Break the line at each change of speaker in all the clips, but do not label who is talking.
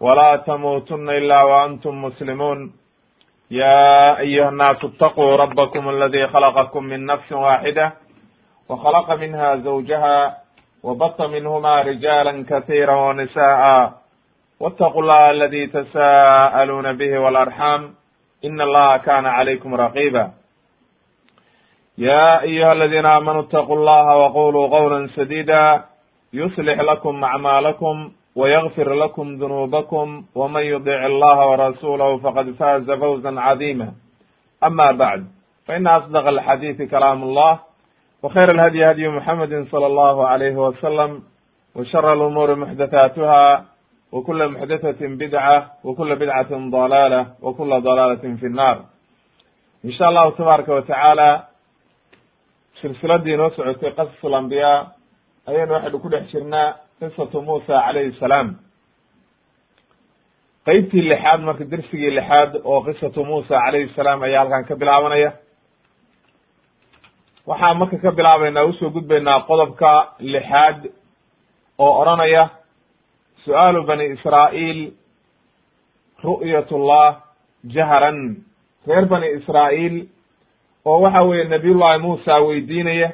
ولا تموتن إلا وأنتم مسلمون يا أيها الناس اتقوا ربكم الذي خلقكم من نفس واحدة وخلق منها زوجها وبط منهما رجالا كثيرا ونساء واتقوا الله الذي تساءلون به والأرحام إن الله كان عليكم رقيبا يا أيها الذين آمنوا اتقوا الله وقولوا قولا سديدا يصلح لكم أعمالكم ويغفر لكم ذنوبكم ومن يطع الله ورسوله فقد فاز فوزا عظيما أما بعد فإن أصدق الحديث كلام الله وخير الهدي هدي محمد صلى الله عليه وسلم وشر الأمور محدثاتها وكل محدثة بدعة وكل بدعة ضلالة وكل ضلالة في النار إن شاء الله تبارك وتعالى silsiladii inoo socotay qasas alambiyaa ayaynu waxaynu ku dhex jirnaa qisatu muusa calayhi salaam. Qeybtii lixaad marka dersigii lixaad oo qisatu muusa calayhi salaam ayaa halkan ka bilaabanaya. Waxaan marka ka bilaabaynaa u soo gudbaynaa qodobka lixaad oo odhanaya su'aalu bani israa'iil ru'yat llah jaharan. Reer bani israa'iil oo waxa weeye nabiyullahi muusa weydiinaya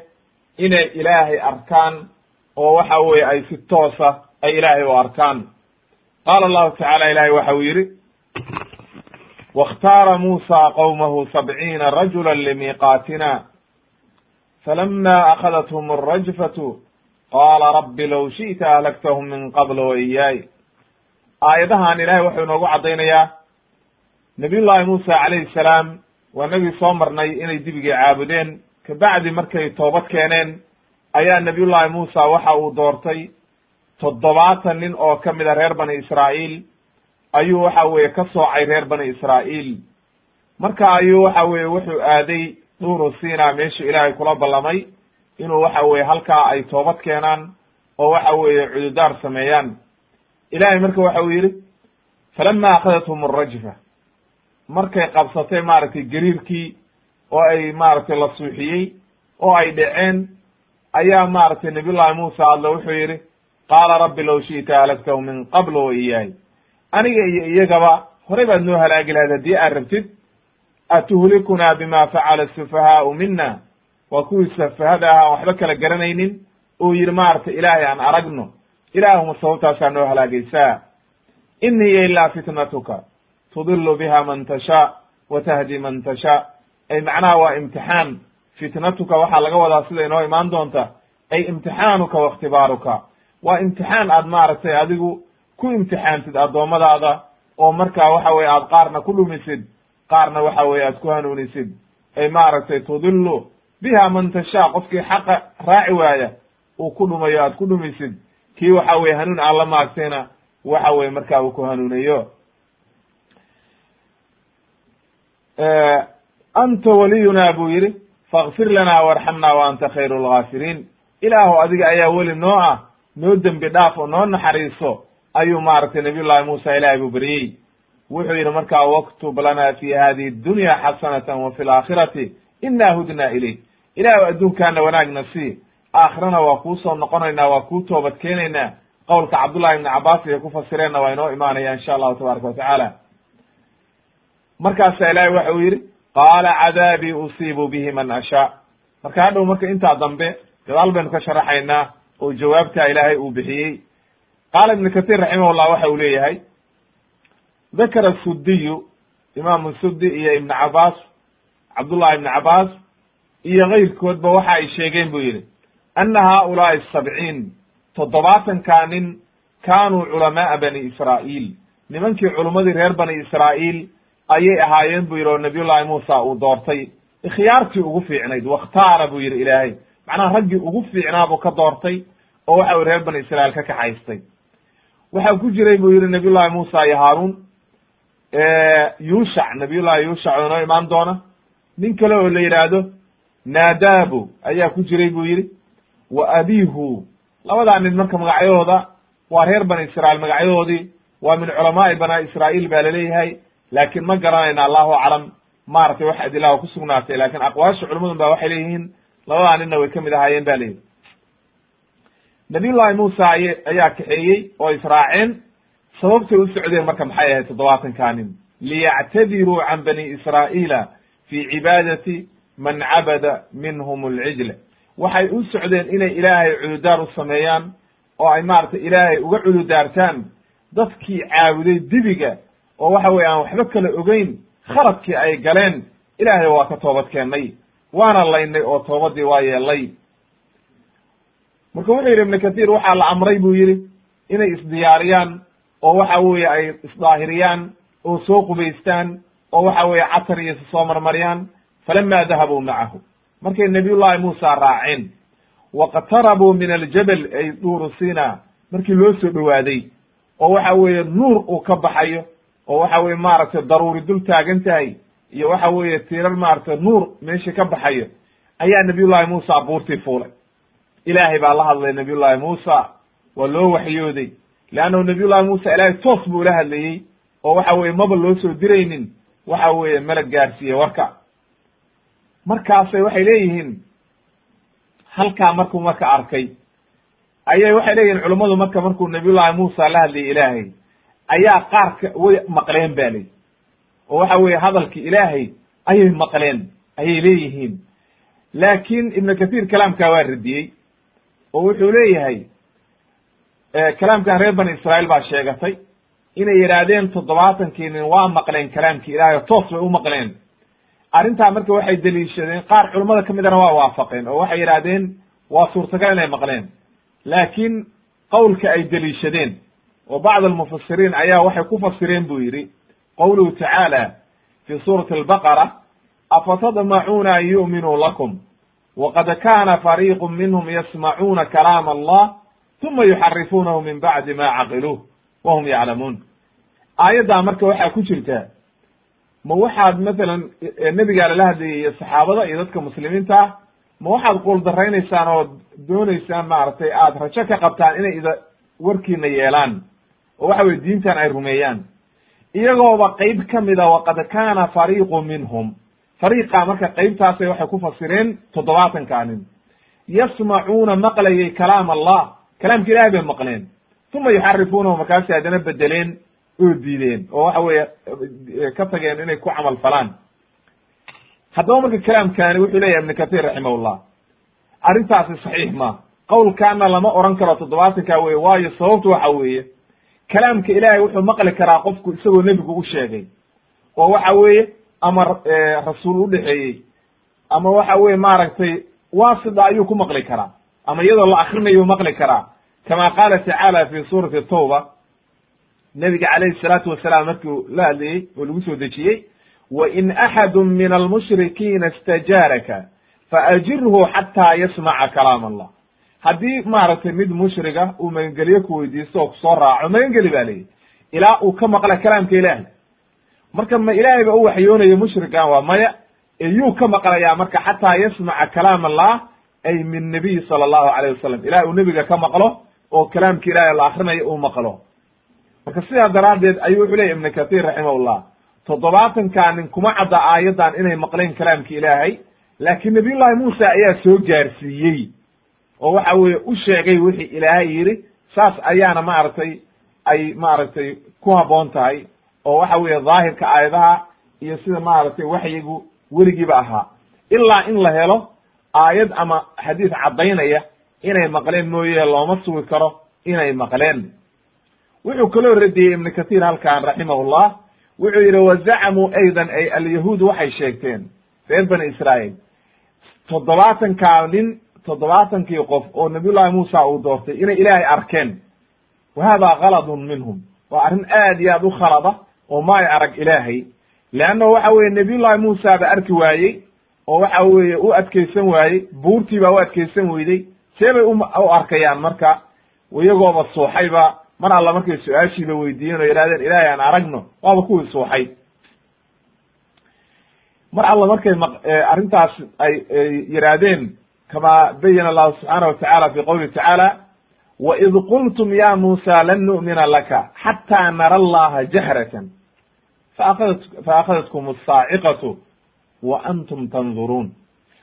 inay ilaahay arkaan oo waxa weeye ay si toosa ay ilaahay u arkaan. Qaala allahu tacaala ilahay waxa uu yidhi waاkhtaara muusa qowmahu sabciina rajula limiiqaatina falama akhadathm alrajfatu qaala rabbi low shi'ta ahlaktahum min qabl wa iyaay aayadahan ilahay wuxuu inoogu caddaynayaa nabiyullahi muusa calayhi salaam waa nagii soo marnay inay dibigii caabudeen kabacdi markay toobad keeneen ayaa nabiyullahi muusa waxa uu doortay toddobaatan nin oo ka mid a reer bani israa'iil. Ayuu waxa weeye ka soocay reer bani israa'iil. Marka ayuu waxa weeye wuxuu aaday dhuuru sina meeshuu ilaahay kula ballamay inuu waxa weeye halkaa ay toobad keenaan oo waxa weeye cududaar sameeyaan. Ilahay marka waxa uu yidhi falama akhadathum alrajfa markay qabsatay maaragtay gariirkii oo ay maaragtay la suuxiyey oo ay dhaceen ayaa maaragtay nabiyullahi muusa alla wuxuu yidhi qaala rabbi low shi'ta halagtahu min qabl wa iyaay aniga iyo iyagaba horey baad noo halaagi lahayd haddii aad rabtid atuhlikunaa bima facala asufahaau mina waa kuwii safahada ahaa waxba kala garanaynin uu yidhi maaragtay ilaahay aan aragno. Ilaahuma sababtaasaa noo halaagaysaa. In hiya ilaa fitnatuka. Tudilu biha man tashaa wa tahdi man tashaa. Ay macnaha waa imtixaan fitnatuka waxaa laga wadaa sida inoo imaan doonta ay imtixaanuka wa ikhtibaaruka waa imtixaan aad maaragtay adigu ku imtixaantid addoommadaada oo markaa waxa weye aad qaarna ku dhumisid qaarna waxa weye aad ku hanuunisid. Ay maaragtay tudilu biha man tashaa. Qofkii xaqa raaci waaya uu ku dhumayo aad ku dhumisid. Kii waxa weye hanuun aan la maagtayna waxa weye markaa uu ku hanuunayo anta waliyuna buu yidhi fakfir lana warxamna wa anta khayru lgaafiriin ilaahu adiga ayaa weli noo ah noo dembi dhaaf oo noo naxariiso ayuu maaragtay nabiyullahi muusa ilahay buu beryey wuxuu yidhi markaa waktub lana fi hadihi dunya xasanatan wa fi laakhirati ina hudna ilayk. Ilaahu adduunkaana wanaagna sii. Aakhirana waa kuu soo noqonaynaa waa kuu toobad keenaynaa qowlka cabdullahi ibni cabaas ay ku fasireenna waa inoo imaanaya insha allahu tabaaraka watacaala markaasa ilaahay waxa uu yidhi qaala cadaabii usiibu bihi man ashaa marka hadhow marka intaa dambe gadaal baynu ka sharaxaynaa oo jawaabtaa ilaahay uu bixiyey. Qaala ibnu katir raximahullah waxa uu leeyahay dakara sudiyu imaamu sudi iyo ibnu cabaas cabdullahi ibnu cabaas iyo keyrkoodba waxa ay sheegeen buu yidhi ana haaulaai sabciin toddobaatankaa nin kaanuu culamaaa bani israa'iil. Nimankii culummadii reer bani israa'iil ayay ahaayeen buu yidhi oo nabiyullahi muusa uu doortay ikhyaartii ugu fiicnayd wakhtaara buu yidhi ilaahay. Macnaha raggii ugu fiicnaa buu ka doortay oo waxa uu reer bani israa'iil ka kaxaystay. Waxaa ku jiray buu yidhi nabiyullahi muusa iyo haaruun yuushac nabiyullahi yuushac oo noo imaan doona. Nin kale oo la yidhaahdo naadabu ayaa ku jiray buu yidhi. Wa abihu labadaa nin marka magacyahooda waa reer bani israa'iil magacyadoodii waa min culamaai bani israa'iil baa la leeyahay laakiin ma garanayna allahu aclam maaragtay wax adilaha ku sugnaatay laakiin aqwaasha culimadun ba waxay leeyihiin labadaa ninna way ka mid ahaayeen ba leyihi nabiyullahi muusa ay ayaa kaxeeyey oo israaceen sababtay u socdeen marka maxay ahayd toddobaatankaa nin. Liyactadiruu can bani israa'iila fi cibaadati man cabada minhum alcijla. Waxay u socdeen inay ilaahay culudaar u sameeyaan oo ay maaragtay ilaahay uga culudaartaan dadkii caabuday dibiga oo waxa weye aan waxba kala ogeyn khaladkii ay galeen ilaahay waa ka toobad keennay waana laynay oo toobadii waa yeelay marka wuxuu yidhi ibnu kathiir waxaa la amray buu yidhi inay isdiyaariyaan oo waxa weeye ay isdaahiriyaan oo soo qubaystaan oo waxa weeye catar iyo soo marmariyaan falama dahabuu macahu. Markay nabiyullahi muusa raaceen waqtarabuu min aljabal ay duuru sina markii loo soo dhowaaday oo waxa weeye nuur uu ka baxayo oo waxa weye maaragtay daruuri dul taagan tahay iyo waxa weeye tiirar maaragtay nuur meeshii ka baxayo ayaa nabiyullahi muusa buurtii fuulay. Ilaahay baa la hadlay nabiyullahi muusa waa loo waxyooday leannahu nabiyullahi muusa ilaahay toos buu ula hadlayey oo waxa weye maba loo soo diraynin waxa weeye melag gaarsiiyey warka. Markaasay waxay leeyihiin halkaa markuu marka arkay ayay waxay leeyihiin culummadu marka markuu nabiyullahi muusa la hadlayay ilaahay ayaa qaarka way maqleen ba ley oo waxa weeye hadalki ilaahay ayay maqleen ayay leeyihiin. Laakin ibnu kathiir kalaamkaa waa radiyey oo wuxuu leeyahay kalaamkan reer bani israa'iil baa sheegatay inay yidhaahdeen toddobaatankii nin waa maqleen kalaamkii ilahay oo toos bay u maqleen. Arrintaa marka waxay deliishadeen qaar culummada ka midana waa waafaqeen oo waxay yidhahdeen waa suurtagal inay maqleen. Laakiin qowlka ay deliishadeen oo bacd almufasiriin ayaa waxay ku fasireen buu yidhi qowluhu tacaala fi suurati albaqara afatadmacuuna an yu'minuu lakum waqad kana fariiqu minhum yasmacuuna kalaam allah uma yuxarifuunahu min bacdi ma caqiluuh wahum yaclamuun. Aayaddaa marka waxaa ku jirta ma waxaad masalan nebigaa lala hadlayay iyo saxaabada iyo dadka muslimiinta ah ma waxaad quuldaraynaysaan oo doonaysaan maaragtay aada rajo ka qabtaan inay ida warkiina yeelaan oo waxa weye diintan ay rumeeyaan. Iyagooba qeyb ka mida waqad kaana fariiqu minhum. Fariiqa marka qeybtaasay waxay ku fasireen toddobaatankaa nin yasmacuuna maqlayay kalaam allah. Kalaamka ilahay bay maqleen. Uma yuxarifuunahu markaasay haddana bedeleen oo diideen oo waxa weeye ka tageen inay ku camal falaan. Haddaba marka kalaamkaani wuxuu leeyahay ibnu kathir raximahullah. Arrintaasi saxiix ma. Qowlkaana lama oran karo toddobaatanka weye waayo sababtu waxa weeye kalaamka ilaahay wuxuu maqli karaa qofku isagoo nebigu u sheegay. Oo waxa weeye ama rasuul udhexeeyey ama waxa weye maaragtay waasida ayuu ku maqli karaa. Ama iyadoo la akrinayu maqli karaa. Kama qaala tacaala fi suurati tawba nebiga calayhi salaatu wasalaam markii la hadlayey oo lagu soo dejiyey wain axadu min almushrikiina istajaaraka faajirhu xataa yasmaca kalaam allah haddii maaragtay mid mushriga uu magangelyo ku weydiisto oo ku soo raaco magangeli ba leeyihi ilaa uu ka maqla kalaamka ilaahay. Marka ma ilaahay ba u waxyoonayo mushrigan waa maya ee yuu ka maqlayaa marka xataa yasmaca kalaam allah ay min nabiyi sala allahu alayh wasalam ilahay uu nebiga ka maqlo oo kalaamka ilaahay la akrinayo uu maqlo. Marka sidaa daraaddeed ayuu wuxuu leyahy ibnu kathir raximahullah toddobaatankaa nin kuma cadda aayaddan inay maqleen kalaamka ilaahay laakiin nabiyullahi muusa ayaa soo gaarsiiyey oo waxa weeye u sheegay wixii ilaahay yidhi saas ayaana maaragtay ay maaragtay ku habboon tahay oo waxa weeye daahirka aayadaha iyo sida maaragtay waxyigu weligiiba ahaa. Ilaa in la helo aayad ama xadiis caddaynaya inay maqleen mooye looma sugi karo inay maqleen. Wuxuu kaloo radiyey ibnu kathir halkan raximahullah. Wuxuu yidhi wazacamuu aydan ay alyahuud waxay sheegteen reer bani israa'iil toddobaatankaa nin toddobaatankii qof oo nabiyullahi muusa uu doortay inay ilaahay arkeen. Wa hada kaladun minhum. Waa arrin aad iyo aad u khalada oo ma ay arag ilaahay. Leannahu waxa weeye nabiyullahi muusa ba arki waayey oo waxa weeye u adkaysan waayey buurtii baa u adkaysan weyday see bay u arkayaan marka iyagooba suuxayba mar alla markay su'aashiiba weydiiyeen oo yidhahdeen ilaahay aan aragno. Waaba kuwii suuxay mar alla markay m arrintaas ay yidhaahdeen kama bayana allahu subxaana watacaala fi qowlihi tacaala waid qultum ya muusa lan nu'mina laka xata nara allaha jahratan faakhadat faakhadatkum asaaciqatu wa antum tanduruun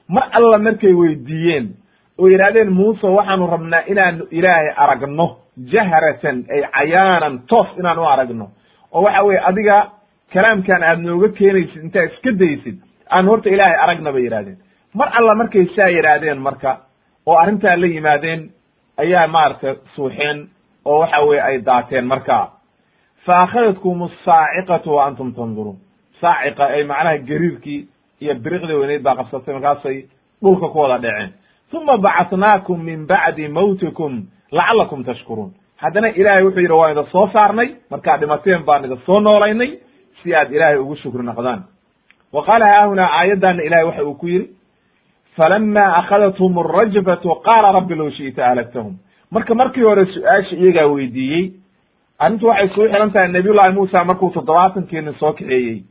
mar alla markay weydiiyeen oo yidhahdeen muuse waxaanu rabnaa inaanu ilaahay aragno jahratan ay cayaanan toos inaan u aragno oo waxa weye adiga kalaamkan aad nooga keenaysid intaa iska daysid aan horta ilaahay aragna bay yidhahdeen mar alla markay saa yidhaahdeen marka oo arrintaa la yimaadeen ayaa maaragtay suuxeen oo waxa weye ay daateen marka. Fa akhadadkum asaaciqatu wa antum tanduruun saaciqa ay macnaha gariirkii iyo biriqdii weyneyd baa qabsatay markaasay dhulka ku wada dheceen uma bacatnaakum min bacdi mawtikum lacalakum tashkuruun haddana ilaahay wuxuu yidhi waan ida soo saarnay markaad dhimateen baan ida soo noolaynay si aad ilaahay ugu shukri noqdaan. Wa qaala haahunaa aayaddaana ilahay waxa uu ku yidhi falama akhadathum arajfatu qaala rabbi low shi'ta ahlagtahum marka markii hore su'aasha iyagaa weydiiyey arrintu waxay suu xihan tahay nabiyullahi muusa markuu toddobaatankeeni soo kaxeeyey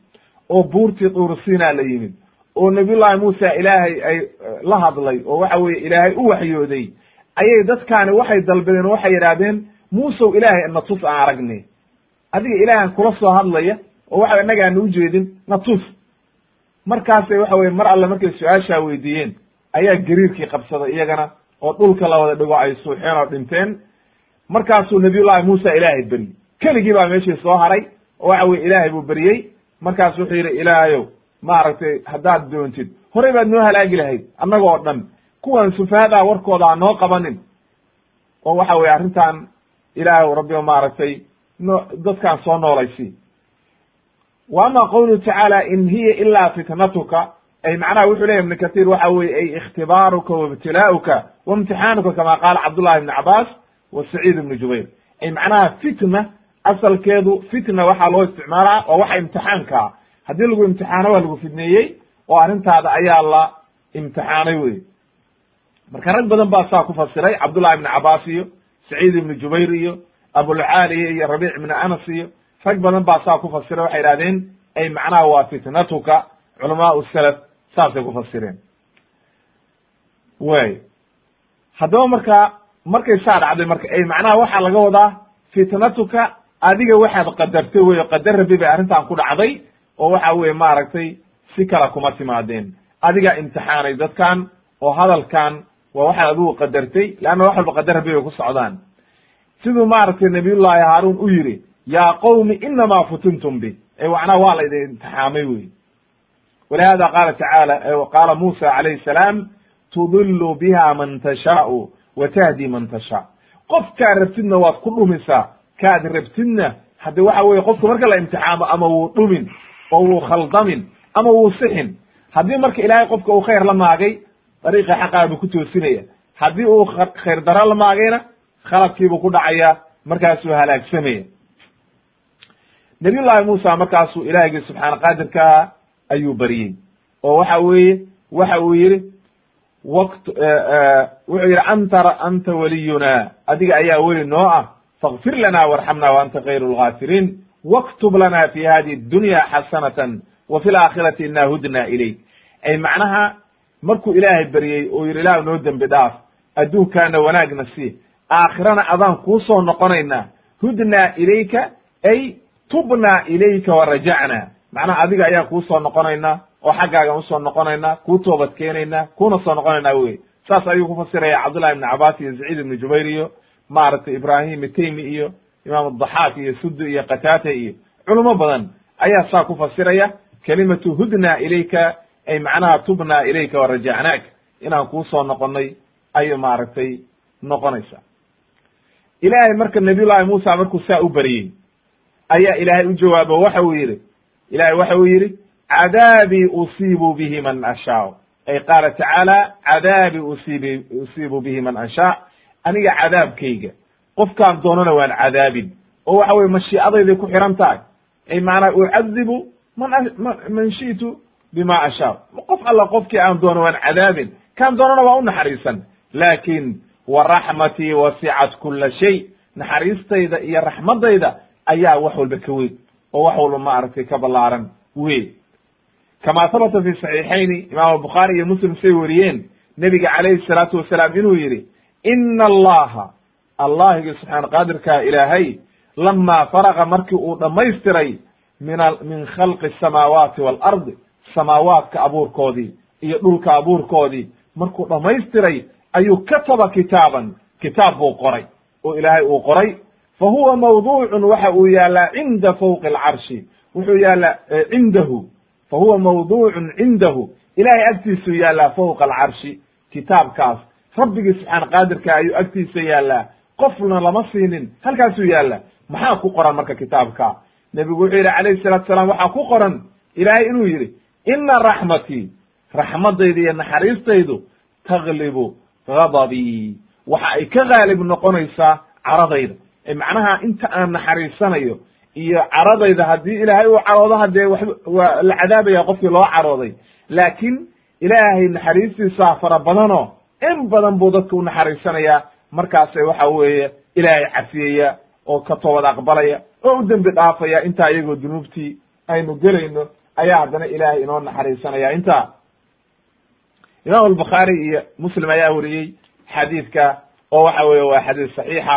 oo buurtii duursiinaa la yimid oo nabiyullahi muusa ilaahay ay la hadlay oo waxa weye ilaahay u waxyooday ayay dadkaani waxay dalbadeen oo waxay yidhaahdeen muusow ilaahay na tus aan aragne adiga ilaahan kula soo hadlaya oo waxa innaga ana ujeedin na tus markaasay waxa weye mar alle markay su'aashaa weydiiyeen ayaa gariirkii qabsaday iyagana oo dhulka la wada dhigo ay suuxeen oo dhinteen. Markaasuu nabiyullahi muusa ilaahay beryey keligii baa meeshii soo haray oo waxa weye ilaahay buu beryey markaas wuxuu yidhi ilaahayow maaragtay haddaad doontid horey baad noo halaagi lahayd annaga oo dhan. Kuwan sufahadaa warkooda ha noo qabanin. Oo waxa weye arrintan ilaahay rabbi maaragtay no dadkaan soo noolaysi wa ama qawluhu tacaala in hiya ilaa fitnatuka ay macnaha wuxuu leyahy ibnu kathir waxa weye ay ikhtibaaruka waibtilaa'uka waimtixaanuka kama qaala cabdullahi ibni cabaas wa saciid ibnu jubayr ay macnaha fitna asalkeedu fitna waxaa loo isticmaalaa waa waxa imtixaankaa haddii lagu imtixaano waa lagu fidneeyey oo arrintaada ayaa la imtixaanay wey marka rag badan baa saa ku fasiray cabdullahi ibni cabaas iyo saciid ibnu jubayr iyo abulcaaliya iyo rabiic ibni anas iyo rag badan baa saa ku fasiray waxay idhahdeen ay macnaha waa fitnatuka. Culamaau salaf saasay ku fasireen. Way. Haddaba marka markay saa dhacday marka ay macnaha waxaa laga wadaa fitnatuka adiga waxaad qadartay wey qadar rabi bay arrintan ku dhacday oo waxa weye maaragtay si kale kuma timaadeen. Adigaa imtixaanay dadkan oo hadalkan waa waxaad adigu qadartay leanna wax walba qadar rabi bay ku socdaan. Siduu maaragtay nabiyullahi haaruun u yidhi yaa qowmi inamaa futintum bi. Macnaha waa la idin imtixaamay wey walihada qaala tacaala qaala muusa calayhi salaam tudilu biha man tashaau wa tahdi man tashaa qofkaad rabtidna waad ku dhumisaa kaad rabtidna hadde waxa weye qofka marka la imtixaamo ama wuu dhumin oo wuu khaldamin ama wuu sixin haddii marka ilaahay qofka uu khayr la maagay dariiqa xaqaa buu ku toosinaya haddii uu khayr daro la maagayna khaladkiibuu ku dhacaya markaasuu halaagsamaya nabiy llahi muusa markaasuu ilaahigii subxaana qaadirkaa ayuu baryey oo waxa weeye waxa uu yihi wakt wuxuu yidhi anta anta waliyuna. Adiga ayaa weli noo ah fakfir lana warxamna wa anta khayru lgaafiriin waktub lana fi hadihi dunya xasanatan wa fi laakhirati ina hudna ilayk. Ay macnaha markuu ilaahay beryey oo yidhi ilah noo dembi dhaaf. Adduunkaana wanaagna si aakhirana adaan kuu soo noqonaynaa hudnaa ilayka ay tubnaa ilayka wa rajacna. Macnaha adiga ayaan kuu soo noqonaynaa oo xaggaagan u soo noqonaynaa kuu toobad keenaynaa kuuna soo noqonaynaa wey. Saas ayuu ku fasiraya cabdullahi ibni cabas iyo saciid ibni jubayr iyo maaragtay ibrahim itaymi iyo imaam adaxaak iyo sudi iyo qataata iyo culimo badan ayaa saa ku fasiraya kelimatu hudna ilayka ay macnaha tubna ilayka wa rajacnaak. Inaan kuu soo noqonay ayay maaragtay noqonaysa. Ilaahay marka nabiy llahi muusa markuu saa u beriyey ayaa ilaahay u jawaabo waxa uu yidhi ilahay waxa uu yidhi cadaabii usiibu bihi man ashaa. Ay qaala tacaala cadaabii usiibi usiibu bihi man anshaa aniga cadaabkayga qofkaan doonana waan cadaabin. Oo waxa weye mashiicadayday ku xiran tahay. Ay maanaa ucadibu man man shi'tu bima ashaa. Qof alla qofkii aan doono waan cadaabin. Kaan doonana waa u naxariisan. Laakin wa raxmatii wasicat kula shay. Naxariistayda iyo raxmadayda ayaa wax walba ka weyn oo wax walba maaragtay ka ballaaran wey kama habata fi saxiixayni imaam bukhaari iyo muslim say wariyeen nebiga calayhi salaatu wasalaam inuu yidhi ina allaha allahigi subxaana qaadirkaa ilaahay lamaa faraqa markii uu dhammaystiray min min khalqi asamaawaati waalardi samaawaadka abuurkoodii iyo dhulka abuurkoodii markuu dhammaystiray ayuu kataba kitaaban kitaab buu qoray oo ilaahay uu qoray fa huwa mawduucun waxa uu yaallaa cinda fawqi alcarshi wuxuu yaallaa cindahu. Fa huwa mawduucun cindahu. Ilahay agtiisuu yaallaa fawqa alcarshi kitaabkaas. Rabbigii subxaana qaadirka ayuu agtiisa yaallaa qofna lama siinin halkaasuu yaallaa maxaa ku qoran marka kitaabka? Nebigu wuxuu yidhi calayhi salatu salaam waxaa ku qoran. Ilaahay inuu yidhi ina raxmatii raxmadayda iyo naxariistaydu taglibu gadabii waxa ay ka gaalib noqonaysaa caradayda macnaha inta aan naxariisanayo iyo caradayda haddii ilaahay uu caroodo hadee wa waa la cadaabaya qofkii loo carooday. Laakiin ilaahay naxariistiisaa fara badanoo in badan buu dadka u naxariisanayaa. Markaase waxa weeye ilaahay cafiyaya oo ka toobad aqbalaya oo u dembi dhaafaya. Intaa iyagoo dunuubtii aynu gelayno ayaa haddana ilaahay inoo naxariisanaya. Intaa imaam albukhaari iyo muslim ayaa weriyey xadiidka oo waxa weye waa xadiis saxiixa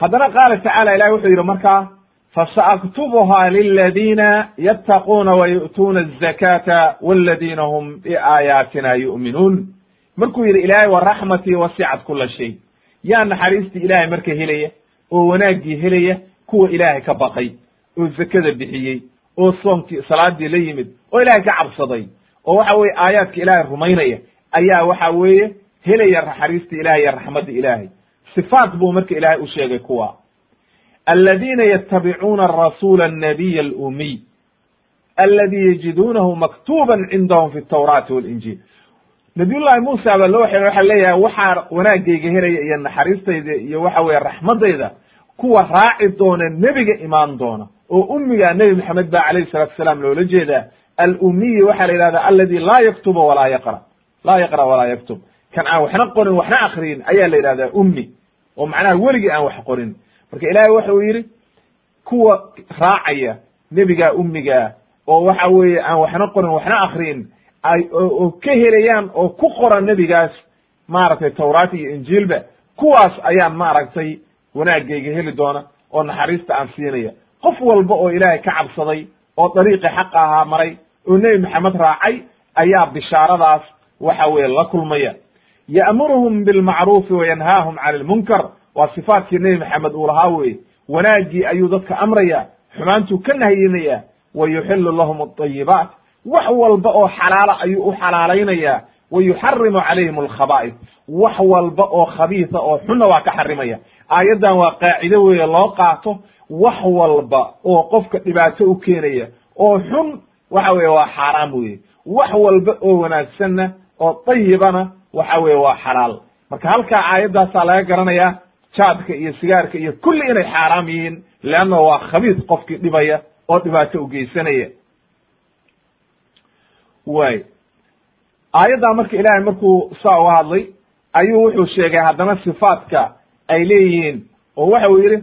haddana qaala tacala ilahi wuxuu yidhi markaa fasaaktubuha liladina yattaquuna wayu'tuuna azakata waladiina hum biaayaatina yu'minuun. Markuu yidhi ilaahay wa raxmatii wasicat kula shay. Yaa naxariistii ilaahay marka helaya oo wanaaggii helaya kuwa ilaahay ka baqay oo zakada bixiyey oo soonkii salaadii la yimid oo ilaahay ka cabsaday oo waxa weye aayaadka ilaahay rumaynaya ayaa waxa weeye helaya naxariista ilahay iyo raxmadda ilaahay sifaat buu marka ilaahay u sheegay kuwa aladiina yatabicuuna arasuula annabiy alumiy aladi yajiduunahu maktuban cindahum fi tawraati walinjiil nabiyullahi muusa baa loo waxay waxa leeyahay waxaa wanaagayga helaya iyo naxariistayda iyo waxa weye raxmadayda kuwa raaci doona nebiga imaan doona oo ummiga nebi maxamed ba calayhi salatu asalaam loola jeedaa alumiyi waxaa la yidhahda aladi laa yaktubu walaa yaqra laa yaqra walaa yaktub kan aan waxna qorin waxna akriyin ayaa la yidhahdaa ummi oo macnaha weligii aan wax qorin. Marka ilaahay waxa uu yidhi kuwa raacaya nebigaa ummigaa oo waxa weeye aan waxna qorin waxna akriyin ay oo ka helayaan oo ku qoran nebigaas maaragtay tawraat iyo injiilba kuwaas ayaan maaragtay wanaagayga heli doona oo naxariista aan siinaya. Qof walba oo ilaahay ka cabsaday oo dariiqii xaqa ahaa maray oo nebi maxamed raacay ayaa bishaaradaas waxa weeye la kulmaya ya'muruhum bilmacruufi wayanhaahum cani lmunkar waa sifaatkii nebi maxamed uu lahaa weye wanaaggii ayuu dadka amraya xumaantuu ka nahyinaya wa yuxilu lahum adayibaat wax walba oo xalaala ayuu u xalaalaynaya wa yuxarimu calayhim alkhaba'is wax walba oo khabiisa oo xunna waa ka xarimaya aayaddan waa qaacido weeye loo qaato wax walba oo qofka dhibaato u keenaya oo xun waxa weye waa xaaraam weye wax walba oo wanaagsanna oo dayibana waxa weye waa xalaal. Marka halkaa aayaddaasaa laga garanayaa jaadka iyo sigaarka iyo kulli inay xaaraam yihiin leanna waa khabiis qofkii dhibaya oo dhibaato u geysanaya. Way aayaddaa marka ilaahay markuu saa uga hadlay ayuu wuxuu sheegay haddana sifaatka ay leeyihiin oo waxa uu yidhi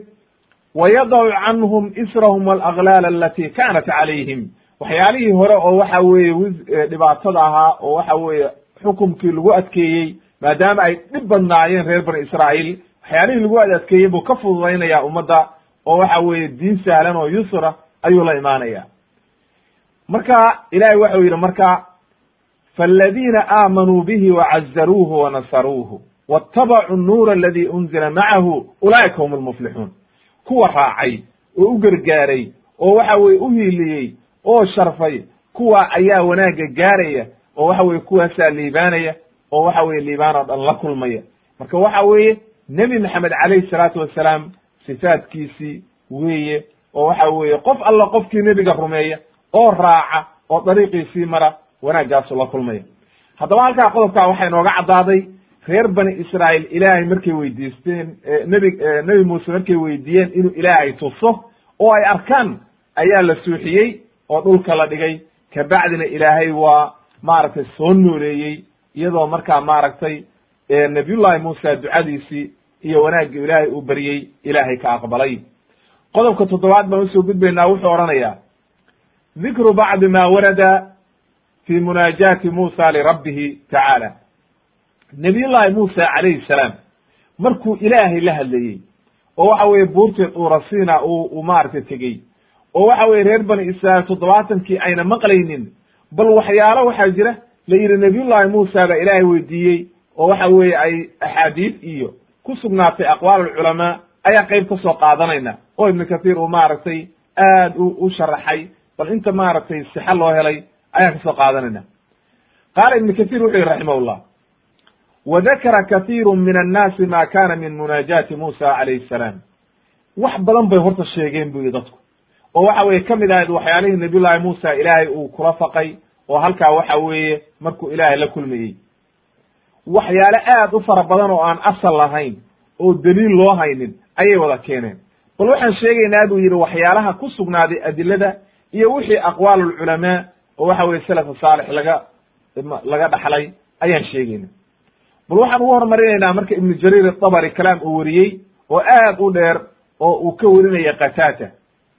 wayadacu canhum israhum walaklaal alati kanat calayhim. Waxyaalihii hore oo waxa weeye dhibaatada ahaa oo waxa weeye xukumkii lagu adkeeyey maadaama ay dhib badnaayeen reer bani israa'iil waxyaalihii lagu adadkeeyey buu ka fududaynaya ummadda oo waxa weeye diin sahlan oo yusra ayuu la imaanaya marka ilahi waxau yidhi marka faaladiina aamanuu bihi wacazaruuhu wanasaruuhu watabacuu nuur aladi unzila macahu ulaa'ika hum lmuflixuun kuwa raacay oo u gargaaray oo waxa weye u hiiliyey oo sharfay kuwa ayaa wanaagga gaaraya oo waxa weye kuwaasaa liibaanaya oo waxa weye liibaan oo dhan la kulmaya. Marka waxa weeye nebi maxamed calayhi salaatu wasalaam sifaadkiisii weeye oo waxa weeye qof alla qofkii nebiga rumeeya oo raaca oo dariiqiisii mara wanaaggaasu la kulmaya. Haddaba halkaa qodobkaa waxaa inooga caddaaday reer bani israa'iil ilaahay markay weydiisteen nebi nebi muuse markay weydiiyeen inuu ilaahay tuso oo ay arkaan ayaa la suuxiyey oo dhulka la dhigay. Kabacdina ilaahay waa maaragtay soo nooleeyey iyadoo markaa maaragtay nabiyullahi muusa ducadiisii iyo wanaagga ilaahay uu baryey ilaahay ka aqbalay. Qodobka toddobaad baan u soo gudbaynaa wuxuu odhanayaa dikru bacdi ma warada fi munaajaati muusa lirabbihi tacaala. Nabiyullahi muusa calayhi salaam markuu ilaahay la hadlayey oo waxa buurtii duurasiina uu uu maaragtay tegey oo waxa weye reer bani israail toddobaatankii ayna maqlaynin bal waxyaalo waxaa jira la yidhi nabiyullahi muusa baa ilaahay weydiiyey oo waxa weeye ay axaadiid iyo ku sugnaatay aqwaal alculamaa ayaa qayb ka soo qaadanayna. Oo ibnu kathiir uu maaragtay aad u u sharaxay bal inta maaragtay sixa loo helay ayaan ka soo qaadanayna. Qaala ibnu kathiir wuxuu yihi raximahullah wa dakara kathiiru min annaasi ma kana min munaajaati muusa calayhi salaam. Wax badan bay horta sheegeen bu yihi dadku oo waxa weye ka mid ahayd waxyaalihii nabiyullahi muusa ilaahay uu kula faqay oo halkaa waxa weeye markuu ilaahay la kulmayey. Waxyaale aad u fara badan oo aan asal lahayn oo daliil loo haynin ayay wada keeneen. Bal waxaan sheegaynaa buu yidhi waxyaalaha ku sugnaaday adilada iyo wixii aqwaal lculamaa oo waxa weye salafu saalix laga laga dhaxlay ayaan sheegayna bal waxaan ugu horumarinaynaa marka ibnu jariir atabari kalaam uu weriyey oo aad u dheer oo uu ka werinaya qatata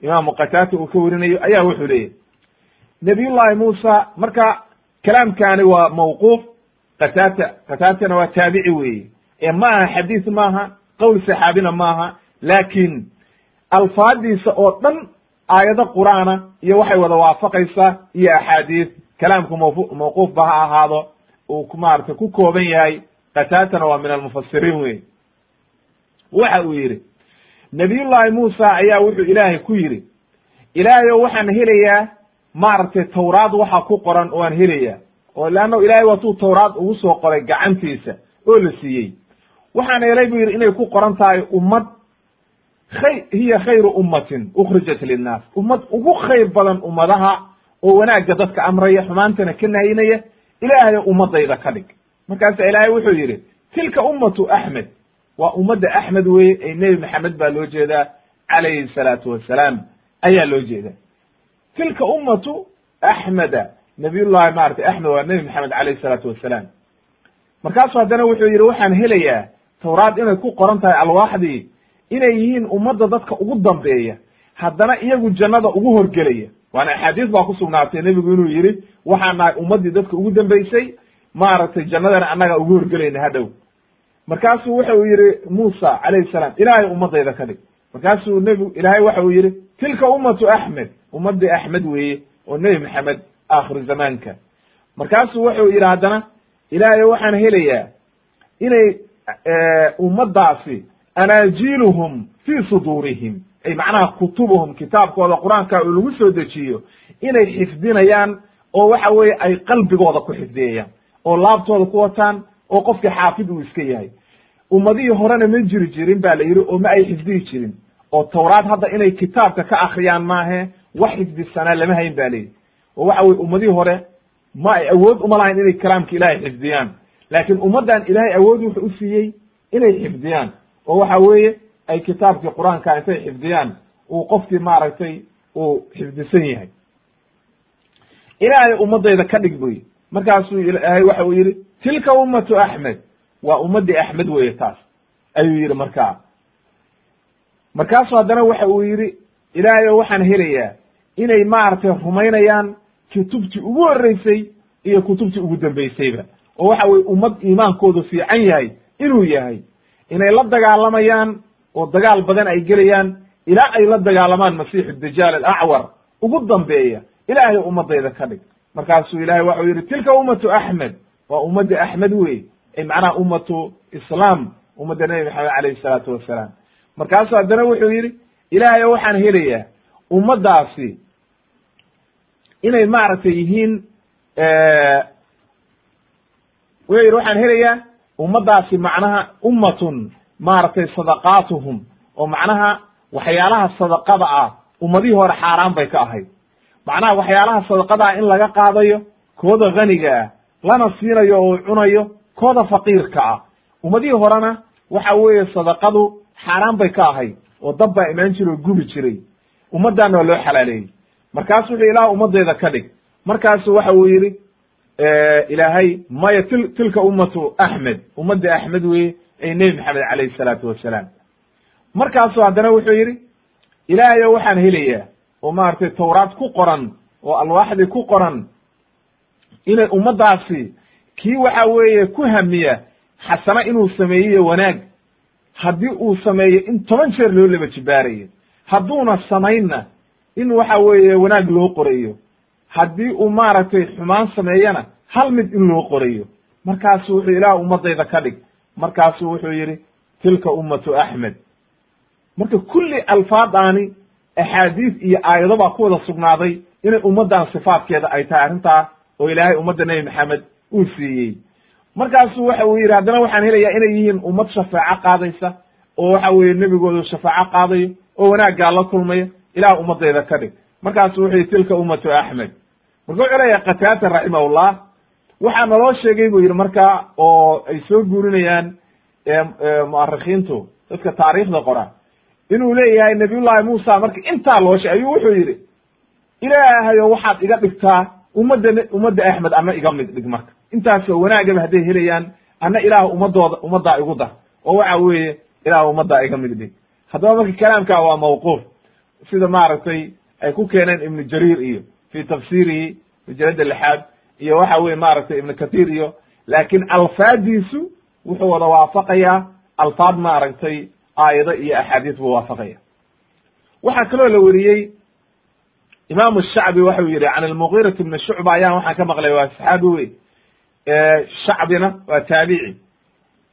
imaamu qatata uu ka werinayo ayaa wuxuu leeyahy nabiyullahi muusa marka kalaamkaani waa mawquuf qatata qatatana waa taabici weeye. Ee ma aha xadiis maaha qowl saxaabina maaha laakin alfaadiisa oo dhan aayado qur'aana iyo waxay wada waafaqaysaa iyo axaadiis kalaamku mawfu mawquuf ba ha ahaado uu maaragtay ku kooban yahay qatatana waa min almufasiriin wey waxa uu yidhi nabiyullahi muusa ayaa wuxuu ilaahay ku yidhi ilaahayo waxaan helayaa maaragtay tawraad waxa ku qoran oo aan helayaa oo leanna ilaahay waatuu tawraad ugu soo qoray gacantiisa oo la siiyey. Waxaan helay buu yidhi inay ku qoran tahay ummad khay hiya khayru ummatin ukhrijat linnaas. Ummad ugu khayr badan ummadaha oo wanaagga dadka amraya xumaantana ka nahyinaya ilaahayo ummadayda ka dhig. Markaasa ilaahay wuxuu yidhi tilka ummatu axmed waa ummadda axmed weye ee nebi maxamed baa loo jeedaa calayhi salaatu wassalaam ayaa loo jeeda tilka ummatu axmeda nabiyullahi maratay axmed waa nebi maxamed calayhi salaatu wassalaam markaasu haddana wuxuu yidhi waxaan helayaa tawraad inay ku qoran tahay alwaaxdii inay yihiin ummadda dadka ugu dambeeya. Haddana iyagu jannada ugu horgelaya. Waana axaadiis baa ku sugnaatay nebigu inuu yidhi waxaan nahay ummaddii dadka ugu dambeysay maaragtay jannadana annaga ugu horgelayna hadhow markaasuu waxa uu yidhi muusa calayhi salaam ilaahay ummadayda ka dhig. Markaasuu nebigu ilaahay waxa uu yidhi tilka ummatu axmed ummaddii axmed weeye oo nebi maxamed aakhiru zamaanka. Markaasuu wuxuu yidhi haddana ilaahay waxaan helayaa inay ummaddaasi anaajiluhum fii suduurihim. Ay macnaha kutubuhum kitaabkooda qur'aanka uu lagu soo dejiyo inay xifdinayaan oo waxa weeye ay qalbigooda ku xifdiyayaan oo laabtooda ku wataan oo qofkii xaafid uu iska yahay. Ummadihii horena ma jiri jirin ba la yidhi oo ma ay xifdihi jirin. Oo tawraad hadda inay kitaabka ka akriyaan maahe wax xifdisanaa lama hayn ba layidhi oo waxa weye ummadihii hore ma ay awood uma lahayn inay kalaamka ilaahay xifdiyaan. Laakiin ummaddan ilaahay awood wuxuu u siiyey inay xifdiyaan. Oo waxa weeye ay kitaabkii qur'aanka intay xifdiyaan uu qofkii maaragtay uu xifdisan yahay. Ilaahay ummadayda ka dhig buy markaasuu ilaahay waxa uu yidhi tilka ummatu axmed. Waa ummaddii axmed weye taas ayuu yidhi markaa. Markaasu haddana waxa uu yidhi ilaahay o waxaan helayaa inay maaragtay rumaynayaan kutubtii ugu horreysay iyo kutubtii ugu dambeysayba oo waxa weye ummad iimaankoodu fiican yahay inuu yahay inay la dagaalamayaan oo dagaal badan ay gelayaan ilaa ay la dagaalamaan masiixu dajaal alacwar ugu dambeeya. Ilaahay ummadayda ka dhig markaasuu ilahay waxau yidhi tilka ummatu axmed waa ummadda axmed wey macnaha ummatu islaam ummadda nebi maxamed alayhi salaatu wassalaam markaasuu haddana wuxuu yidhi ilaahay waxaan helayaa ummaddaasi inay maaragtay yihiin wuxuu yidhi waxaan helayaa ummaddaasi macnaha ummatun maaragtay sadaqaatuhum oo macnaha waxyaalaha sadaqada ah ummadihii hore xaaraan bay ka ahayd macnaha waxyaalaha sadaqada ah in laga qaadayo kooda haniga ah lana siinayo oo cunayo kooda faqiirka ah. Ummadihii horena waxa weeye sadaqadu xaaraan bay ka ahayd oo dab baa imaan jira oo gubi jiray. Ummaddaana waa loo xalaaleeyey markaasu wuxuu ilaah ummaddeeda ka dhig. Markaasu waxa uu yidhi ilaahay maya til tilka ummatu axmed. Ummadda axmed weye ay nebi maxamed calayhi salaatu wasalaam. Markaasu haddana wuxuu yidhi ilaahayo waxaan helayaa oo maaragtay tawraad ku qoran oo alwaaxdii ku qoran inay ummaddaasi kii waxa weeye ku hamiya xasano inuu sameeyiyo wanaag. Haddii uu sameeyo in toban jeer loo laba jibaarayo hadduuna samaynna in waxa weeye wanaag loo qorayo. Haddii uu maaragtay xumaan sameeyana hal mid in loo qorayo. Markaasu wuxuu ilaah ummadayda ka dhig. Markaasu wuxuu yidhi tilka ummatu axmed. Marka kulli alfaadaani axaadiis iyo aayado baa ku wada sugnaaday inay ummaddan sifaadkeeda ay tahay arrintaa oo ilaahay ummadda nebi maxamed uu siiyey. Markaasu waxa uu yidhi haddana waxaan helayaa inay yihiin ummad shafaaco qaadaysa oo waxa weeye nebigoodu shafaaco qaadayo oo wanaaggaa la kulmaya ilaah ummadayda ka dhig. Markaasu wuxuu yihi tilka ummatu axmed. Marka wuxuu leeyahay qataata raximahullah. Waxaa naloo sheegay buu yidhi markaa oo ay soo guurinayaan mu'arikhiintu dadka taariikhda qora inuu leeyahay nabiyullahi muusa marka intaa loo sheegay ayuu wuxuu yidhi ilaahayo waxaad iga dhigtaa ummadda ummadda axmed ana iga mid dhig marka. Intaasoo wanaagaba hadday helayaan anna ilaah ummadooda ummaddaa igu dar. Oo waxa weeye ilaah ummaddaa iga mid dhig. Haddaba marka kalaamka waa mawquuf sida maaragtay ay ku keeneen ibnu jariir iyo fi tafsiirihi majalada lixaad iyo waxa weye maaragtay ibnu kathir iyo laakin alfaadiisu wuxuu wada waafaqayaa alfaad maaragtay aayado iyo axaadiis buu waafaqaya. Waxaa kaloo la weriyey imaamu shacbi waxau yihi can almugirat bni shucba ayaan waxaan ka maqlay waa saxaabi wey shacbina waa taabici.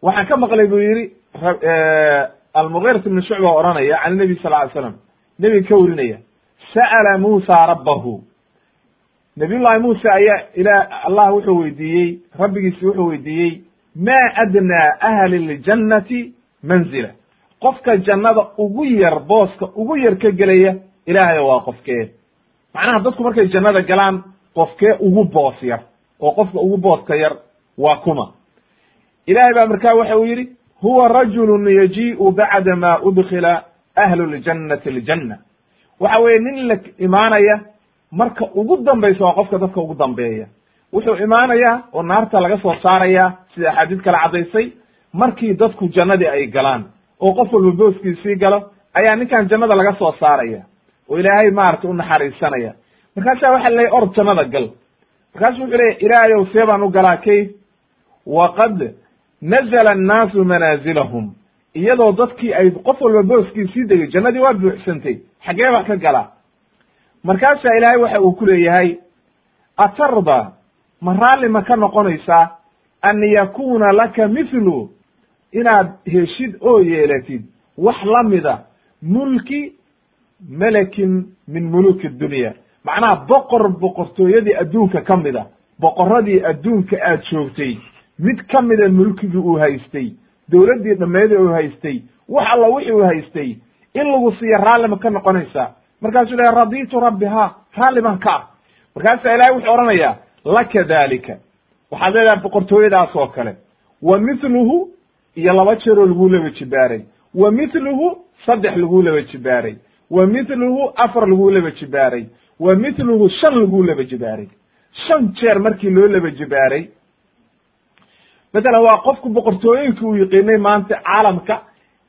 Waxaan ka maqlay buu yihi almugirat bni shucba oranaya can nabi sal ly slam nebiga ka warinaya sa'ala muusa rabbahu. Nabiyullahi muuse ayaa ila allah wuxuu weydiiyey rabbigiisi wuxuu weydiiyey ma adnaa ahli ljannati manzila qofka jannada ugu yar booska ugu yar ka gelaya ilaahayo waa qofkee. Macnaha dadku markay jannada galaan qofkee ugu boos yar oo qofka ugu booska yar waa kuma. Ilahay baa markaa waxa uu yidhi huwa rajulun yajii'u bacda ma udkila ahlu ljannati aljanna. Waxa weeye nin la imaanaya marka ugu dambaysa waa qofka dadka ugu dambeeya. Wuxuu imaanayaa oo naarta laga soo saaraya sida axaadiis kale caddaysay markii dadku jannadii ay galaan oo qof walba booskiisii galo ayaa ninkan jannada laga soo saaraya oo ilaahay maaragtay u naxariisanaya. Markaasaa waxa leeyahy or jannada gal. Markaasu wuxuu leeyahy ilaahayow see baan u galaa kayf waqad nazala annaasu manaazilahum. Iyadoo dadkii ay qof walba booskiisii degay jannadii waa buuxsantay xaggee baa ka galaa. Markaasaa ilaahay waxa uu ku leeyahay atarda ma raalli ma ka noqonaysaa an yakuna laka mithlu inaad heshid oo yeelatid wax la mida mulki melekin min muluki dunya. Macnaha boqor boqortooyadii adduunka ka mida boqoradii adduunka aad joogtay mid ka mida mulkigii uu haystay dowladdii dhammeedii uu haystay wax alla wixii uu haystay in lagu siiya raalli ma ka noqonaysaa? Markaasuu lehay raditu rabbi ha raalli baan ka ah. Markaasaa ilahay wuxuu odhanayaa laka dalika waxaad leedahay boqortooyadaas oo kale. Wa mithluhu iyo laba jeeroo laguu laba jibaaray. Wa mithluhu saddex laguu laba jibaaray. Wa mithluhu afar laguu laba jibaaray. Wa mithluhu shan laguu laba jibaaray. Shan jeer markii loo laba jibaaray matalan waa qofku boqortooyinkii uu yiqiinay maanta caalamka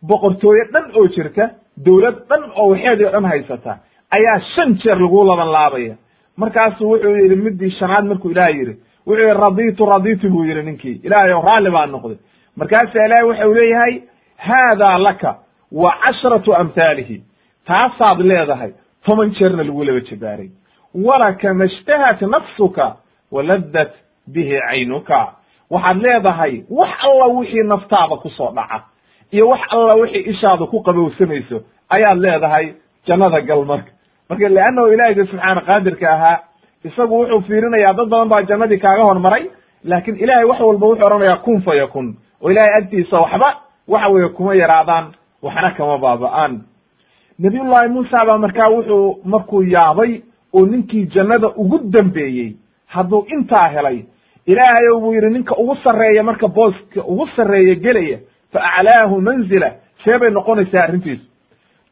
boqortooye dhan oo jirta dowlad dhan oo waxeedii o dhan haysata ayaa shan jeer lagu laban laabaya. Markaasu wuxuu yidhi midii shanaad markuu ilaah yidhi. Wuxuu yihi raditu raditu buu yihi ninkii. Ilaahay o raalli baa noqday markaasaa ilaahay waxau leeyahay haada laka wa cashratu amhaalihi taasaad leedahay toban jeerna lagu laba jibaaray walaka ma ishtahat nafsuka waladdat bihi caynuka. Waxaad leedahay wax alla wixii naftaada ku soo dhaca iyo wax alla wixii ishaada ku qabowsanayso ayaad leedahay jannada gal marka. Marka leannahu ilaahiyga subxaana qaadirka ahaa isagu wuxuu fiirinayaa dad badan baa jannadii kaaga hormaray laakin ilahay wax walba wuxuu odhanayaa kun fa yakun oo ilahay agtiisa waxba waxa weeye kuma yaraadaan waxna kama baaba'aan. Nabiyullahi muusa baa markaa wuxuu markuu yaabay oo ninkii jannada ugu dambeeyey hadduu intaa helay ilaahayow buu yidhi ninka ugu sarreeya marka booska ugu sarreeya gelaya fa aclaahu manzila see bay noqonaysaa arrintiisu.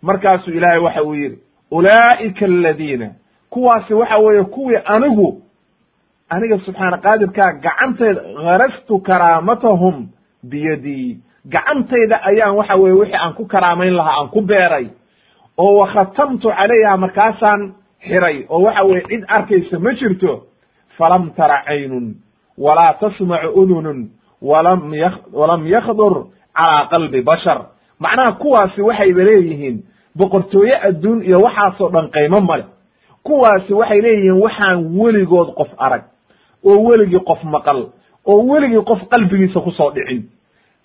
Markaasuu ilaahay waxa uu yidhi ulaa'ika aladiina kuwaasi waxa weeye kuwii anigu aniga subxaana qaadirkaa gacantayda harastu karaamatahum biyadii. Gacantayda ayaan waxa weye wixii aan ku karaamayn lahaa aan ku beeray. Oo wakhatamtu calayha markaasaan xiray. Oo waxa weye cid arkaysa ma jirto. Falam tara caynun walaa tasmacu udunun walam y walam yakdur calaa qalbi bashar. Macnaha kuwaasi waxayba leeyihiin boqortooye adduun iyo waxaasoo dhan qaymo male kuwaasi waxay leeyihiin waxaan weligood qof arag. Oo weligii qof maqal oo weligii qof qalbigiisa ku soo dhicin.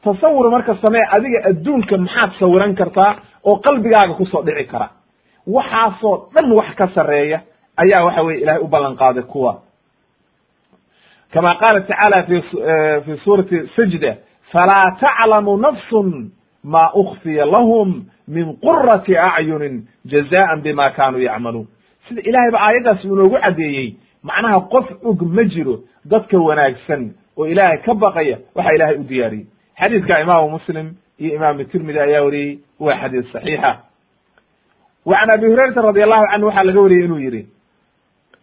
Tasawur marka samee adiga adduunka maxaad sawiran kartaa oo qalbigaaga ku soo dhici kara. Waxaasoo dhan wax ka sarreeya ayaa waxa weye ilahay u ballan qaaday kuwa. Kama qaala tacaala fi fi suurati sajda falaa taclamu nafsun ma ukfiya lahum min qurati acyunin jazaan bima kanuu yacmaluun sida ilahay ba aayaddaas inoogu caddeeyey macnaha qof og ma jiro dadka wanaagsan oo ilaahay ka baqaya waxa ilaahay u diyaariyey. Xadiidka imaamu muslim iyo imaamu tirmidi ayaa wariyey waa xadiis saxiixa wa can abi hurayrata radi allahu canhu waxaa laga wariyey inuu yidhi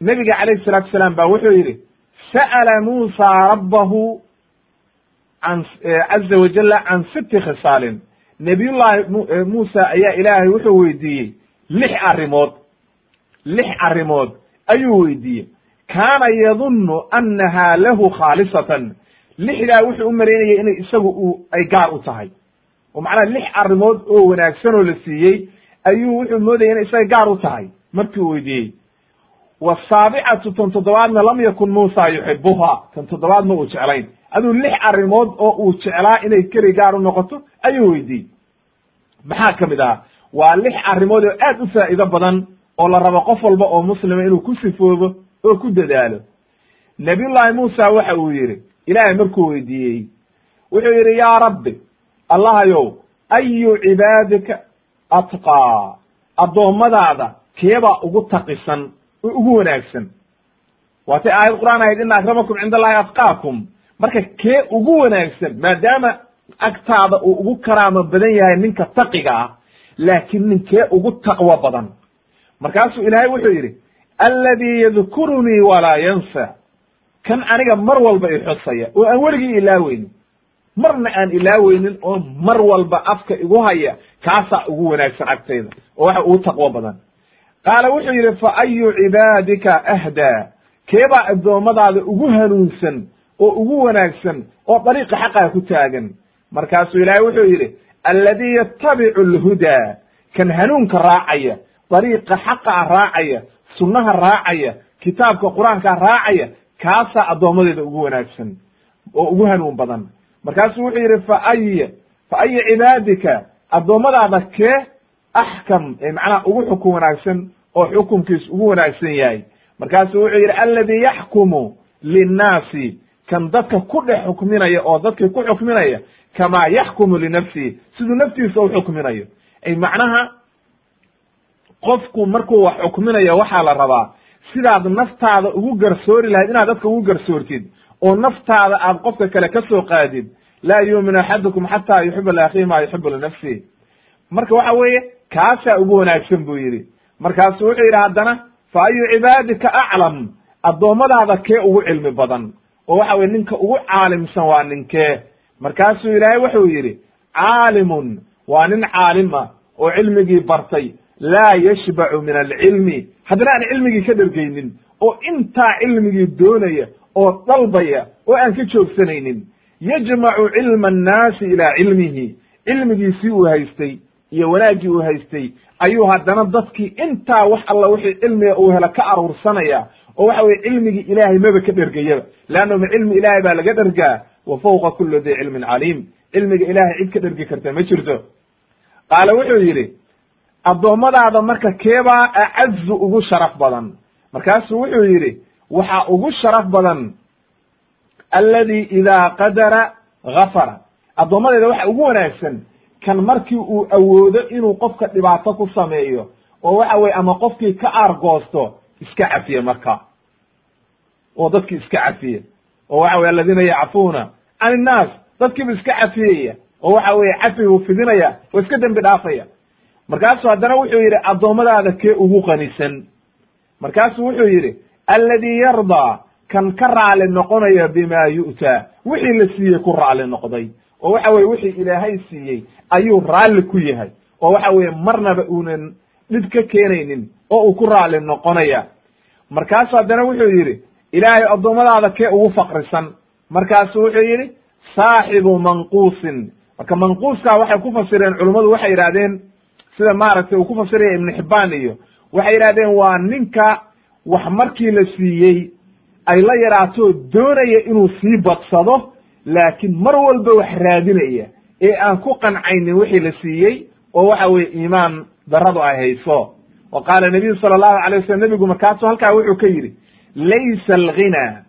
nebiga calayhi salatu asalaam ba wuxuu yidhi sa'ala muusa rabbahu an caza wajala can sitti khisaalin. Nabiyullahi muusa ayaa ilaahay wuxuu weydiiyey lix arrimood. Lix arrimood ayuu weydiiyey kaana yadunnu annaha lahu khaalisatan. Lixdaa wuxuu u malaynayay inay isagu u ay gaar u tahay. Oo macnaha lix arrimood oo wanaagsan oo la siiyey ayuu wuxuu moodayay inay isaga gaar u tahay. Markii uu weydiiyey wasaabicatu tan toddobaadna lam yakun muusa yuxibuha tan toddobaad ma uu jeclayn. Aduu lix arrimood oo uu jeclaa inay keli gaar u noqoto ayuu weydiiyey. Maxaa ka mid ahaa waa lix arrimood oo aad u faa'iido badan oo la rabo qof walba oo muslima inuu ku sifoobo oo ku dadaalo. Nabiyullaahi muusa waxa uu yidhi ilaahay markuu weydiiyey wuxuu yidhi yaa rabbi allahayow ayu cibaadika atqaa? Addoommadaada keebaa ugu taqisan oo ugu wanaagsan? Waatay aayad qur'aan ahayd ina akramakum cinda allahi atqaakum. Marka kee ugu wanaagsan maadaama agtaada uu ugu karaamo badan yahay ninka taqiga ah laakiin ninkee ugu taqwo badan. Markaasuu ilaahay wuxuu yidhi alladii yadkurunii walaa yansa. Kan aniga mar walba ixusaya oo aan weligii ilaaweynin. Marna aan ilaaweynin oo mar walba afka igu haya kaasaa ugu wanaagsan agtayda oo waxa ugu taqwo badan. Qaala wuxuu yidhi fa ayu cibaadika ahdaa keebaa addoommadaada ugu hanuunsan oo ugu wanaagsan oo dariiqa xaqaa ku taagan. Markaasuu ilaahay wuxuu yidhi alladii yattabicu alhudaa kan hanuunka raacaya dariiqa xaqaa raacaya sunnaha raacaya kitaabka qur'aanka raacaya kaasaa addoommadeeda ugu wanaagsan oo ugu hanuun badan. Markaasuu wuxuu yidhi fa ay fa ayi cibaadika addoommadaada kee axkam macnaha ugu xukun wanaagsan oo xukunkiis ugu wanaagsan yahay. Markaasuu wuxuu yidhi alladii yaxkumu linnaasi kan dadka ku dhex xukminaya oo dadkii ku xukminaya kamaa yaxkumu linafsihi siduu naftiisa u xukminayo. Ay macnaha qofku markuu wax xukminayo waxaa la rabaa sidaad naftaada ugu garsoori lahayd inaad dadka ugu garsoortid oo naftaada aad qofka kale ka soo qaadid laa yuuminu axadukum xataa yuxiba liakhihi maa yuxibu linafsihi marka waxa weeye kaasaa ugu wanaagsan buu yidhi. Markaasuu wuxuu yidhi haddana fa ayu cibaadika aclam addoommadaada kee ugu cilmi badan. Oo waxa weye ninka ugu caalimsan waa ninkee. Markaasuu ilaahay wuxuu yidhi caalimun waa nin caalim ah oo cilmigii bartay laa yashbacu min alcilmi. Haddana aan cilmigii ka dhergeynin oo intaa cilmigii doonaya oo dalbaya oo aan ka joogsanaynin yajmacu cilma annaasi ilaa cilmihi. Cilmigiisii uu haystay iyo wanaaggii uu haystay ayuu haddana dadkii intaa wax alla wixii cilmiga uu hela ka aruursanaya oo waxa weye cilmigii ilaahay maba ka dhergayaba leanna ma cilmi ilaahay baa laga dhergaa wa fawqa kuli di cilmin caliim. Cilmiga ilaahay cid ka dhergi karta ma jirto? Qaala wuxuu yidhi addoommadaada marka keebaa acazu ugu sharaf badan. Markaasuu wuxuu yidhi waxaa ugu sharaf badan alladii idaa qadara gafara addoommadeeda waxa ugu wanaagsan kan markii uu awoodo inuu qofka dhibaato ku sameeyo oo waxa weye ama qofkii ka aargoosto iska cafiye marka. Oo dadkii iska cafiye. Oo waxa weye aladiina yacfuuna can innaas dadkiibu iska cafiyaya. Oo waxa weye cafi buu fidinaya oo iska dembi dhaafaya markaasuu haddana wuxuu yidhi addoommadaada kee ugu qanisan? Markaasuu wuxuu yidhi alladii yardaa kan ka raali noqonaya bima yu'taa wixii la siiyey ku raali noqday. Oo waxa weye wixii ilaahay siiyey ayuu raalli ku yahay. Oo waxa weeye marnaba uunan dhib ka keenaynin oo uu ku raali noqonaya. Markaasu haddana wuxuu yidhi ilaahay addoommadaada kee ugu faqrisan? Markaasu wuxuu yidhi saaxibu manquusin. Marka manquuskaa waxay ku fasireen culummadu waxay yidhahdeen sida maaragtay uu ku fasiraya ibnu xibbaan iyo waxay yidhahdeen waa ninka wax markii la siiyey ay la yaraato doonaya inuu sii badsado laakiin mar walba wax raadinaya ee aan ku qancaynin wixii la siiyey oo waxa weye iimaan daradu ay hayso. Wa qaala nabiyu sala allahu alay wasalam nebigu markaasu halkaa wuxuu ka yidhi laysa alghina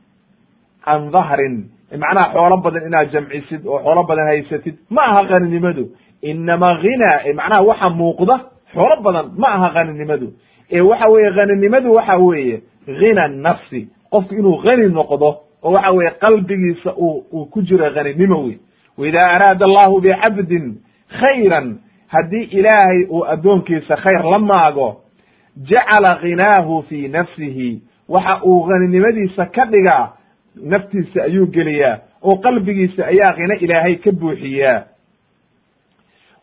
can dahrin macnaha xoolo badan inaad jamcisid oo xoolo badan haysatid ma aha qaninimadu inama ghina macnaha waxa muuqda xoolo badan ma aha qaninimadu ee waxa weeye haninimadu waxa weeye ghina nafsi qofku inuu hani noqdo oo waxa weeye qalbigiisa uu ku jiro haninimo wey waida araada allahu bicabdin khayran haddii ilaahay uu addoonkiisa khayr la maago jacala ghinaahu fi nafsihi waxa uu haninimadiisa ka dhigaa naftiisa ayuu geliyaa oo qalbigiisa ayaa khino ilaahay ka buuxiyaa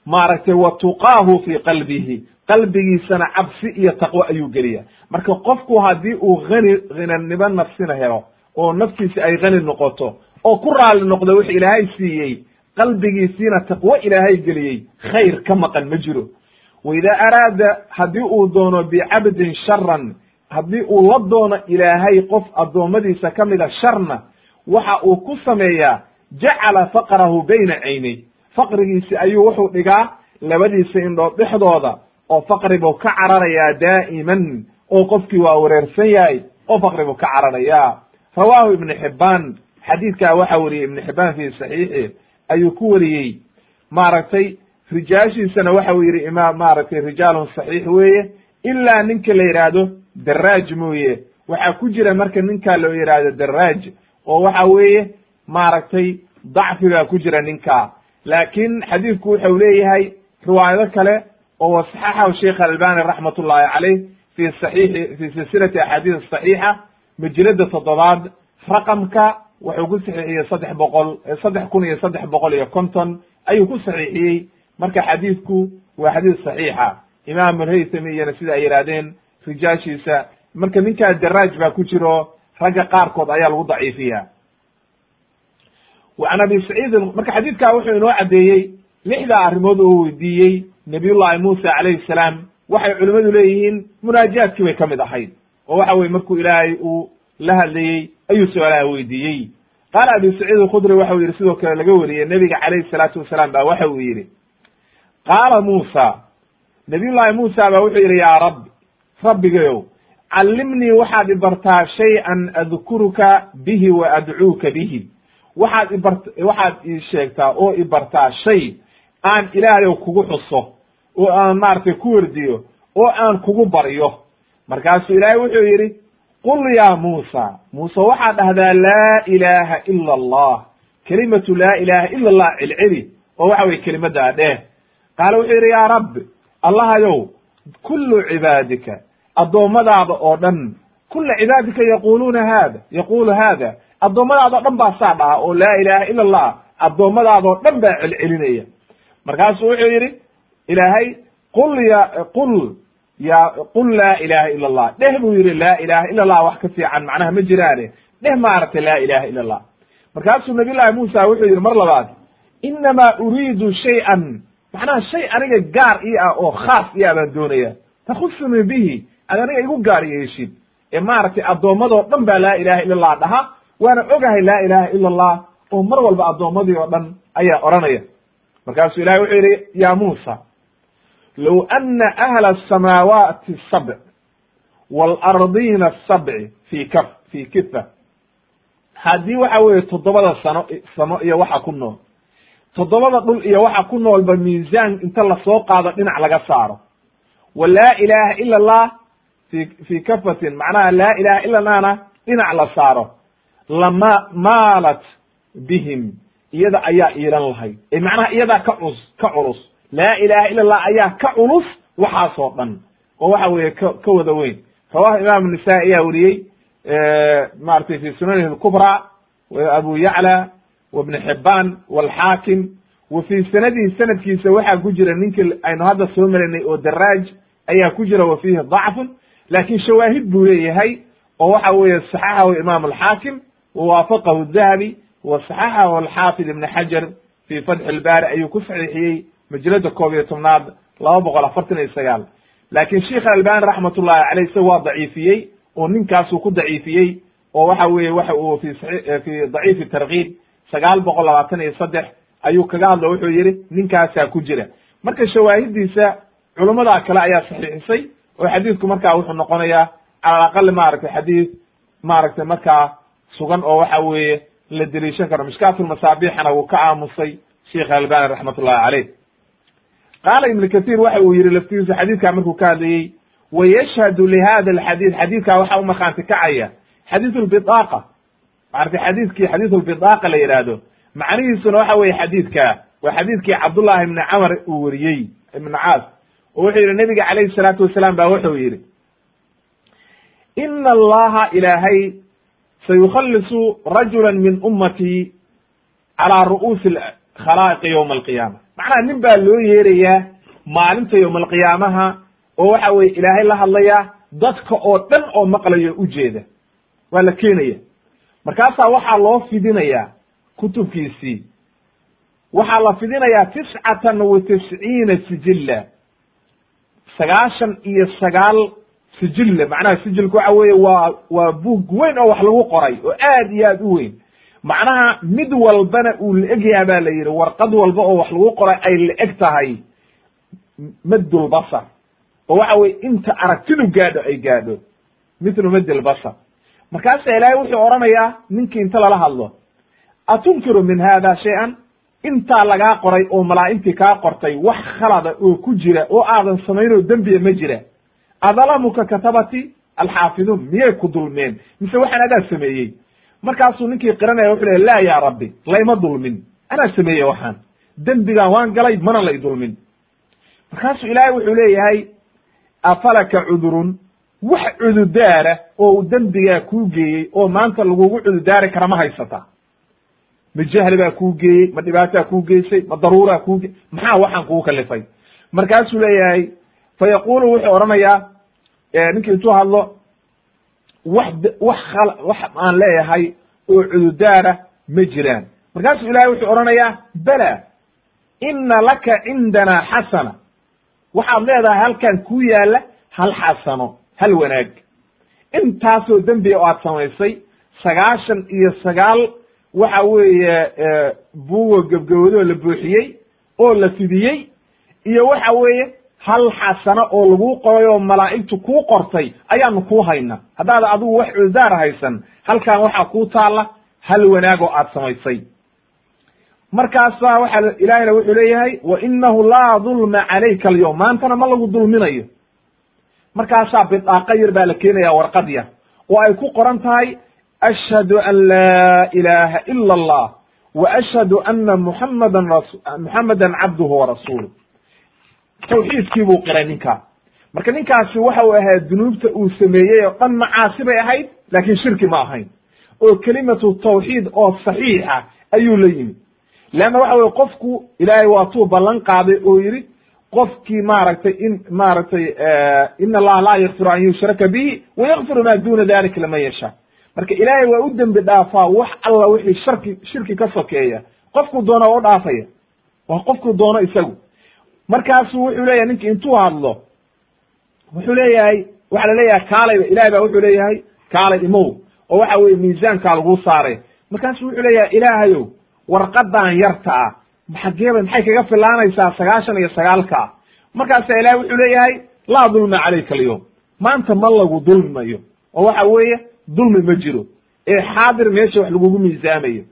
maaragtay wa tuqaahu fi qalbihi. Qalbigiisana cabsi iyo taqwo ayuu geliyaa. Marka qofku haddii uu hani hinanimo nafsina helo oo naftiisa ay hani noqoto oo ku raali noqdo wix ilaahay siiyey qalbigiisiina taqwo ilaahay geliyey khayr ka maqan ma jiro. Wa idaa araada haddii uu doono bicabdin sharan haddii uu la doono ilaahay qof addoommadiisa ka mida sharna waxa uu ku sameeyaa jacala faqrahu bayna caynay faqrigiisi ayuu wuxuu dhigaa labadiisa indhood dhexdooda oo faqri buu ka cararayaa daa'iman oo qofkii waa wareersan yahay oo faqri buu ka cararayaa. Rawaahu ibnu xibbaan xadiidkaa waxa weriyey ibnu xibbaan fi saxiixi ayuu ku wariyey. Maaragtay rijaashiisana waxa uu yidhi imaam maaragtay rijaalun saxiix weeye ilaa ninka la yidhaahdo daraaj mooye. Waxaa ku jira marka ninkaa loo yidhaahdo daraaj oo waxa weeye maaragtay dacfi baa ku jira ninkaa laakin xadiidku wuxuu leeyahay riwaayado kale oo wasaxaxahu sheikh albani raxmat ullahi caleyh fi saxiixi fi silsilati axaadiis saxiixa majalada toddobaad raqamka wuxuu ku saxiixiyey saddex boqol saddex kun iyo saddex boqol iyo konton ayuu ku saxiixiyey. Marka xadiidku waa xadiis saxiixa. Imaam alhaythami iyana sida ay yidhahdeen rijaashiisa marka ninkaa daraaj baa ku jiro ragga qaarkood ayaa lagu daciifiya an abi saciid marka xadiidkaa wuxuu inoo caddeeyey lixdaa arrimood oo weydiiyey nabiyullahi muusa calayhi salaam waxay culimmadu leeyihiin munaajaadkii bay ka mid ahayd oo waxa weye markuu ilaahay uu la hadlayey ayuu su'aalaha weydiiyey qaala abi saciid alkhudri waxa uu yidhi sidoo kale laga wariyey nebiga calayhi salaatu wasalaam ba waxa uu yidhi qaala muusa nabiyullahi muusa ba wuxuu yidhi yaa rabbi rabbigayow callimnii waxaad ibartaa shay-an adkuruka bihi wa adcuuka bihi waxaad ibart waxaad ii sheegtaa oo ibartaa shay aan ilaahayow kugu xuso oo aan maaragtay ku werdiyo oo aan kugu baryo. Markaasuu ilaahay wuxuu yidhi qul ya muusa. Muuse waxaad dhahdaa laa ilaaha ila allah. Kelimatu laa ilaha ila allah celceli oo waxa weye kelimaddaa dheh qaala wuxuu yidhi yaa rabbi allahayow kullu cibaadika addoommadaada oo dhan kula cibaadika yaquluuna hada yaqulu hada addoommadaada o dhan baa saa dhaha oo laa ilaha ila allah addoommadaadoo dhan baa celcelinaya. Markaasuu wuxuu yidhi ilaahay qul ya qul ya qul laa ilaha ila allah dheh buu yidhi laa ilaha ila allah wax ka fiican macnaha ma jiraane. Dheh maaragtay laa ilaha ila allah markaasuu nabiy llahi muusa wuxuu yidhi mar labaad inamaa uriidu shay-an. Macnaha shay aniga gaar ii ah oo khaas ii ah baan doonaya. Takhusuni bihi ad aniga igu gaar yeeshid. Ee maaragtay addoommadoo dhan baa laa ilaha ila allah dhaha waana ogahay laa ilaha ila allah oo mar walba addoommadii oo dhan ayaa odhanaya. Markaasuu ilahay wuxuu yidhi ya muusa low ana ahla asamaawaati sabc waalardiina asabci fi kaf fi kifa haddii waxa weeye toddobada sano samo iyo waxa ku nool. Toddobada dhul iyo waxa ku noolba miisaan inta la soo qaado dhinac laga saaro. Wa laa ilaha ila allah fi fi kafatin macnaha laa ilaha ila allahna dhinac la saaro lama maalat bihim. Iyada ayaa iilan lahayd ee macnaha iyadaa ka culus ka culus. Laa ilaha ila allah ayaa ka culus waxaasoo dhan. Oo waxa weeye ka ka wada weyn. Rawahu imaamu nisaa ayaa weriyey maratay fi sunanihi lkubra abu yacla wa ibn xibaan walxaakim wa fii sanadihi sanadkiisa waxaa ku jira ninkii aynu hadda soo marinay oo daraaj ayaa ku jira wa fiihi dacfun. Laakin shawaahid buu leeyahay oo waxa weeye saxaxahu imaam alxaakim wawaafaqahu dahabi wa saxaxahu alxaafid ibn xajar fi fatxi ilbaari ayuu ku saxiixiyey majalada koob iyo tobnaad laba boqol afartan iyo sagaal laakin sheikh albani raxmat ullahi caleyh isaga waa daciifiyey oo ninkaasuu ku daciifiyey oo waxa weeye waxa uu fi fi daciifi tarkiib sagaal boqol labaatan iyo saddex ayuu kaga hadlo wuxuu yihi ninkaasaa ku jira marka shawaahidiisa culummada kale ayaa saxiixisay oo xadiidku markaa wuxuu noqonayaa cala aqali maaragtay xadiid maaragtay markaa sugan oo waxa weeye la deliishan karo. Mishkaatulmasaabixana wuu ka aamusay sheikh albani raxmat ullahi caleyh qaala ibn kathir waxa uu yihi laftigiisa xadiidkaa markuu ka hadlayey wayashhadu lihada alxadiid xadiidkaa waxa u kacaya xadiid lbidaaqa maarata xadiidkii xadiid lbidaaqa la yidhaahdo macnihiisuna waxa weye xadiidka waa xadiidkii cabdullahi ibni camar uu weriyey ibn caas oo wuxuu yihi nabiga calayhi salaatu wasalaam ba wuxuu yihi ina allaha ilaahay sayukhalisu rajula min ummatii calaa ru'uusi khalaa'iqi yowma alqiyaama macnaha nin baa loo yeerayaa maalinta yowma alqiyaamaha oo waxa weye ilaahay la hadlayaa dadka oo dhan oo maqlayo ujeeda waa la keenaya markaasaa waxaa loo fidinayaa kutubkiisii waxaa la fidinayaa tiscatan wa tisciina sijilla sagaashan iyo sagaal sijille macnaha sijilku waxa weeye waa waa buug weyn oo wax lagu qoray oo aad iyo aad u weyn. Macnaha mid walbana uu la egyaha ba la yidhi warqad walba oo wax lagu qoray ay la eg tahay maddulbasar oo waxa weye inta aragtidu gaadho ay gaadho mithlu maddilbasar markaasa ilaahay wuxuu odhanayaa ninkii inta lala hadlo atunkiru min hada shay-an? Intaa lagaa qoray oo malaa'igtii kaa qortay wax khalada oo ku jira oo aadan samayn oo dembiya ma jira adalamuka katabati alxaafiduun miyay ku dulmeen? Mise waxaan adaa sameeyey? Markaasuu ninkii qiranaya wuxu lehy laa ya rabbi layma dulmin. Anaa sameeye waxaan. Dembigaan waan galay mana lay dulmin. Markaasuu ilaahay wuxuu leeyahay afalaka cudurun? Wax cududaara oo dembigaa kuu geeyey oo maanta lagugu cududaari kara ma haysata. Ma jahli baa kuu geeyey ma dhibaataa kuu geysay ma daruuraa kuu ge maxaa waxaan kugu kalifay? Markaasuu leeyahay fa yaqulu wuxuu odhanayaa ninkii intuu hadlo wax wax wax aan leeyahay oo cududaara ma jiraan. Markaasuu ilahay wuxuu odhanayaa bela ina laka cindanaa xasana. Waxaad leedahay halkan ku yaalla hal xasano hal wanaag. Intaasoo dembiga oo aad samaysay sagaashan iyo sagaal waxa weeye buugo gebgabadoo la buuxiyey oo la fidiyey iyo waxa weeye hal xasano oo laguu qoray oo malaa'igtu kuu qortay ayaanu kuu hayna haddaad adigu wax cududaar haysan halkan waxaa kuu taalla hal wanaag oo aad samaysay. Markaasa waxa ilaahayna wuxuu leeyahay wa inahu laa dulma calayka alyowm maantana ma lagu dulminayo markaasaa bidaaqa yar baa la keenaya warqad yar. Oo ay ku qoran tahay ashhadu an laa ilaha ila allah wa ashhadu ana muxamadan ras muxamadan cabduhu warasuuluh tawxiidkii buu qiray ninkaa. Marka ninkaasi waxa uu ahaa dunuubta uu sameeyey oo dhan macaasi bay ahayd laakin shirki ma ahayn. Oo kelimatu tawxiid oo saxiixa ayuu la yimid. Leanna waxa weye qofku ilaahay waa tuu ballan qaaday oo yidhi qofkii maaragtay in maaragtay in allaha laa yakfiru an yushraka bihi wayakfiru ma duna dalika laman yasha. Marka ilaahay waa u dembi dhaafaa wax alla wixii sharki shirki ka sokeeya. Qofku doona waa u dhaafaya. Waa qofku doono isagu markaasu wuxuu leeyahay ninki intuu hadlo wuxuu leeyahay waxa la leeyahay kaalayba ilahay ba wuxuu leeyahay kaalay imow oo waxa weye miisaankaa laguu saaray. Markaasu wuxuu leeyahay ilaahayow warqadan yarta ah xageeba maxay kaga filaanaysaa sagaashan iyo sagaalka? Markaasa ilahay wuxuu leeyahay laa dulma calayka alyowm maanta ma lagu dulmayo. Oo waxa weeye dulmi ma jiro ee xaadir meesha wax lagugu miisaamayo.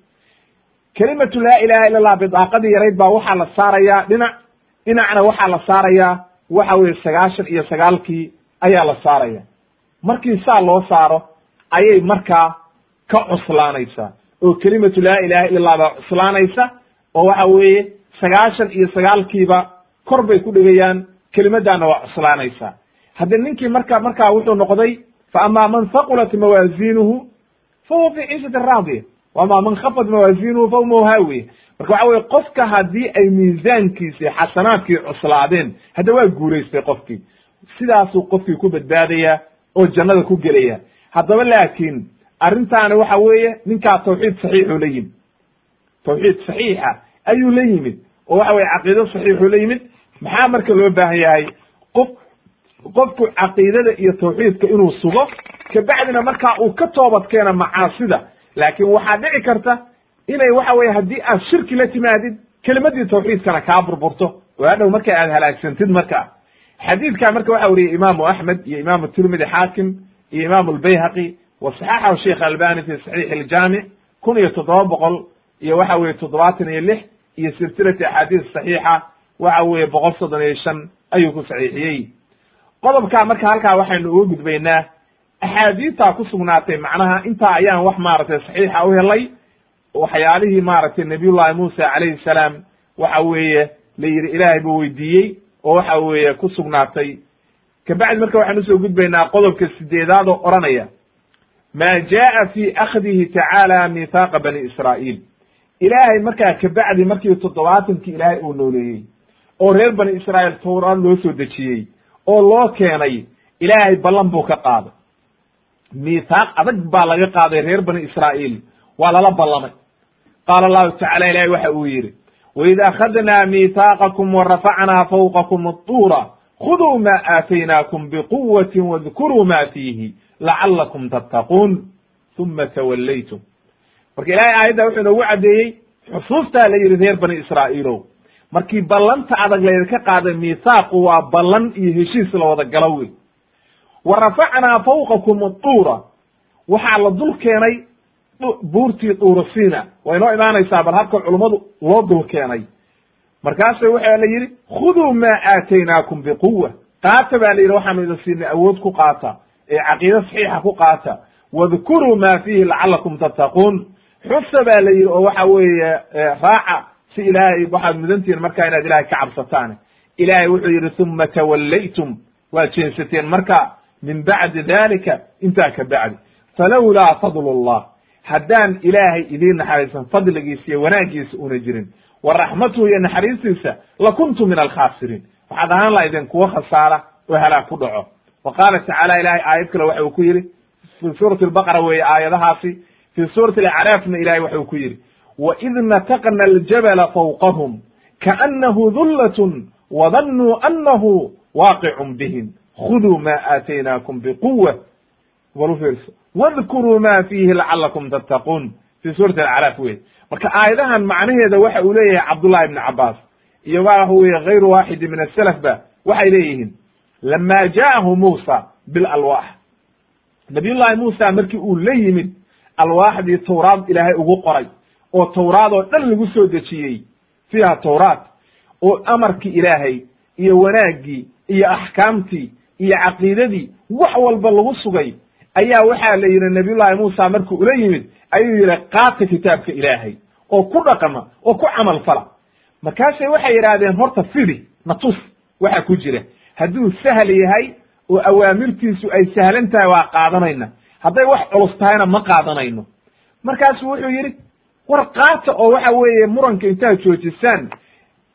Kelimatu laa ilaha illa allah bidaaqadii yarayd baa waxaa la saarayaa dhinac dhinacna waxaa la saarayaa waxa weye sagaashan iyo sagaalkii ayaa la saaraya. Markii saa loo saaro ayay markaa ka cuslaanaysaa oo kelimatu laa ilaha illa allah baa cuslaanaysa oo waxa weeye sagaashan iyo sagaalkiiba kor bay ku dhegayaan kelimaddaana waa cuslaanaysaa hadde ninkii marka markaa wuxuu noqday fa amaa man haqulat mawaaziinuhu fa huwa fi ciishatin raadiya. Wa amaa man khafat mawaaziinuhu fa umahu haawiya marka waxa weye qofka haddii ay miisaankiisi xasanaadkii cuslaadeen hadda waa guuraystay qofkii. Sidaasuu qofkii ku badbaadaya oo jannada ku gelaya haddaba laakiin arrintaani waxa weeye ninkaa tawxiid saxiixuu la yimid. Tawxiid saxiixa ayuu la yimid. Oo waxa weye caqiido saxiixuu la yimid. Maxaa marka loo baahan yahay? Qof qofku caqiidada iyo tawxiidka inuu sugo kabacdina markaa uu ka toobad keena macaasida. Laakiin waxaa dhici karta inay waxa weye haddii aad shirki la timaadid kelimadii tawxiidkana kaa burburto. Oo hadhow marka aad halaagsantid marka. Xadiidka marka waxa weriyey imaamu axmed iyo imaamu tirmidi xaakim iyo imaamu lbayhaqi wa saxaxahu sheikh albani fi saxiix iljaamic kun iyo toddoba boqol iyo waxa weye toddobaatan iyo lix iyo silsilati axaadiis saxiixa waxa weeye boqol soddon iyo shan ayuu ku saxiixiyey. Qodobkaa marka halkaa waxaynu uga gudbaynaa axaadiidtaa ku sugnaatay macnaha intaa ayaan wax maaragtay saxiixa u helay waxyaalihii maaragtay nabiyullahi muusa calayhi salaam waxa weeye la yidhi ilaahay buu weydiiyey oo waxa weeye ku sugnaatay. Kabacdi marka waxaan u soo gudbaynaa qodobka sideedaad oo odhanaya. Maa jaa fi akhdihi tacaala mithaaqa bani israa'iil. Ilaahay markaa kabacdi markii toddobaatankii ilaahay uu nooleeyey oo reer bani israa'iil towraad loo soo dejiyey oo loo keenay ilaahay ballan buu ka qaaday. Mithaaq adag baa laga qaaday reer bani israa'iil waa lala ballamay. Qaala allahu tacala ilahay waxa uu yidhi waid akhadnaa miithaaqakum wa rafacnaa fawqakum aطuura khuduu ma aataynaakum biquwatin wadkuruu ma fiihi lacalakum tattaquun. Uma tawallaytum. Marka ilahay aayadda wuxuu inoogu caddeeyey xusuustaa la yidhi reer bani israa'iilow. Markii ballanta adag laydinka qaaday miithaaqu waa ballan iyo heshiis la wada galo wey wa rafacnaa fawqakum aduura waxaa la dul keenay buurtii duurasiina way inoo imaanaysaa bal habka culummadu loo dul keenay. Markaasa waxaa la yidhi khuduu maa aataynaakum biquwa qaata baa la yidhi waxaanu idin siinay awood ku qaata ee caqiide saxiixa ku qaata. Wadkuruu ma fiihi lacalakum tattaquun. Xusa baa la yidhi oo waxa weeye raaca si ilaahay waxaad mudantihiin markaa inaad ilahay ka cabsataan ilaahay wuxuu yidhi uma tawallaytum. Waad jeensateen marka min bacdi dalika intaa ka bacdi. Falawlaa fadlu llah haddaan ilaahay idiin naxariisan fadligiisa iyo wanaaggiisa una jirin wa raxmatuhu iyo naxariistiisa lakuntu min alkhaasiriin. Waxaad ahaan laha idin kuwa khasaara oo halaag ku dhaco. Wa qaala tacaala ilahay aayad kale waxa uu ku yidhi fi suurati albaqara weeye aayadahaasi fi suurati alacraafna ilahay waxa uu ku yidhi waid nataqna aljabala fawqahum kaanahu dullatun wadannuu annahu waaqicun bihim khuduu ma aataynaakum biquwa bal u fiirso wadkuruu ma fiihi lacalakum tattaquun fi suurati alacraaf wey marka aayadahan macnaheeda waxa uu leeyahay cabdullahi ibni cabaas iyo waxa weye gayru waaxidi min asalaf ba waxay leeyihiin lama jaahu muusa bilalwaax nabiyullahi muusa markii uu la yimid alwaaxdii tawraad ilaahay ugu qoray oo tawraad oo dhan lagu soo dejiyey fiiha tawraat oo amarkii ilaahay iyo wanaaggii iyo axkaamtii iyo caqiidadii wax walba lagu sugay ayaa waxaa la yidhi nabiyullahi muusa markuu ula yimid ayuu yidhi qaata kitaabka ilaahay oo ku dhaqma oo ku camal fala. Markaasay waxay yidhaahdeen horta fidi natus waxa ku jira. Hadduu sahal yahay oo awaamirtiisu ay sahlan tahay waa qaadanayna. Hadday wax culus tahayna ma qaadanayno. Markaasu wuxuu yidhi war qaata oo waxa weeye muranka intaad joojisaan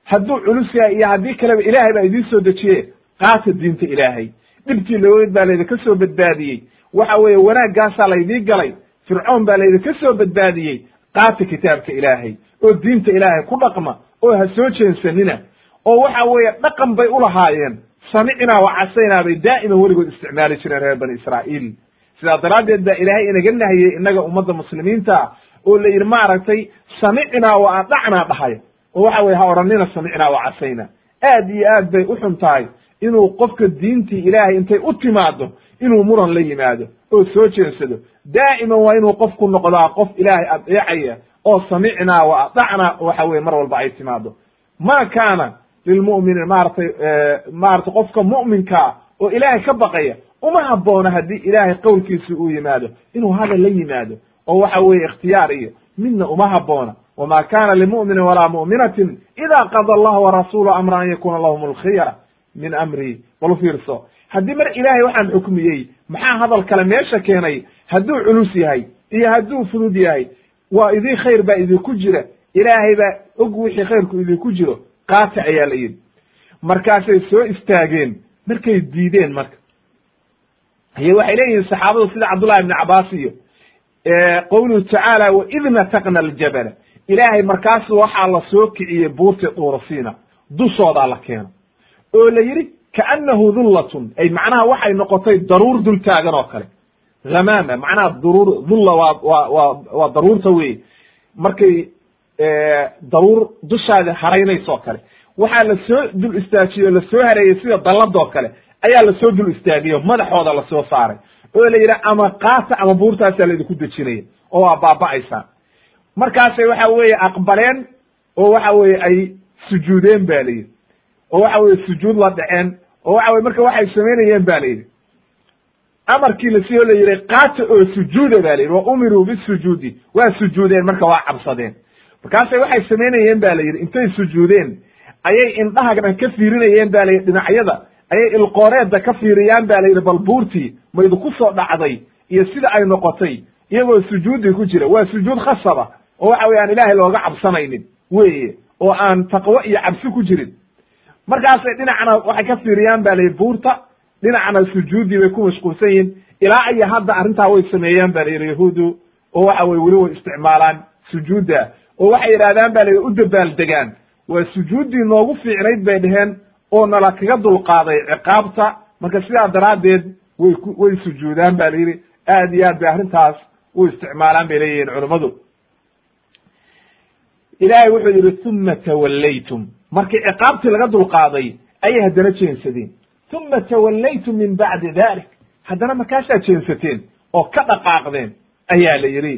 hadduu culus yahay iyo haddii kaleba ilaahay baa idiin soo dejiye qaata diinta ilaahay. Dhibtii laweyd baa laydinka soo badbaadiyey waxa weeye wanaaggaasaa laydii galay fircoon baa laydinka soo badbaadiyey qaata kitaabka ilaahay oo diinta ilaahay ku dhaqma oo ha soo jeensanina oo waxa weeye dhaqan bay ulahaayeen samicnaa wa casaynaa bay daa'iman weligood isticmaali jireen reer bani israa'iil. Sidaa daraaddeed baa ilaahay inaga nahiyey innaga ummadda muslimiinta oo la yidhi maaragtay samicnaa wa adacnaa dhahaya oo waxa weye ha odhanina samicnaa wa casayna. Aad iyo aad bay u xun tahay inuu qofka diintii ilaahay intay u timaado inuu muran la yimaado oo soo jeensado daa'iman waa inuu qofku noqdaa qof ilaahay adeecaya oo samicnaa wa adacnaa waxa weye mar walba ay timaado ma kaana lilmu'mini maaratay maaratay qofka mu'minkaa oo ilaahay ka baqaya uma habboona haddii ilaahay qowlkiisa uu yimaado inuu hadal la yimaado oo waxa weeye ikhtiyaar iyo midna uma habboona. Wma kana limu'minin walaa mu'minatin ida qada allahu warasulu amra an yakuna lahum alkhiyara min amrihi bal fiirso haddii mar ilaahay waxaan xukmiyey maxaa hadal kale meesha keenay? Hadduu culus yahay iyo hadduu fudud yahay waa idin khayr baa idinku jira. Ilaahay baa og wixii khayrku idinku jiro. Qaata ayaa la yidhi. Markaasay soo istaageen markay diideen marka. Iyo waxay leeyihiin saxaabadu sida cabdullahi ibni cabaas iyo qowluhu tacaala waid nataqna aljabala. Ilaahay markaasu waxaa la soo kiciyey buurti duurasiina dushoodaa la keeno. Oo la yidhi kaannahu dullatun ay macnaha waxay noqotay daruur dul taagan oo kale hamaama macnaha daruur dulla waa waa waa waa daruurta wey markay daruur dushaadi haraynayso kale waxaa la soo dul istaajiyo la soo hareeyey sida dalladoo kale ayaa la soo dul istaagiyo madaxooda la soo saaray oo la yidhi ama qaata ama buurtaasaa laidinku dejinaya oo waa baaba'aysaa markaasay waxa weeye aqbaleen oo waxa weye ay sujuudeen ba la yidhi oo waxa weye sujuud la dhaceen oo waxa weye marka waxay samaynayeen ba la yidhi. Amarkii lasiiyo la yidhi qaata oo sujuuda ba la yidhi wa umiruu bisujuudi. Waa sujuudeen marka waa cabsadeen. Markaasay waxay samaynayeen ba la yidhi intay sujuudeen ayay indhahana ka fiirinayeen ba la yidhi dhinacyada ayay ilqooreedda ka fiiriyaan ba la yidhi bal buurtii ma idinku soo dhacday iyo sida ay noqotay iyagoo sujuudi ku jira. Waa sujuud khasaba oo waxa weye aan ilaahay looga cabsanaynin weye oo aan taqwo iyo cabsi ku jirin markaasay dhinacna waxay ka fiiriyaan ba layidhi buurta dhinacna sujuudii bay ku mashquulsan yihiin ilaa iyo hadda arrintaa way sameeyaan ba layidhi yahuudu oo waxa weye weli way isticmaalaan sujuudda. Oo waxay yidhahdaan ba layidhi u dabaaldegaan waa sujuuddii noogu fiicnayd bay dheheen oo nala kaga dulqaaday ciqaabta. Marka sidaa daraaddeed way way sujuudaan ba layidhi aad iyo aad bay arrintaas u isticmaalaan bay leeyihiin culummadu ilaahay wuxuu yidhi uma tawallaytum markii ciqaabtii laga dulqaaday ayay haddana jeensadeen. Uma tawallaytum min bacdi dalik. Haddana markaasaa jeensateen oo ka dhaqaaqdeen ayaa la yidhi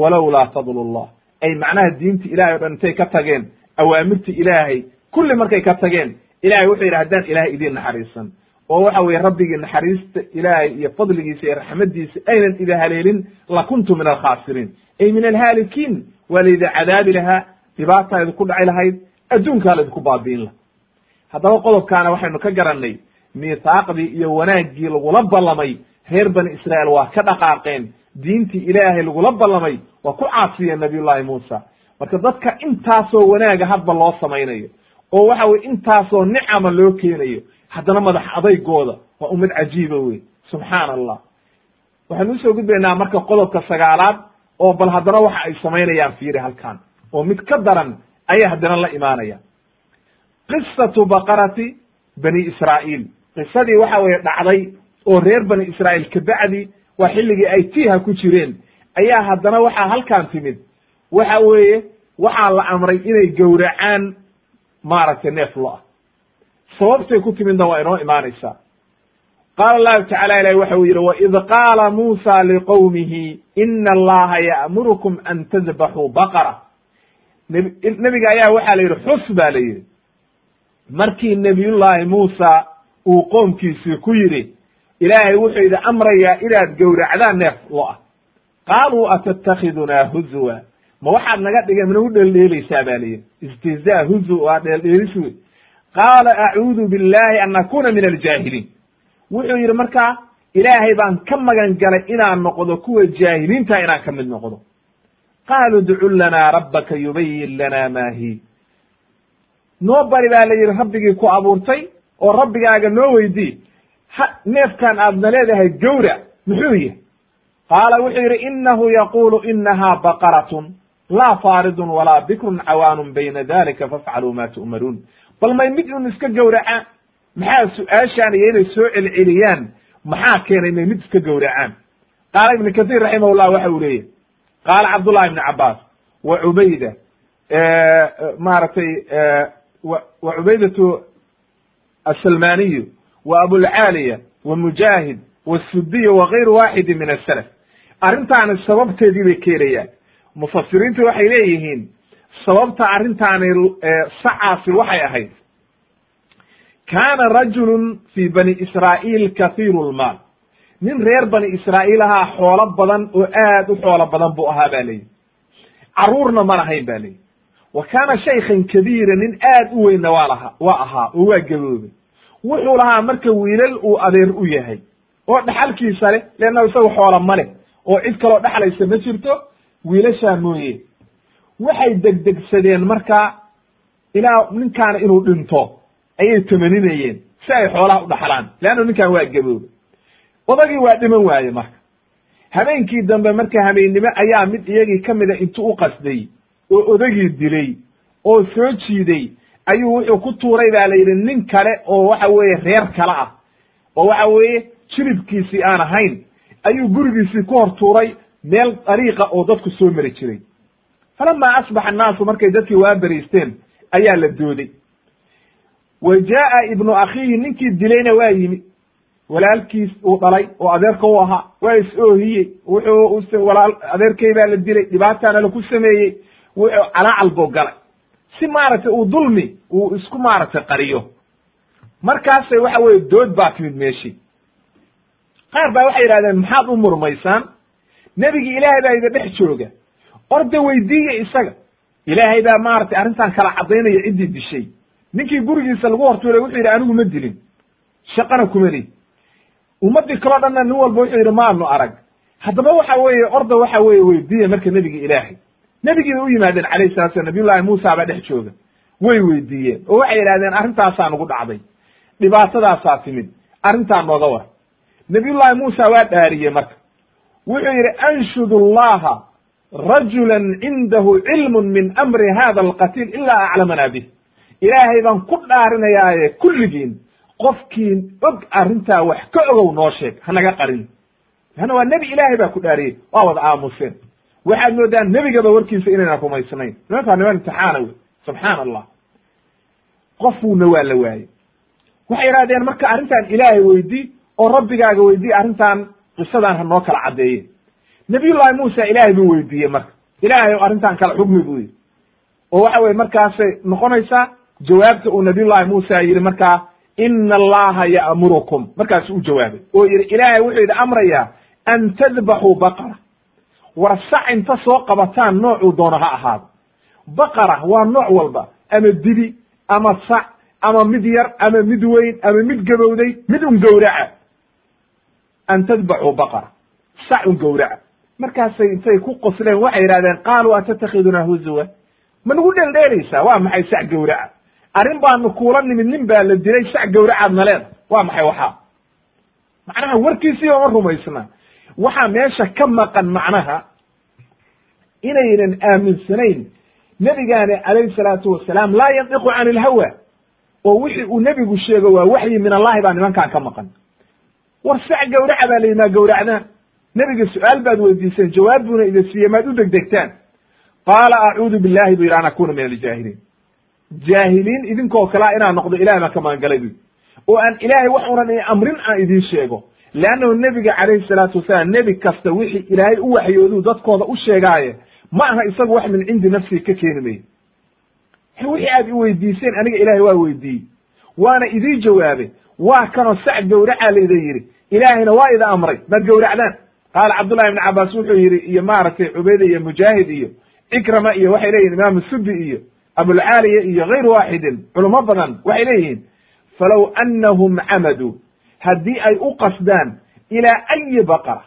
walowlaa fadlu llah ay macnaha diinti ilahay o dhan intay ka tageen awaamirti ilaahay kulli markay ka tageen ilahay wuxuu yidhi haddaan ilahay idiin naxariisan. Oo waxa weye rabbigii naxariista ilaahay iyo fadligiisa iyo raxmadiisa aynan ida haleelin lakuntu min alkhaasiriin ay min alhaalikiin waa laydin cadaabi lahaa dhibaataa idinku dhaci lahayd adduunkaa laydinku baabi'in laha haddaba qodobkaana waxaynu ka garannay miithaaqdii iyo wanaaggii lagula ballamay reer bani israa'iil waa ka dhaqaaqeen diintii ilaahay lagula ballamay waa ku caasiyeen nabiyullahi muusa. Marka dadka intaasoo wanaaga hadba loo samaynayo oo waxa weye intaasoo nicama loo keenayo haddana madax adaygooda waa ummad cajiiba wey subxaana allah waxaynu u soo gudbaynaa marka qodobka sagaalaad oo bal haddana waxa ay samaynayaan fiiri halkan oo mid ka daran ayay haddana la imaanayaan. Qisatu baqarati bani israa'iil. Qisadii waxa weye dhacday oo reer bani israa'iil kabacdi waa xilligii ay tiiha ku jireen. Ayaa haddana waxaa halkan timid. Waxa weeye waxaa la amray inay gowracaan maaragtay neef lo'a sababtay ku timidna waa inoo imaanaysaa. Qaala allahu tacala ilahi waxa uu yidhi waid qaala muusa liqowmihi ina allaha ya'murukum an tadbaxuu baqara nebiga ayaa waxaa la yidhi xus ba la yidhi. Markii nebiyullaahi muusa uu qoomkiisii ku yidhi ilaahay wuxuu idhi amrayaa inaad gowracdaan neef lo'a qaaluu atatakidunaa huzwa ma waxaad naga dhigeen managu dheeldheelaysaa ba la yidhi. Istihzaa huzu waa dheeldheelis wey qaala acuudu billahi an akuna min aljaahiliin. Wuxuu yidhi markaa ilaahay baan ka magan galay inaan noqdo kuwa jaahiliinta inaan ka mid noqdo qaaluu ducu lanaa rabbaka yubayin lana ma hi noo bari baa la yidhi rabbigii ku abuurtay oo rabbigaaga noo weydii neefkan aadna leedahay gowra muxuu yihi qaala wuxuu yidhi inahu yaqulu inaha baqaratun laa faaridun walaa bikrun cawaanun bayna dalika fafcaluu ma tu'maruun bal may mid un iska gowracaan maxaa su'aashaan inay soo celceliyaan maxaa keenay may mid iska gowracaan qaala ibnu kahiir raximahullah waxa uu leeyahy qaala cabdullahi ibni cabaas wa cubayda maaragtay wa cubaydatu asalmaniyu wa abulcaaliya wa mujaahid wasudiy wa gayru waaxidi min asalaf arrintaani sababteedii bay keenayaan mufasiriintu waxay leeyihiin sababta arrintaani sacaasi waxay ahayd kaana rajulun fi bani israa'iil kathiiru lmaal nin reer bani israa'iil ahaa xoolo badan oo aad u xoolo badan buu ahaa ba leyihi carruurna ma lahayn ba leyihi wa kaana shaykhan kabiira nin aad u weynna waa lahaa waa ahaa oo waa gaboobay wuxuu lahaa marka wiilal uu adeer u yahay. Oo dhaxalkiisa leh leanna isaga xoola ma leh. Oo cid kaloo dhexlaysa ma jirto wiilashaa mooye. Waxay degdegsadeen markaa ilaa ninkaana inuu dhinto ayay tamaninayeen si ay xoolaha u dhaxlaan. Leanna ninkan waa gaboobe odagii waa dhiman waaye marka. Habeenkii dambe marka habeennimo ayaa mid iyagii ka mida intuu u qasday oo odagii dilay oo soo jiiday ayuu wuxuu ku tuuray baa la yidhi nin kale oo waxa weeye reer kale ah oo waxa weeye jiribkiisii aan ahayn ayuu gurigiisii ku hor tuuray meel dariiqa oo dadku soo mari jiray. Falamaa asbaxa annaasu markay dadkii waa beriisteen ayaa la dooday. Wa jaa'a ibnu akhiihi ninkii dilayna waa yimi walaalkiis uu dhalay oo adeerka u ahaa waa is oohiyey wuxuu walaal adeerkay baa la dilay dhibaataana laku sameeyey. Wuxuu calaacal buu galay. Si maaragtay uu dulmi uu isku maaragtay qariyo. Markaasay waxa weye dood baa timid meeshii. Qaar baa waxay yidhahdeen maxaad u murmaysaan? Nebigii ilaahay baa ida dhex jooga. Orda weydiiya isaga. Ilaahay baa maaragtay arrintan kala caddaynaya ciddii dishay. Ninkii gurigiisa lagu hortuulay wuxuu yidhi anigu ma dilin. Shaqana kuma li ummaddii kaloo dhanna nin walba wuxuu yidhi maanu arag. Haddaba waxa weeye orda waxa weeye weydiiya marka nebigii ilaahay. Nebigiiba u yimaadeen calayhi salatu slam nabiyullahi muusa baa dhex jooga. Way weydiiyeen oo waxay yidhahdeen arrintaasaa nagu dhacday dhibaatadaasaa timid arrintaa nooga war. Nabiyullahi muusa waa dhaariyey marka. Wuxuu yidhi anshudu allaha rajulan cindahu cilmun min amri hada alqatiil ilaa aclamana bih ilaahay baan ku dhaarinayaaye kulligiin qofkii og arrintaa wax ka ogow noo sheeg hanaga qarin. Leanna waa nebi ilaahay baa ku dhaariyey waa wada aamuseen. Waxaad moodaan nebigaba warkiisa inaynan rumaysnayn. Nimankaa niman imtixaana wey. Subxaana allah qofuuna waa la waayey. Waxay idhahdeen marka arrintan ilaahay weydii oo rabbigaaga weydii arrintan qisadan ha noo kala caddeeye nabiyullahi muusa ilaahay buu weydiiyey marka. Ilaahay o arrintan kala xugmi buu yidhi. Oo waxa weye markaasay noqonaysaa jawaabta uu nabiyullahi muusa yidhi markaa ina allaha ya'murukum. Markaasu u jawaabay. Oo yidhi ilaahay wuxuu yidhi amrayaa an tadbaxuu baqara. War sac inta soo qabataan noocuu doono ha ahaado. Baqara waa nooc walba. Ama dibi ama sac ama mid yar ama mid weyn ama mid gabowday mid un gowraca. An tadbacuu baqara. Sac un gowraca. Markaasay intay ku qosleen waxay yidhahdeen qaaluu atatakiduna huzuwa ma nagu dheeldheelaysaa waa maxay sac gowraca arrin baanu kuula nimid nin baa la dilay sac gowracaad na leeda waa maxay waxaa? Macnaha warkiisiiba ma rumaysna. Waxaa meesha ka maqan macnaha inaynan aaminsanayn nebigaani calayhi salaatu wasalaam laa yandiqu can ilhawa oo wixii uu nebigu sheego waa waxyi min allahi baa nimankaan ka maqan. War sac gawraca baa la yidhi maa gawracdaan nebiga su'aal baad weydiiseen jawaab buuna idin siiye maad u degdegtaan. Qaala acuudu billahi bu yidhi an akuna min aljaahiliin jaahiliin idinkoo kalea inaan noqdo ilahay baan ka magangalay bu oo aan ilaahay wax unan i amrin aan idiin sheego leannahu nebiga calayhi salaatu wasalaam nebi kasta wixii ilaahay u waxyooduu dadkooda u sheegaaye ma aha isagu wax min cindi nafsii ka keeni mayo wixii aad i weydiiseen aniga ilaahay waa weydiiyey. Waana idii jawaabay waa kanoo sac gawracaa la idin yidhi ilaahayna waa ida amray maad gawracdaan qaala cabdullahi ibni cabaas wuxuu yidhi iyo maaragtay cubeyda iyo mujaahid iyo cikrama iyo waxay leeyihiin imaamu sudi iyo abulcaaliya iyo gayr waaxidin culamo badan waxay leeyihiin falow annahum camaduu haddii ay u qasdaan ilaa ayi baqara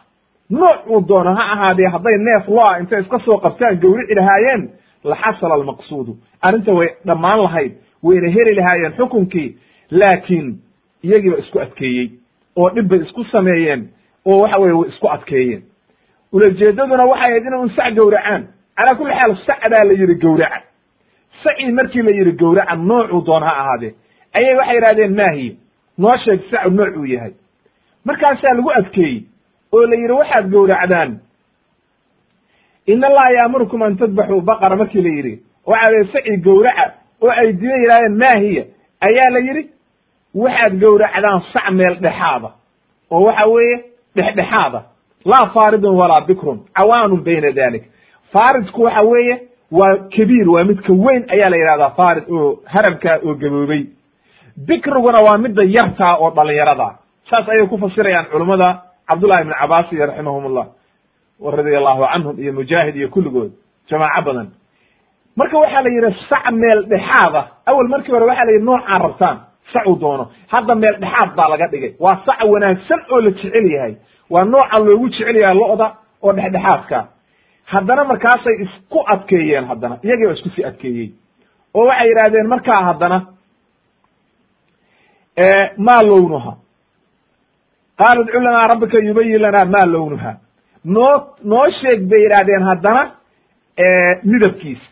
nooc uu doono ha ahaadee hadday neef lo'a intay iska soo qabtaan gawrici lahaayeen laxasala almaqsuudu. Arrinta way dhammaan lahayd wayna heli lahaayeen xukunkii laakiin iyagiiba isku adkeeyey oo dhib bay isku sameeyeen oo waxa weye way isku adkeeyeen. Ulajeedaduna waxay ahayd inay un sac gowracaan calaa kulli xaal sac baa la yidhi gowraca sacii markii la yidhi gowraca noocuu doon ha ahaadee ayay waxay yidhahdeen maahiya noo sheeg sacu nooc uu yahay. Markaasaa lagu adkeeyey oo la yidhi waxaad gowracdaan in allaha yaamurukum an tadbaxuu baqara markii la yidhi. Waxaa la saci gowraca oo ay dina yidhahdeen maahiya ayaa la yidhi waxaad gowracdaan sac meel dhexaada. Oo waxa weeye dhexdhexaada. Laa faaridun walaa bikrun cawaanun bayna dalik faaridku waxa weeye waa kabiir waa midka weyn ayaa la yidhahdaa faarid oo harabkaa oo gaboobay. Bikriguna waa midda yartaa oo dhalinyarada saas ayay ku fasirayaan culummada cabdullahi ibn cabaas iyo raximahum llah radia allahu canhum iyo mujaahid iyo kulligood jamaaco badan. Marka waxaa la yidhi sac meel dhexaada awel markii hore waxaa la yidhi noocaa rabtaan sacu doono. Hadda meel dhexaad baa laga dhigay. Waa sac wanaagsan oo la jecel yahay. Waa nooca loogu jecel yahay lo'da oo dhexdhexaadka haddana markaasay isku adkeeyeen haddana iyagii baa isku sii adkeeyey. oo waxay yidhahdeen markaa haddana maa lownuha qaala idcu rabbika yubayin lanaa maa lownuha noo noo sheeg bay yidhahdeen haddana midabkiisa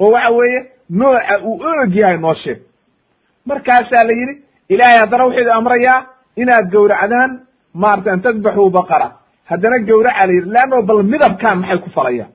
oo waxa weeye nooca uu og yahay noo sheeg. Markaasaa la yidhi ilaahay haddana wuxuu idi amrayaa inaad gowracdaan maarata an tadbaxuu baqara haddana gowraca la yidhi leanno bal midabkaan maxay ku falayaan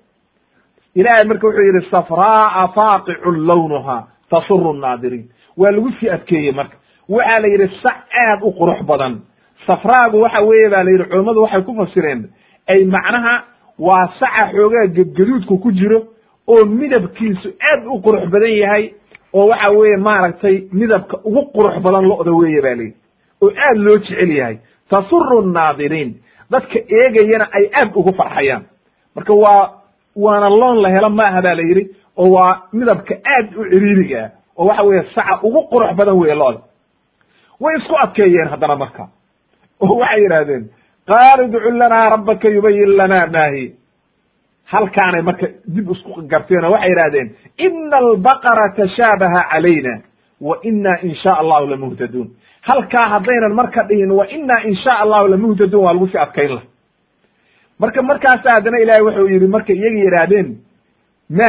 ilaahay marka wuxuu yidhi safraaa faaqicun lawnuha tasuru nnaadiriin waa lagu sii adkeeyey marka. Waxaa la yidhi sac aad u qurux badan. Safraagu waxa weeye ba la yidhi culammadu waxay ku fasireen ay macnaha waa saca xoogaa gedgaduudku ku jiro oo midabkiisu aad u qurux badan yahay oo waxa weeye maaragtay midabka ugu qurux badan lo'da weeye ba layidhi oo aad loo jecel yahay. Tasuru nnaadiriin dadka eegayana ay aad ugu farxayaan. Marka waa waana loon la helo maaha ba la yidhi oo waa midabka aad u ciriiriga ah oo waxa weeye saca ugu qurux badan weeye lo'da way isku adkeeyeen haddana marka. Oo waxay yidhahdeen qaala idcu lanaa rabbaka yubayin lanaa maahi halkaanay marka dib isku garteen oo waxay yidhahdeen ina albaqara tashaabaha calayna wa ina in sha allahu lamuhtaduun halkaa haddaynan marka dhihin wa ina in sha allahu lamuhtaduun waa lagu sii adkayn lah marka markaasa haddana ilahay wuxuu yidhi markay iyaga yidhaahdeen ma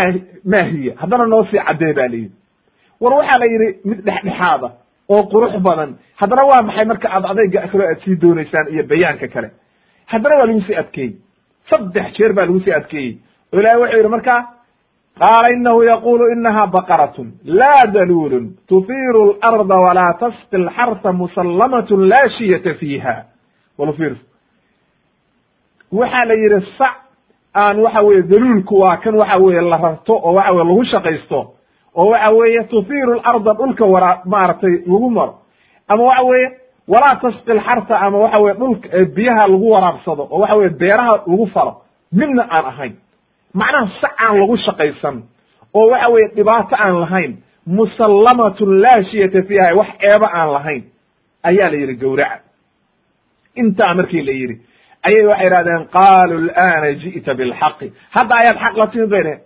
ma hiya. Haddana noo sii caddee ba la yidhi. War waxaa la yidhi mid dhexdhexaada oo qurux badan. Haddana waa maxay marka aad adayga kale aad sii doonaysaan iyo bayaanka kale? Haddana waa lagu sii adkeeyey saddex jeer baa lagu sii adkeeyey oo ilahay wuxuu yidhi marka qaala inahu yaqulu inaha baqaratun laa daluulun tufiru larda walaa tasqi lxarsa musallamatun laa shiyata fiiha walfir waxaa la yidhi sac aan waxa weye daluulku waa kan waxa weye la rarto oo waxa weye lagu shaqaysto oo waxa weeye tufiru larda dhulka wara maaragtay lagu maro ama waxa weeye walaa tasqi lxarta ama waxa weye dhulka biyaha lagu waraabsado oo waxa weye beeraha lagu falo midna aan ahayn macnaha sac aan lagu shaqaysan oo waxa weye dhibaato aan lahayn musallamatun laa shiyata fiiha wax eeba aan lahayn ayaa la yidhi gowraca. Intaa markii la yidhi ayay waxay idhahdeen qaaluu lana ji'ta bilxaqi. Hadda ayaad xaq la timid bay dheheen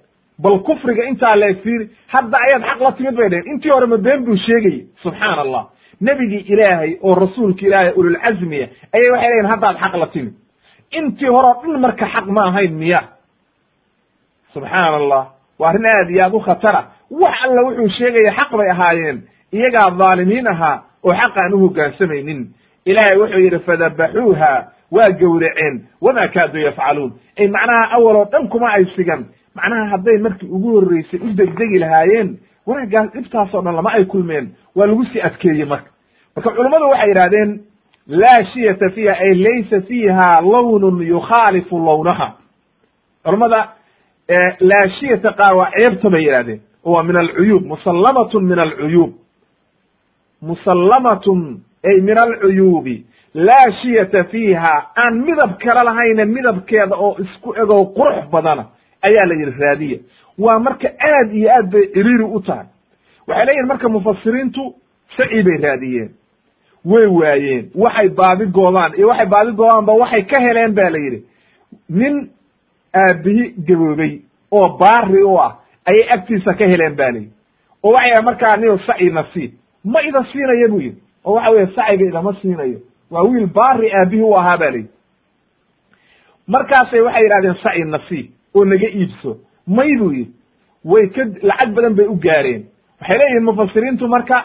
bal kufriga intaa leeg fiiri hadda ayaad xaq la timid bay dheheen intii hore ma been buu sheegayey subxaana allah nebigii ilaahay oo rasuulka ilaahay ululcazmiya ayay waxay leeyihiin haddaad xaq la timid. Intii hore o dhan marka xaq ma ahayn miya subxaana allah waa arrin aad iyo aad u khatara. Wax alla wuxuu sheegaya xaq bay ahaayeen. Iyagaa dhaalimiin ahaa oo xaq aan u hoggaansamaynin ilaahay wuxuu yidhi fadabaxuuha waa gowraceen. Wamaa kaaduu yafcaluun. Ay macnaha awal oo dhan kuma ay sigan macnaha hadday markii ugu horreysay u degdegi lahaayeen wanaaggaas dhibtaasoo dhan lama ay kulmeen. Waa lagu sii adkeeyey marka. Marka culummadu waxay yidhahdeen laa shiyata fiiha ay laysa fiiha lawnun yukhaalifu lawnaha culummada laa shiyata qaar waa ceebta bay yidhahdeen oo waa min alcuyuub musallamatun min alcuyuub. Musallamatun ay min alcuyuubi. Laa shiyata fiiha aan midab kala lahayne midabkeeda oo isku egoo qurux badana ayaa la yidhi raadiya. Waa marka aad iyo aad bay ciriiri u tahay. Waxay leeyihiin marka mufasiriintu saci bay raadiyeen. Way waayeen. Waxay baadi goobaan iyo waxay baadi goobaanba waxay ka heleen ba la yidhi. Nin aabihi gaboobay oo baari u ah ayay agtiisa ka heleen ba oo waxay markaa nin saci nasiib. Ma ida siinaya buu yidhi. Oo waxa weye saciga idama siinayo. Waa wiil baari aabihi u ahaa ba layidhi markaasay waxay yidhahdeen saci nasiib oo naga iibso. May buu yidhi. Way ka lacag badan bay u gaareen. Waxay leeyihiin mufasiriintu marka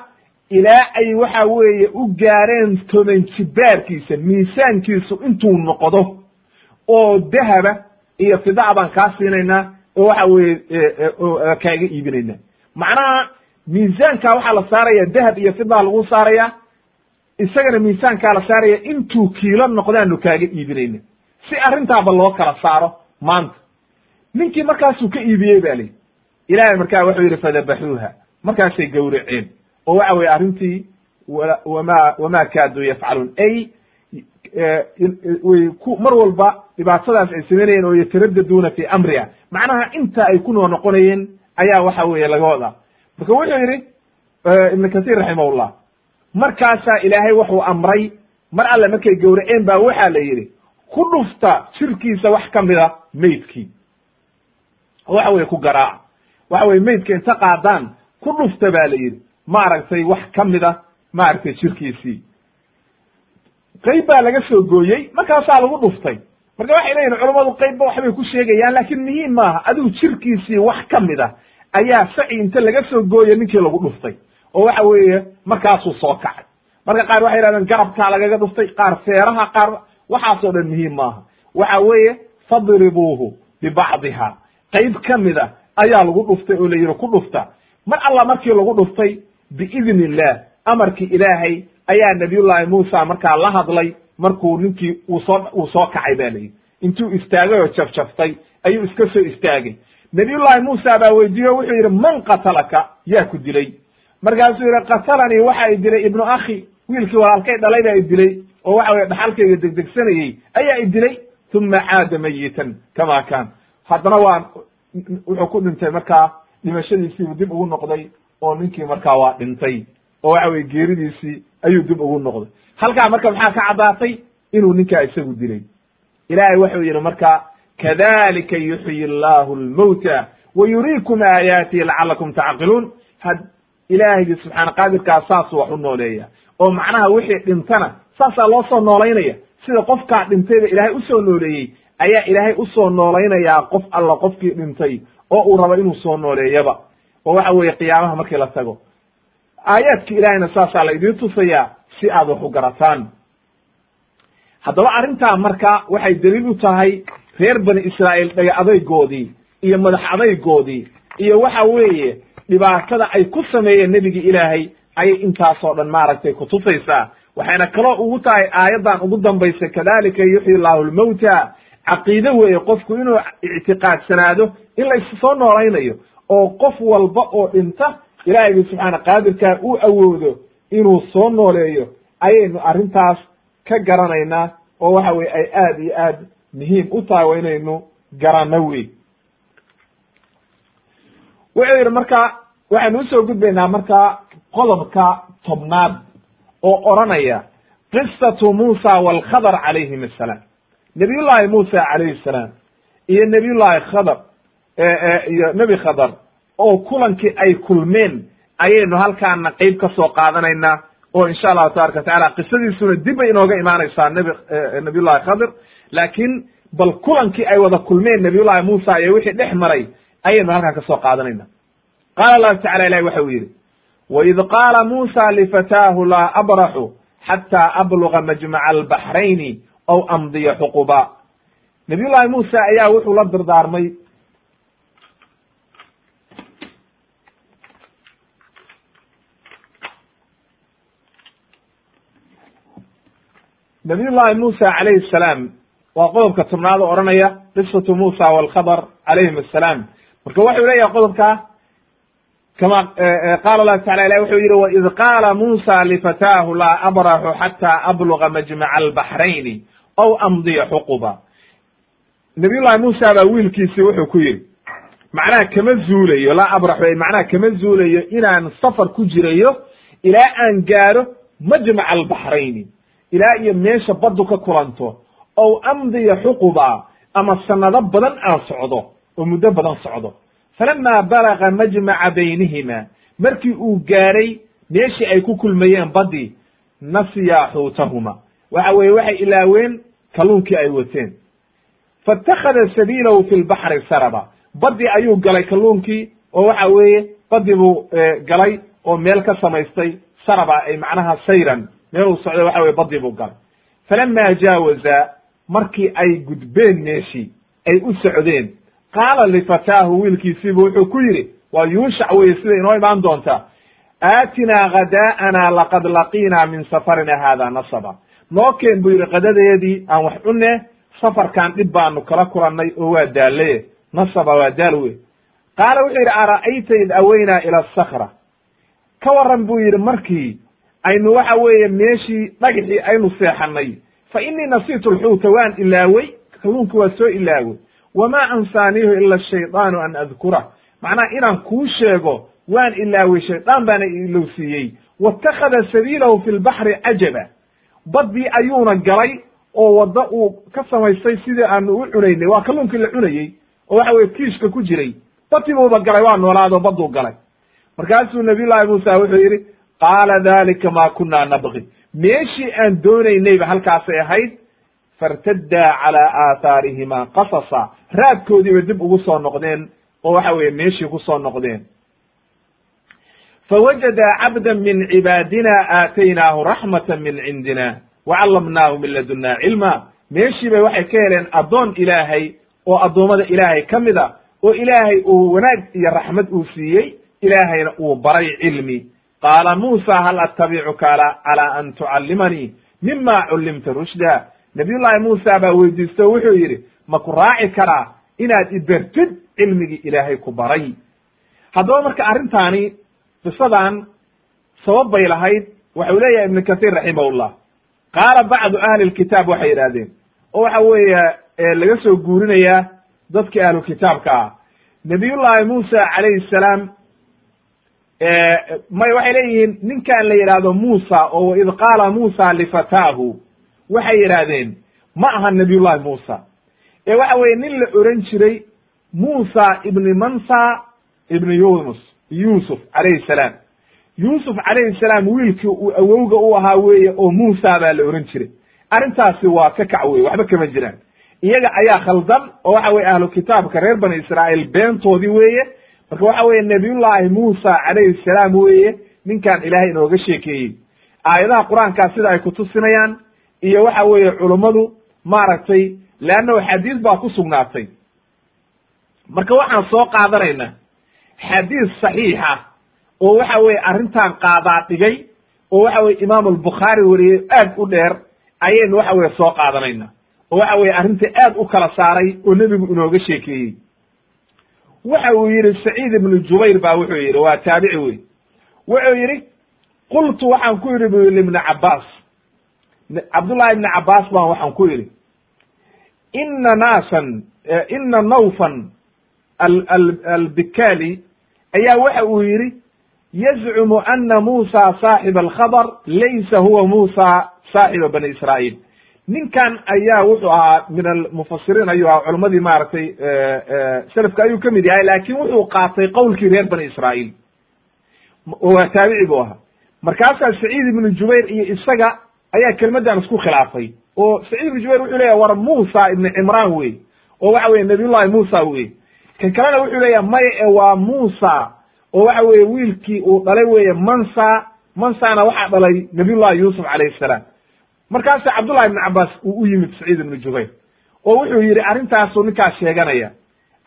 ilaa ay waxa weeye u gaareen toban jibaarkiisa miisaankiisu intuu noqdo oo dahaba iyo fidaa baan kaa siinaynaa oo waxa weeye kaaga iibinaynaa. Macnaha miisaankaa waxaa la saaraya dahab iyo fidaa lagu saaraya isagana miisaankaa la saaraya intuu kiilo noqdaanu kaaga iibinayna si arrintaaba loo kala saaro maanta. Ninkii markaasuu ka iibiyey ba lihi ilahay markaa wuxuu yidhi fadabaxuuha markaasay gowraceen. Oo waxa weye arrintii wama wama kaaduu yafcaluun. Ay mar walba dhibaatadaas ay samaynayeen oo yataraddaduuna fi amriha. Macnaha inta ay ku noo noqonayeen ayaa waxa weeye laga wadaa. Marka wuxuu yidhi ibn kathir raximahullah markaasaa ilaahay wuxuu amray mar alle markay gowraceen baa waxaa la yidhi ku dhufta jirkiisa wax ka mida meydkii waxa weye ku garaaca waxa weye meydka inta qaadaan ku dhufta baa la yidhi maaragtay wax ka mida maaragtay jirkiisii qayb baa laga soo gooyey markaasaa lagu dhuftay. Marka waxay leeyihiin culammadu qaybba waxbay ku sheegayaan laakiin muhiim maaha adigu jirkiisii wax ka mid a ayaa saci inta laga soo gooye ninkii lagu dhuftay. Oo waxa weeye markaasuu soo kacay. Marka qaar waxay yidhahdeen garabkaa lagaga dhuftay qaar feeraha qaar waxaasoo dhan muhiim maaha. Waxa weeye fadribuuhu bibacdiha qayb ka mid a ayaa lagu dhuftay oo la yidhi ku dhufta. Mar alla markii lagu dhuftay biidni illah amarkii ilaahay ayaa nabiyullaahi muusa markaa la hadlay markuu ninkii uu soo uu soo kacay ba layidhi. Intuu istaagay oo jafjaftay ayuu iska soo istaagay. Nabiyullaahi muusa baa weydiiye o wuxuu yidhi man qatalaka? Yaa ku dilay. Markaasuu yidhi qatalanii waxa i dilay ibnu akhi. Wiilkii walaalkay dhalay baa i dilay oo waxa weye dhaxalkayga degdegsanayey ayaa i dilay uma caada mayitan kama kaan. Haddana waa wuxuu ku dhintay markaa dhimashadiisiibuu dib ugu noqday oo ninkii markaa waa dhintay. Oo waxa weye geeridiisii ayuu dib ugu noqday. Halkaa marka maxaa ka caddaatay? Inuu ninkaa isagu dilay. Ilaahay wuxuu yidhi marka kadalika yuxyi allahu lmawta wa yuriikum aayaatihi lacalakum tacqiluun. Had ilaahigii subxaana qaadirkaa saasuu wax u nooleeya. Oo macnaha wixii dhintana saasaa loo soo noolaynaya. Sida qofkaa dhintayba ilaahay u soo nooleeyey ayaa ilaahay u soo noolaynayaa qof alla qofkii dhintay oo uu rabo inuu soo nooleeyaba. Oo waxa weeye qiyaamaha markii la tago aayaadki ilaahayna saasaa la idiin tusayaa si aad wax u garataan. Haddaba arrintaa marka waxay daliil u tahay reer bani israa'iil dhaga adaygoodii iyo madax adaygoodii iyo waxa weeye dhibaatada ay ku sameeyeen nebigii ilaahay ayay intaasoo dhan maaragtay kutusaysaa waxayna kaloo ugu tahay aayaddan ugu dambaysa kadalika yuxyi llahu lmawta caqiide weeye qofku inuu ictiqaadsanaado in la issoo noolaynayo oo qof walba oo dhinta ilaahaygi subxaana qaadirkaa uu awoodo inuu soo nooleeyo. Ayaynu arrintaas ka garanaynaa oo waxa weye ay aad iyo aad muhiim u tahay waa inaynu garanno wey wuxuu yidhi marka waxaynu u soo gudbaynaa marka qodobka tobnaad oo odranaya qisatu muusa walkhadar calayhim assalaam nabiyullaahi muusa calayhi salaam iyo nabiyullaahi khadar iyo nebi khadar oo kulankii ay kulmeen ayaynu halkaana qeyb ka soo qaadanaynaa oo insha allahu tabaraka watacaala qisadiisuna dib bay inooga imaanaysaa nebi nabiyullahi khadir. Laakiin bal kulankii ay wada kulmeen nabiyullahi muusa iyo wixii dhex maray ayaynu halkaan ka soo qaadanayna qaala allahu tacala ilahi waxa uu yidhi waid qaala muusa lifataahu laa abraxu xataa abluga majmaca albaxrayni aw amdiya xuquba. Nabiyullahi muusa ayaa wuxuu la dardaarmay nabiyullahi muusa calayhi salaam waa qodobka tobnaad oo odhanaya qisatu muusa walkhadar calayhim assalaam marka wuxuu leeyahay qodobka kama qaala allahu tacala ilah wuxuu yidhi waid qaala muusa lifataahu laa abraxu xataa abluga majmaca albaxrayni aw amdiya xuquba nabiyullahi muusa baa wiilkiisii wuxuu ku yidhi macnaha kama zuulayo laa abraxu macnaha kama zuulayo inaan safar ku jirayo ilaa aan gaaro majmaca albaxrayni ilaa iyo meesha baddu ka kulanto. Ow amdiya xuquba ama sanado badan aan socdo oo muddo badan socdo. Falama balaga majmaca baynihima markii uu gaaray meeshii ay ku kulmayeen baddii nasiya xuutahuma waxa weeye waxay ilaaween kalluunkii ay wateen. Faاtakhada sabiilahu fi lbaxri saraba. Baddii ayuu galay kalluunkii oo waxa weeye baddii buu galay oo meel ka samaystay saraba ay macnaha sayran meeluu socday waxa weye baddii buu galay. Falama jaawaza markii ay gudbeen meeshii ay u socdeen qaala lifataahu wiilkiisiibu wuxuu ku yidhi waa yuushac weye sida inoo imaan doonta aatinaa khadaa'ana laqad laqiinaa min safarina haada nasaba. Noo keen buu yidhi qadadeedii aan wax cunne safarkan dhib baanu kala kulannay oo waa daalaye nasaba waa daal wey qaala wuxuu yidhi ara'ayta id aweynaa ila asakra ka waran buu yidhi markii aynu waxa weeye meeshii dhagxii aynu seexanay fa inii nasiitu lxuuta waan ilaawey kalluunki waa soo ilaawey wamaa ansaaniihu ila shaydaanu an adkura. Macnaha inaan kuu sheego waan ilaawey shaydaan baana ilowsiiyey waittakhada sabiilahu fi lbaxri cajaba baddii ayuuna galay oo wadda uu ka samaystay sidii aanu u cunaynay waa kalluunkii la cunayey oo waxa weye kiishka ku jiray. Badii buuba galay waa noolaado badduu galay. Markaasuu nabiyullahi muusa wuxuu yidhi qaala dalika ma kunna nabgi meeshii aan doonaynayba halkaasay ahayd fartaddaa calaa aathaarihima qasasa. Raadkoodiiba dib ugu soo noqdeen oo waxa weeye meeshii ku soo noqdeen. Fawajada cabda min cibaadina aataynaahu raxmata min cindina wacallamnaahu min ladunna cilma. Meeshii bay waxay ka heleen addoon ilaahay oo addoommada ilaahay ka mid a oo ilaahay uu wanaag iyo raxmad uu siiyey ilaahayna uu baray cilmi qaala muusa hal attabicuka calaa an tucallimanii mima cullimta rushda nabiyullaahi muusa baa weydiisto wuxuu yidhi ma ku raaci karaa inaad ibertid cilmigii ilaahay ku baray haddaba marka arrintaani qisadan sabab bay lahayd waxau leeyahay ibnu kathiir raximahullah qaala bacdu ahli lkitaab waxay yidhahdeen oo waxa weeye laga soo guurinayaa dadkii ahlu kitaabka ah nabiyullaahi muusa calayhi salaam may waxay leeyihiin ninkan la yidhaahdo muusa oo id qaala muusa lifataahu waxay yidhaahdeen ma aha nabiyullahi muusa. Ee waxa weye nin la oran jiray muusa ibni mansa ibni yunus yuusuf calayhi salaam. Yuusuf calayhi salaam wiilkii uu awowga u ahaa weeye oo muusa baa la oran jiray. Arrintaasi waa ka kac weye waxba kama jiraan. Iyaga ayaa khaldan oo waxa weye ahlu kitaabka reer bani israa'iil beentoodii weeye marka waxa weye nabiyullaahi muusa calayhi salaam weeye ninkan ilaahay inooga sheekeeyey. Aayadaha qur'aankaa sida ay kutusinayaan iyo waxa weeye culummadu maaragtay leannahu xadiis baa ku sugnaatay. Marka waxaan soo qaadanaynaa xadiis saxiixa oo waxa weye arrintan qaadaa dhigay oo waxa weye imaam albukhaari wariyey aad u dheer ayaynu waxa weye soo qaadanayna. Oo waxa weye arrinta aad u kala saaray oo nebigu inooga sheekeeyey waxa uu yidhi saciid ibnu jubayr ba wuxuu yidhi waa taabici wey wuxuu yidhi qultu waxaan ku yidhi bu ibni cabbaas cabdullahi ibni cabbaas baan waxaan ku yidhi ina naasan ina nawfan albikali ayaa waxa uu yidhi yazcumu ana muusa saaxiba alkhabr laysa huwa muusa saaxiba bani israa'iil ninkan ayaa wuxuu ahaa min almufasiriin ayuu ahaa culammadii maaragtay selafka ayuu ka mid yahay laakin wuxuu qaatay qowlkii reer bani israa'iil. Waa taabici buu ahaa. Markaasaa saciid ibnu jubayr iyo isaga ayaa kelmaddan isku khilaafay oo saciid ibnu jubayr wuxuu leyahy war muusa ibni cimraan wey oo waxa weye nabiyullahi muusa wey. Kan kalena wuxuu leeyahay maya e waa muusa oo waxa weye wiilkii uu dhalay weye mansa mansana waxaa dhalay nabiyullahi yuusuf calayhi salaam markaasa cabdullahi ibn cabbaas uu u yimid saciid ibnu jubayr oo wuxuu yidhi arrintaasuu ninkaas sheeganaya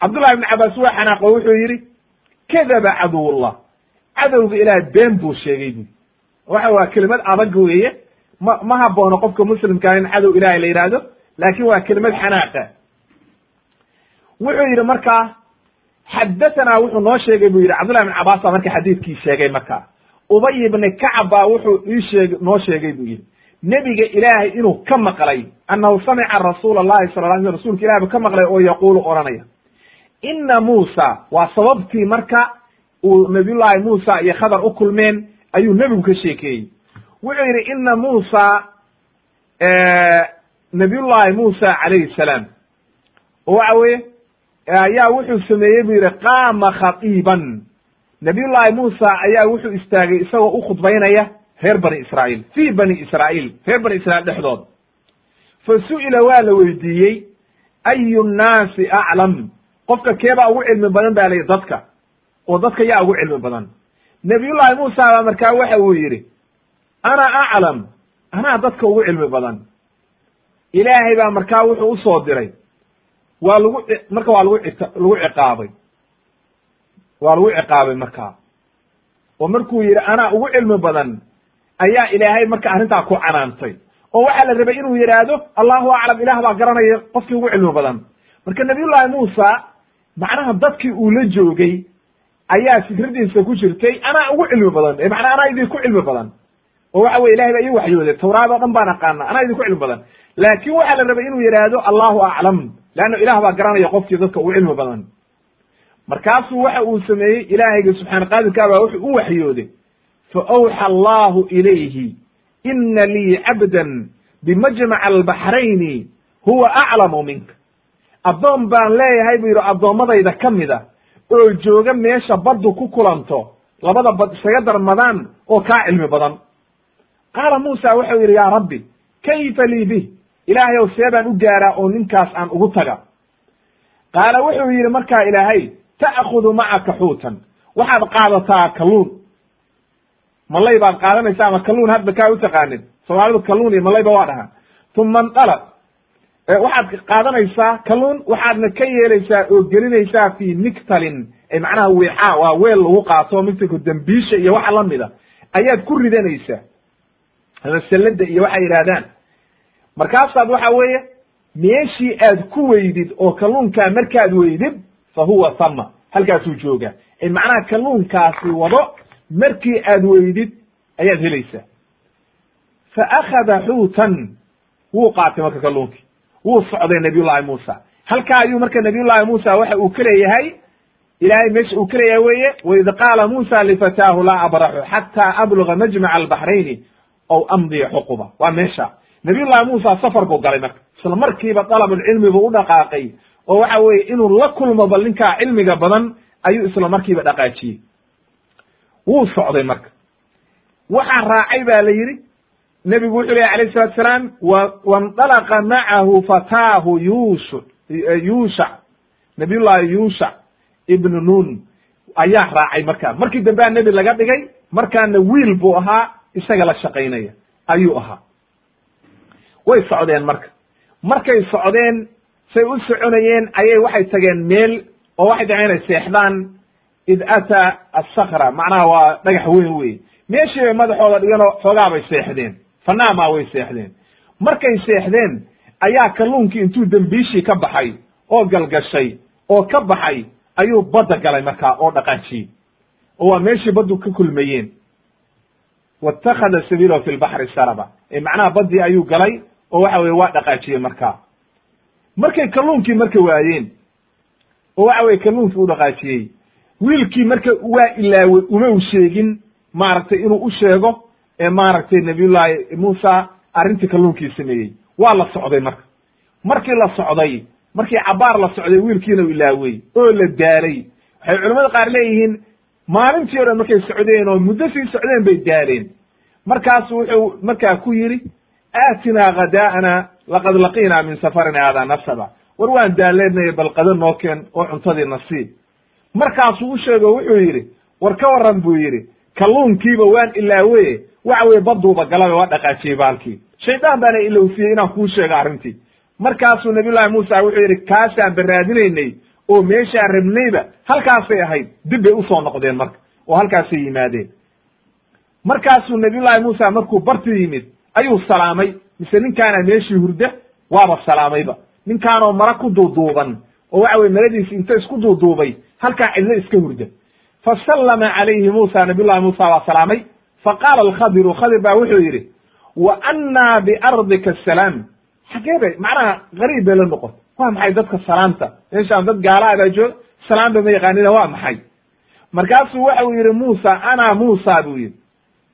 cabdullahi ibn cabbaas waa xanaaqo wuxuu yidhi kadaba caduwullah cadowga ilaah been buu sheegay. Bu waxa waa kelimad adag weeye ma ma haboono qofka muslimkaa in cadow ilahay la yidhaahdo laakin waa kelimad xanaaqa. Wuxuu yidhi markaa xadatanaa wuxuu noo sheegay buu yidhi cabdullahi ibn cabbaas baa marka xadiidkii sheegay marka. Ubay ibni kacab baa wuxuu ii sheeg noo sheegay buu yidhi nebiga ilaahay inuu ka maqlay annahu samica rasuula allahi sala la sl rsulka ilahi bu ka maqlay oo yaquulu odhanaya. Ina muusa waa sababtii marka uu nabiyullahi muusa iyo khadar u kulmeen ayuu nebigu ka sheekeeyey. Wuxuu yidhi ina muusa nabiyullahi muusa calayhi salaam. Oo waxa weye ayaa wuxuu sameeyey bu yidhi qaama khatiiban. Nabiyullahi muusa ayaa wuxuu istaagay isagoo u khudbaynaya reer bani israa'iil fi bani israa'iil reer bani israiil dhexdood. Fa su'ila waa la weydiiyey ayu nnaasi aclam qofka keebaa ugu cilmi badan ba layihi dadka. Oo dadka yaa ugu cilmi badan. Nabiyullahi muusa baa markaa waxa uu yidhi ana aclam anaa dadka ugu cilmi badan. Ilaahay baa markaa wuxuu u soo diray waa lagu marka waa lagu lagu ciqaabay. Waa lagu ciqaabay markaa. Oo markuu yidhi anaa ugu cilmi badan ayaa ilaahay marka arrintaa ku canaantay oo waxaa la rabay inuu yidhaahdo allahu aclam ilaah baa garanaya qofkii ugu cilmi badan. Marka nabiyullahi muusa macnaha dadkii uu la joogay ayaa fikradiisa ku jirtay anaa ugu cilmi badan. Ee macnaa anaa idinku cilmi badan. Oo waxa weye ilahay baa ii waxyooday. Tawraad oo dhan baan aqaana anaa idinku cilmi badan. Laakin waxaa la rabay inuu yidhaahdo allahu aclam leanna ilah baa garanaya qofkii dadka ugu cilmi badan. Markaasuu waxa uu sameeyey ilaahayga subxaana qaadirkaa baa wuxuu u waxyooday faawxa allahu ilayhi ina lii cabdan bimajmac albaxrayni huwa aclamu minka addoon baan leeyahay buu yidhi addoommadayda ka mid a oo jooga meesha baddu ku kulanto labada bad isaga darmadaan oo kaa cilmi badan qaala muusa wuxuu yidhi yaa rabbi kayfa lii bih ilaahay ow see baan u gaaraa oo ninkaas aan ugu taga qaala wuxuu yidhi markaa ilaahay ta'khudu macaka xuutan waxaad qaadataa kalluun malay baad qaadanaysa ama kalluun hadba kaa u taqaanin soomaalidu kalluun iyo malayba waa dhahaa uma ndalaq waxaad qaadanaysaa kalluun waxaadna ka yeelaysaa oo gelinaysaa fi miktalin. Macnaha wiixaa waa weel lagu qaato miktalku dembiisha iyo waxa lamida ayaad ku ridanaysaa. Ama iyo waxay yidhahdaan markaasaad waxa weeye meeshii aad ku weydid oo kalluunkaa markaad weydid fa huwa thama halkaasuu joogaa. Macnaha kalluunkaasi wado markii aad weydid ayaad helaysaa. Fa akhada xuutan wuu qaatay marka kalluunkii wuu socday nabiyullahi muusa. Halkaa ayuu marka nabiyullahi muusa waxa uu ka leeyahay ilahay meesha uu ka leeyahay weye waid qaala muusa lifataahu laa abraxu xataa abluga majmaca albaxrayni ow amdiya xuquba. Waa meesha. Nabiyullahi muusa safar buu galay marka. Isla markiiba dalabulcilmi buu u dhaqaaqay oo waxa weeye inuu la kulmo bal ninkaa cilmiga badan ayuu isla markiiba dhaqaajiyey wuu socday marka. Waxaa raacay ba la yidhi nebigu wuxuu lehy alayh salatu salaam wandalaqa macahu fataahu yushu yuushac nabiyullahi yuushac ibnu nun. Ayaa raacay markaa. Markii dambea nebi laga dhigay markaana wiil buu ahaa isaga la shaqaynaya. Ayuu ahaa. Way socdeen marka. Markay socdeen say u soconayeen ayay waxay tageen meel oo waxay dhaceen inay seexdaan id ataa asakra macnaha waa dhagax weyn wey meeshii bay madaxooda dhiganoo xoogaa bay seexdeen fanaamaa way seexdeen markay seexdeen ayaa kalluunkii intuu dembiishii ka baxay oo galgashay oo ka baxay ayuu badda galay markaa oo dhaqaajiyey oo waa meeshii baddu ka kulmayeen waittakhada sabiilahu fi lbaxri saraba ee macnaha baddii ayuu galay oo waxa weye waa dhaqaajiyey markaa markay kalluunkii marka waayeen oo waxa weye kalluunkii u dhaqaajiyey wiilkii marka waa ilaawey uma u sheegin maaragtay inuu u sheego ee maaragtay nabiyullaahi muusa arrintii kalluunkii sameeyey. Waa la socday marka. Markii la socday markii cabaar la socday wiilkiina u ilaawey oo la daalay waxay culamada qaar leeyihiin maalintii dhan markay socdeen oo muddo sii socdeen bay daaleen markaasu wuxuu markaa ku yidhi aatinaa khadaa'ana laqad laqiinaa min safarina haadaa nasaba war waan daaleenay bal qado noo keen oo cuntadii nasiib markaasuu u sheego wuxuu yidhi war ka waran buu yidhi kalluunkiiba waan ilaawe waxa weye baduuba galaba waa dhaqaajiyey baalkii. Shaydaan baana ilowsiyey inaan kuu sheego arrintii markaasuu nabiyullahi muusa wuxuu yidhi kaasaan baraadinaynay oo meeshaan rabnayba halkaasay ahayd dib bay u soo noqdeen marka oo halkaasay yimaadeen. Markaasuu nabiyullahi muusa markuu barti yimid ayuu salaamay. Mise ninkaana meeshii hurda waaba salaamayba ninkaanoo mara ku duuduuban oo waxa weye maradiisi inta isku duuduubay halkaa cidlo iska hurda fasallama calayhi muusa nabiyullahi muusa waa salaamay. Faqaala alkhadiru khadir baa wuxuu yidhi wa annaa biardika asalaam xagee bay macnaha gariib bay la noqon. Waa maxay dadka salaamta meeshaan dad gaala baa jooga salaamba ma yaqaanina waa maxay? Markaasuu waxa uu yidhi muusa ana muusa buu yidhi.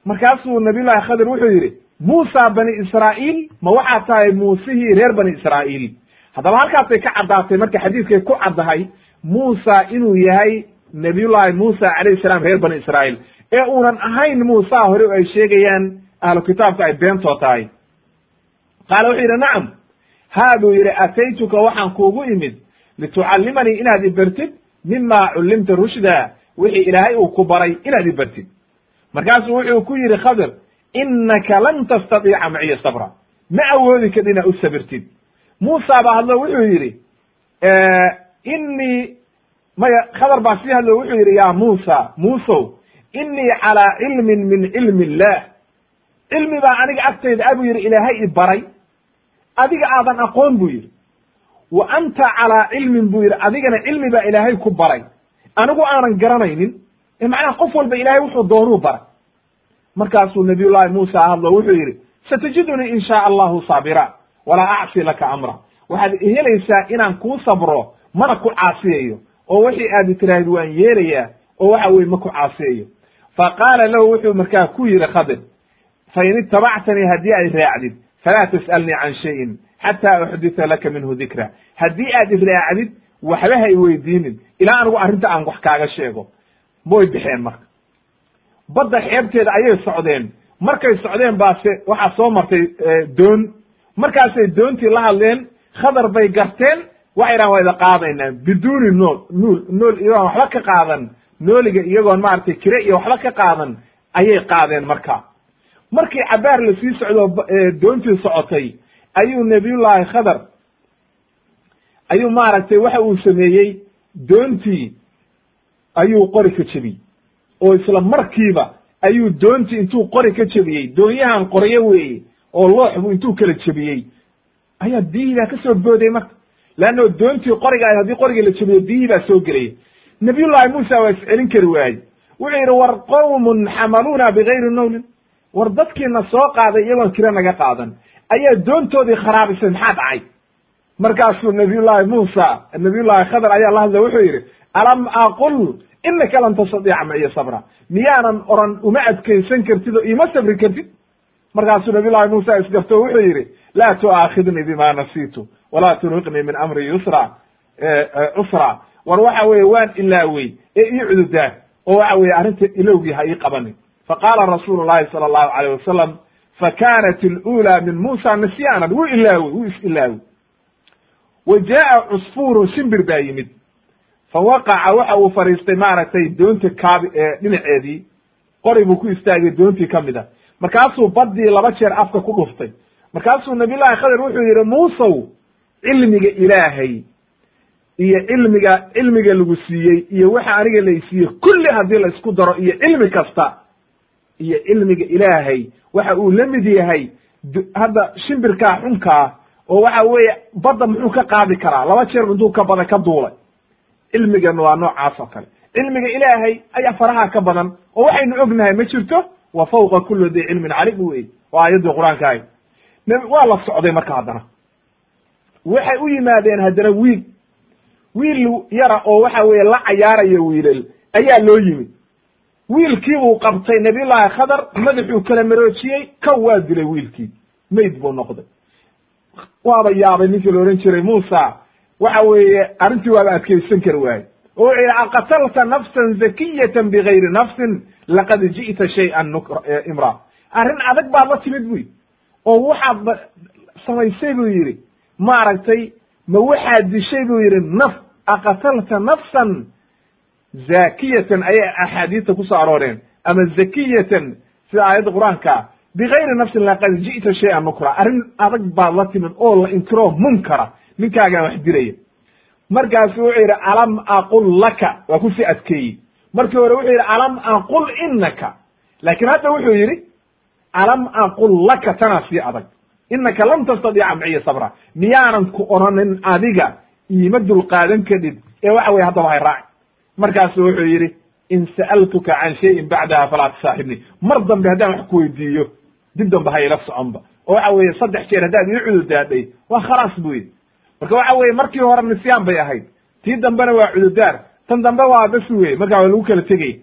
Markaasuu nabiyullahi khadir wuxuu yidhi muusa bani israa'iil ma waxaa tahay muusihii reer bani israa'iil? Haddaba halkaasay ka caddaatay marka xadiiskay ku caddahay muusa inuu yahay nabiyullahi muusa calayhi salaam reer bani israa'iil. Ee uunan ahayn muusa hore ay sheegayaan ahlu kitaabka ay beentoo tahay. Qaala wuxuu yidhi nacam haa buu yidhi ataytuka waxaan kuugu imid litucallimanii inaad ibartid mima cullimta rushda wixii ilaahay uu ku baray inaad ibartid markaasuu wuxuu ku yidhi khadir innaka lan tastatiica maciya sabra ma awoodi kard inaad u sabirtid. Muusa baa hadlo wuxuu yidhi innii maya khadar baa sii hadlo wuxuu yidhi ya muusa muusow innii calaa cilmin min cilmi illah cilmi baa aniga agtayda a buu yidhi ilaahay i baray. Adiga aadan aqoon buu yidhi. Wa anta calaa cilmin buu yidhi. Adigana cilmi baa ilaahay ku baray. Anigu aanan garanaynin. Ee macnaha qof walba ilaahay wuxuu doonuu baray. Markaasuu nabiyullahi muusa hadlo wuxuu yidhi satajidunii in shaa allahu saabira walaa acsi laka amra. Waxaad helaysaa inaan kuu sabro mana ku caasiyayo oo wixii aad tiraahid waan yeelayaa oo waxa weye ma ku caasiyayo fa qaala lahu wuxuu markaa ku yidhi khadir fain itabactanii haddii ay raacdid falaa tas'alnii can shayin xataa uxdita laka minhu dikra. Haddii aad iraacdid waxba ha iweydiinin ilaa anigu arrinta aan wax kaaga sheego. Way bixeen marka. Badda xeebteeda ayay socdeen. Markay socdeen baase waxaa soo martay doon. Markaasay doontii la hadleen khadar bay garteen dhahan waa ida qaadaynaa biduuni nool nuul nool iyagoon waxba ka qaadan. Nooliga iyagoon maaragtay kire iyo waxba ka qaadan ayay qaadeen marka. Markii cabaar la sii socdo doontii socotay ayuu nabiyullaahi khadar ayuu maaragtay waxa uu sameeyey doontii ayuu qori ka jebiyey oo isla markiiba ayuu doontii intuu qori ka jebiyey doonyahan qoryo weeye oo loox buu intuu kala jebiyey ayaa baa ka soo booday marka leanno doontii qoriga ahayd haddii qorigii la jebiyo biyihii baa soo gelaya nabiyullahi muusa waa iscelin kari waayey wuxuu yidhi war qowmun xamaluuna bigayri nowlin war dadkiina soo qaaday iyagoon kira naga qaadan ayaa doontoodii kharaabisay maxaa dhacay markaasuu nabiyullahi muusa nabiyullahi khadar ayaa la hadla wuxuu yidhi alam aqul inaka lan tastadiica maciya sabra miyaanan oran uma adkaysan kartid oo iima sabri kartid markaasuu nabiyullahi muusa isgafto wuxuu yidhi laa tu'aakhidnii bima nasiitu walaa turhiqnii min amri yusra cusra war waxa weeye waan ilaawey ee ii cududaa oo waxa weeye arrinta ilowgii ha ii qabanin. Faqaala rasuulu llahi sala allahu alayh wasalam fakanat alula min muusa nisyaanan wuu ilaawey wuu is ilaawey wa jaa'a cusfuurun shimbir baa yimid. Fa waqaca waxa uu fadhiistay maaragtay doonta kaabi dhinaceedii. Qori buu ku istaagay doontii ka mid a markaasuu baddii laba jeer afka ku dhuftay. Markaasuu nabiyullahi khadar wuxuu yidhi muusow cilmiga ilaahay iyo cilmiga cilmiga lagu siiyey iyo waxa aniga laysiiyey kulli haddii la isku daro iyo cilmi kasta iyo cilmiga ilaahay waxa uu la mid yahay hadda shimbirkaa xunkaa oo waxa weeye badda muxuu ka qaadi karaa laba jeer intuu ka badan ka duulay. Cilmigan waa noocaas oo kale. Cilmiga ilaahay ayaa faraha ka badan oo waxaynu ognahay ma jirto? Wa fawqa kuli di cilmin calim wey waa aayaddii qur'aanka waa la socday marka haddana waxay u yimaadeen haddana wiil. Wiil yara oo waxa weeye la cayaarayo wiilal ayaa loo yimid. Wiilkii buu qabtay nabiyullaahi khadar madaxuu kala maroojiyey kow waa dilay wiilkii. Mayd buu noqday. Waaba yaabay ninkii la odhan jiray muusa waxa weeye arrintii waaba adkaysan kari waaye oo wuxuu yidhi aqatalta nafsan zakiyatan bigayri nafsin laqad ji'ta shay'an imra arrin adag baad la timid buy oo waxaad samaysay buu yidhi maaragtay ma waxaad dishay buu yidhi naf aqatalta nafsan zakiyatan ayay axaadiista ku soo arooreen. Ama zakiyatan sida aayadda qur'aanka bigayri nafsin laqad ji'ta shay'an nukra arrin adag baad la timid oo la inkiroo munkara ninkaagaa wax dilaya markaasu wuxuu yidhi alam aqul laka waa ku sii adkeeyey. Markii hore wuxuu yidhi alam aqul inaka laakiin hadda wuxuu yidhi alam aqul laka tanaa sii adag inaka lam tastadiica maciya sabra miyaanan ku oranin adiga iima dulqaadan kadhid ee waxa weye haddaba hay raaci markaasu wuxuu yidhi in sa'altuka can shayin bacdaha falaa tusaaxibnii mar dambe haddaan wax ku weydiiyo dib dambe ha ila soconba oo waxa weeye saddex jeer haddaad ii cududaadhay waa khalaas bu yidhi marka waxa weeye markii hore nisyaan bay ahayd tii dambena waa cududaar tan dambe waa bas weye markaa waa lagu kala tegay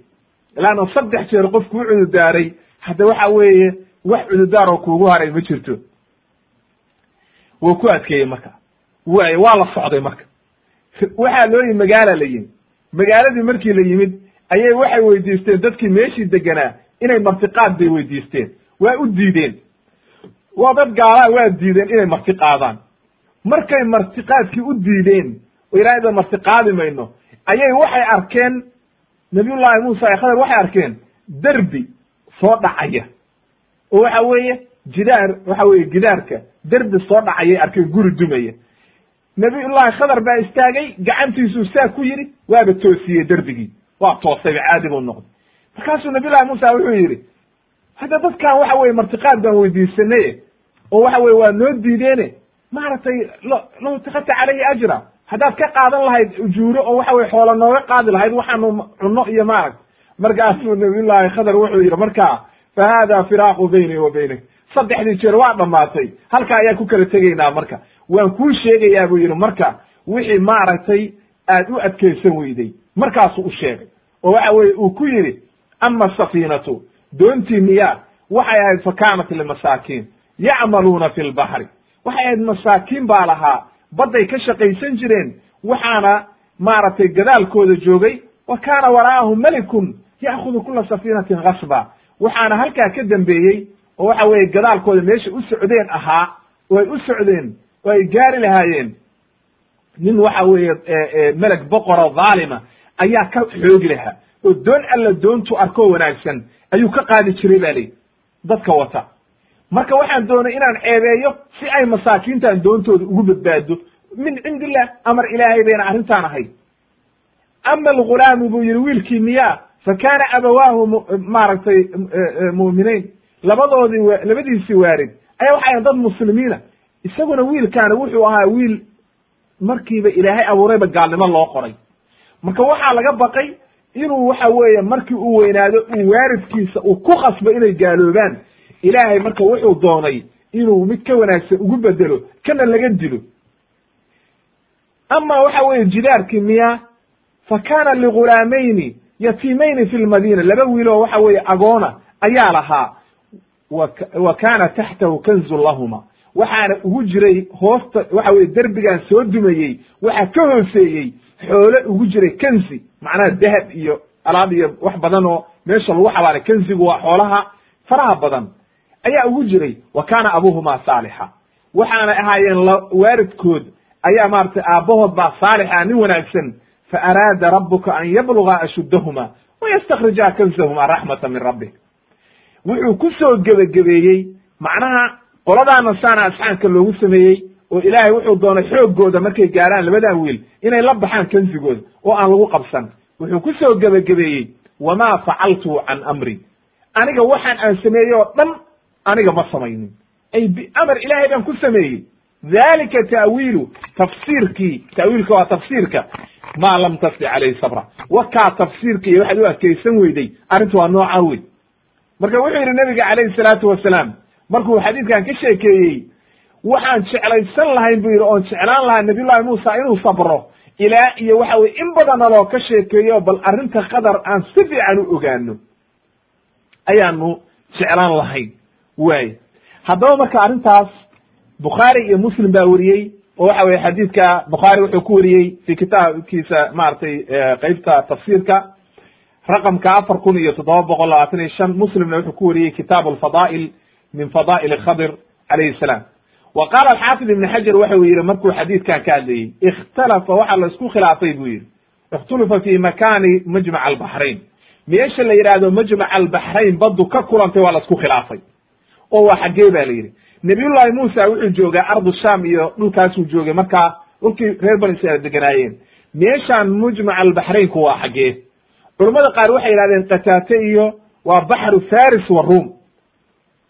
ilaana saddex jeer qofku u cududaaray hadda waxa weeye wax cududaar oo kuugu haray ma jirto wuu ku adkeeyey marka. Way waa la socday marka. Waxaa loo yimi magaala la yimid magaaladii markii la yimid ayay waxay weydiisteen dadkii meeshii deganaa inay martiqaad bay weydiisteen. Waa u diideen. Waa dad gaalaa waa diideen inay marti qaadaan markay martiqaadkii u diideen oo ilaahayda martiqaadi mayno ayay waxay arkeen nabiyullaahi muusa ee khadar waxay arkeen derbi soo dhacaya. Oo waxa weeye jidaar waxa weeye gidaarka derbi soo dhacayay arkeen guri dumaya. Nabiyullaahi khadar baa istaagay gacantiisuu saa ku yidhi waaba toosiyey derbigii waa toosayba caadi buu noqday. Markaasuu nabiyullahi muusa wuxuu yidhi hadda dadkan waxa weye martiqaad baan weydiisanaye oo waxa weye waa noo diideene maaragtay lo low itakadta calayhi ajra haddaad ka qaadan lahayd ujuuro oo waxa weye xoola nooga qaadi lahayd waxaanu cunno iyo maaragta markaasuu nabiyullaahi khadar wuxuu yidhi markaa fa hada firaaqu bayni wa baynak saddexdii jeer waa dhammaatay. Halka ayaa ku kala tegaynaa marka. Waan kuu sheegayaa buu yidhi marka wixii maaragtay aad u adkaysan weyday markaasuu u sheegay. Oo waxa weye uu ku yidhi ama asafiinatu doontii miyaa waxay ahayd fa kaanat limasaakiin yacmaluuna fi lbaxri waxay ahayd masaakiin baa lahaa badday ka shaqaysan jireen waxaana maaragtay gadaalkooda joogay wa kaana waraa'ahum melikun ya'khudu kula safiinatin kasba waxaana halkaa ka dambeeyey oo waxa weeye gadaalkooda meesha u socdeen ahaa oo ay u socdeen oo ay gaari lahaayeen. Nin waxa weeye meleg boqoro dhaalima ayaa ka xoogi lahaa. Oo doon alla doontu arkoo wanaagsan ayuu ka qaadi jiray ba lihi dadka wata. Marka waxaan doonay inaan ceebeeyo si ay masaakiintan doontooda ugu badbaado min cindi illah amar ilaahay bayna arrintaan ahayd. Ama algulaamu buu yihi wiilkii miyaa fa kaana abawaahu maaragtay mu'minayn labadoodii labadiisii waarid ayaa waxay ahan dad muslimiina. Isaguna wiilkaana wuxuu ahaa wiil markiiba ilaahay abuurayba gaalnimo loo qoray. Marka waxaa laga baqay inuu waxa weeye markii uu weynaado uu waaridkiisa uu ku khasbo inay gaaloobaan. Ilaahay marka wuxuu doonay inuu mid ka wanaagsan ugu bedelo kana laga dilo. Ama waxa weeye jidaarkii miya fa kaana ligulaamayni yatiimayni fi lmadiina laba wiiloo waxa weeye agoona ayaa lahaa wa kaana taxtahu kanzun lahuma. Waxaana ugu jiray hoosta waxa weye derbigan soo dumayey waxaa ka hooseeyey xoole ugu jiray kanzi macnaha dahab iyo alaab iyo wax badan oo meesha lagu xabaalay kanzigu waa xoolaha faraha badan ayaa ugu jiray. Wa kaana abuuhuma saalixa. Waxaana ahaayeen waaridkood ayaa maratay aabbahood baa saalixa nin wanaagsan. Fa araada rabuka an yabluga ashuddahuma wayastakrija kanzahuma raxmata min rabbik wuxuu ku soo gebagabeeyey macnaha qoladaana saana asxaanka loogu sameeyey oo ilaahay wuxuu doonay xooggooda markay gaaraan labadan wiil inay la baxaan kanzigooda oo aan lagu qabsan. Wuxuu ku soo gebagabeeyey wamaa facaltu can amri. Aniga waxaan aan sameeyey oo dhan aniga ma samaynin. Ay biamar ilaahay baan ku sameeyey. Dalika ta'wiilu tafsiirkii ta'wiilka waa tafsiirka. Maa lam tasdi calayhi sabra. Wakaa tafsiirka iyo waxaad u adkaysan weyday arrintu waa noocaa wey marka wuxuu yidhi nabiga calayhi salaatu wasalaam markuu xadiidkan ka sheekeeyey waxaan jeclaysan lahayn buu yidhi oon jeclaan lahaa nabiyullahi muusa inuu sabro ilaa iyo waxa weye in badana loo ka sheekeeyo bal arrinta qadar aan si fiican u ogaano ayaanu jeclaan lahayn. Waay. Haddaba marka arrintaas bukhaari iyo muslim baa weriyey oo waxa weye xadiidka bukhaari wuxuu ku weriyey fi kitaabkiisa maaragtay qeybta tafsiirka raqamka afar kun iyo toddoba boqol labaatan iyo shan muslimna wuxuu ku weriyey kitaab alfadaa'il min fadaa'il khadir calayhi salaam. Wa qaala alxaafid ibn xajar waxa uu yihi markuu xadiidkan ka hadlayey ikhtalafa waxaa la isku khilaafay buu yihi ikhtulifa fi makani majmac albaxrayn meesha la yidhaahdo majmac albaxrayn baddu ka kulantay waa la isku khilaafay. Oo waa xaggee ba la yidhi nabiyullahi muusa wuxuu joogaa ardu sham iyo dhulkaasuu joogay markaa dhulkii reer bani israel deganaayeen meeshaan mujmac albaxraynku waa xaggee culammada qaar waxay yidhahdeen kataate iyo waa baxru faris wa ruum.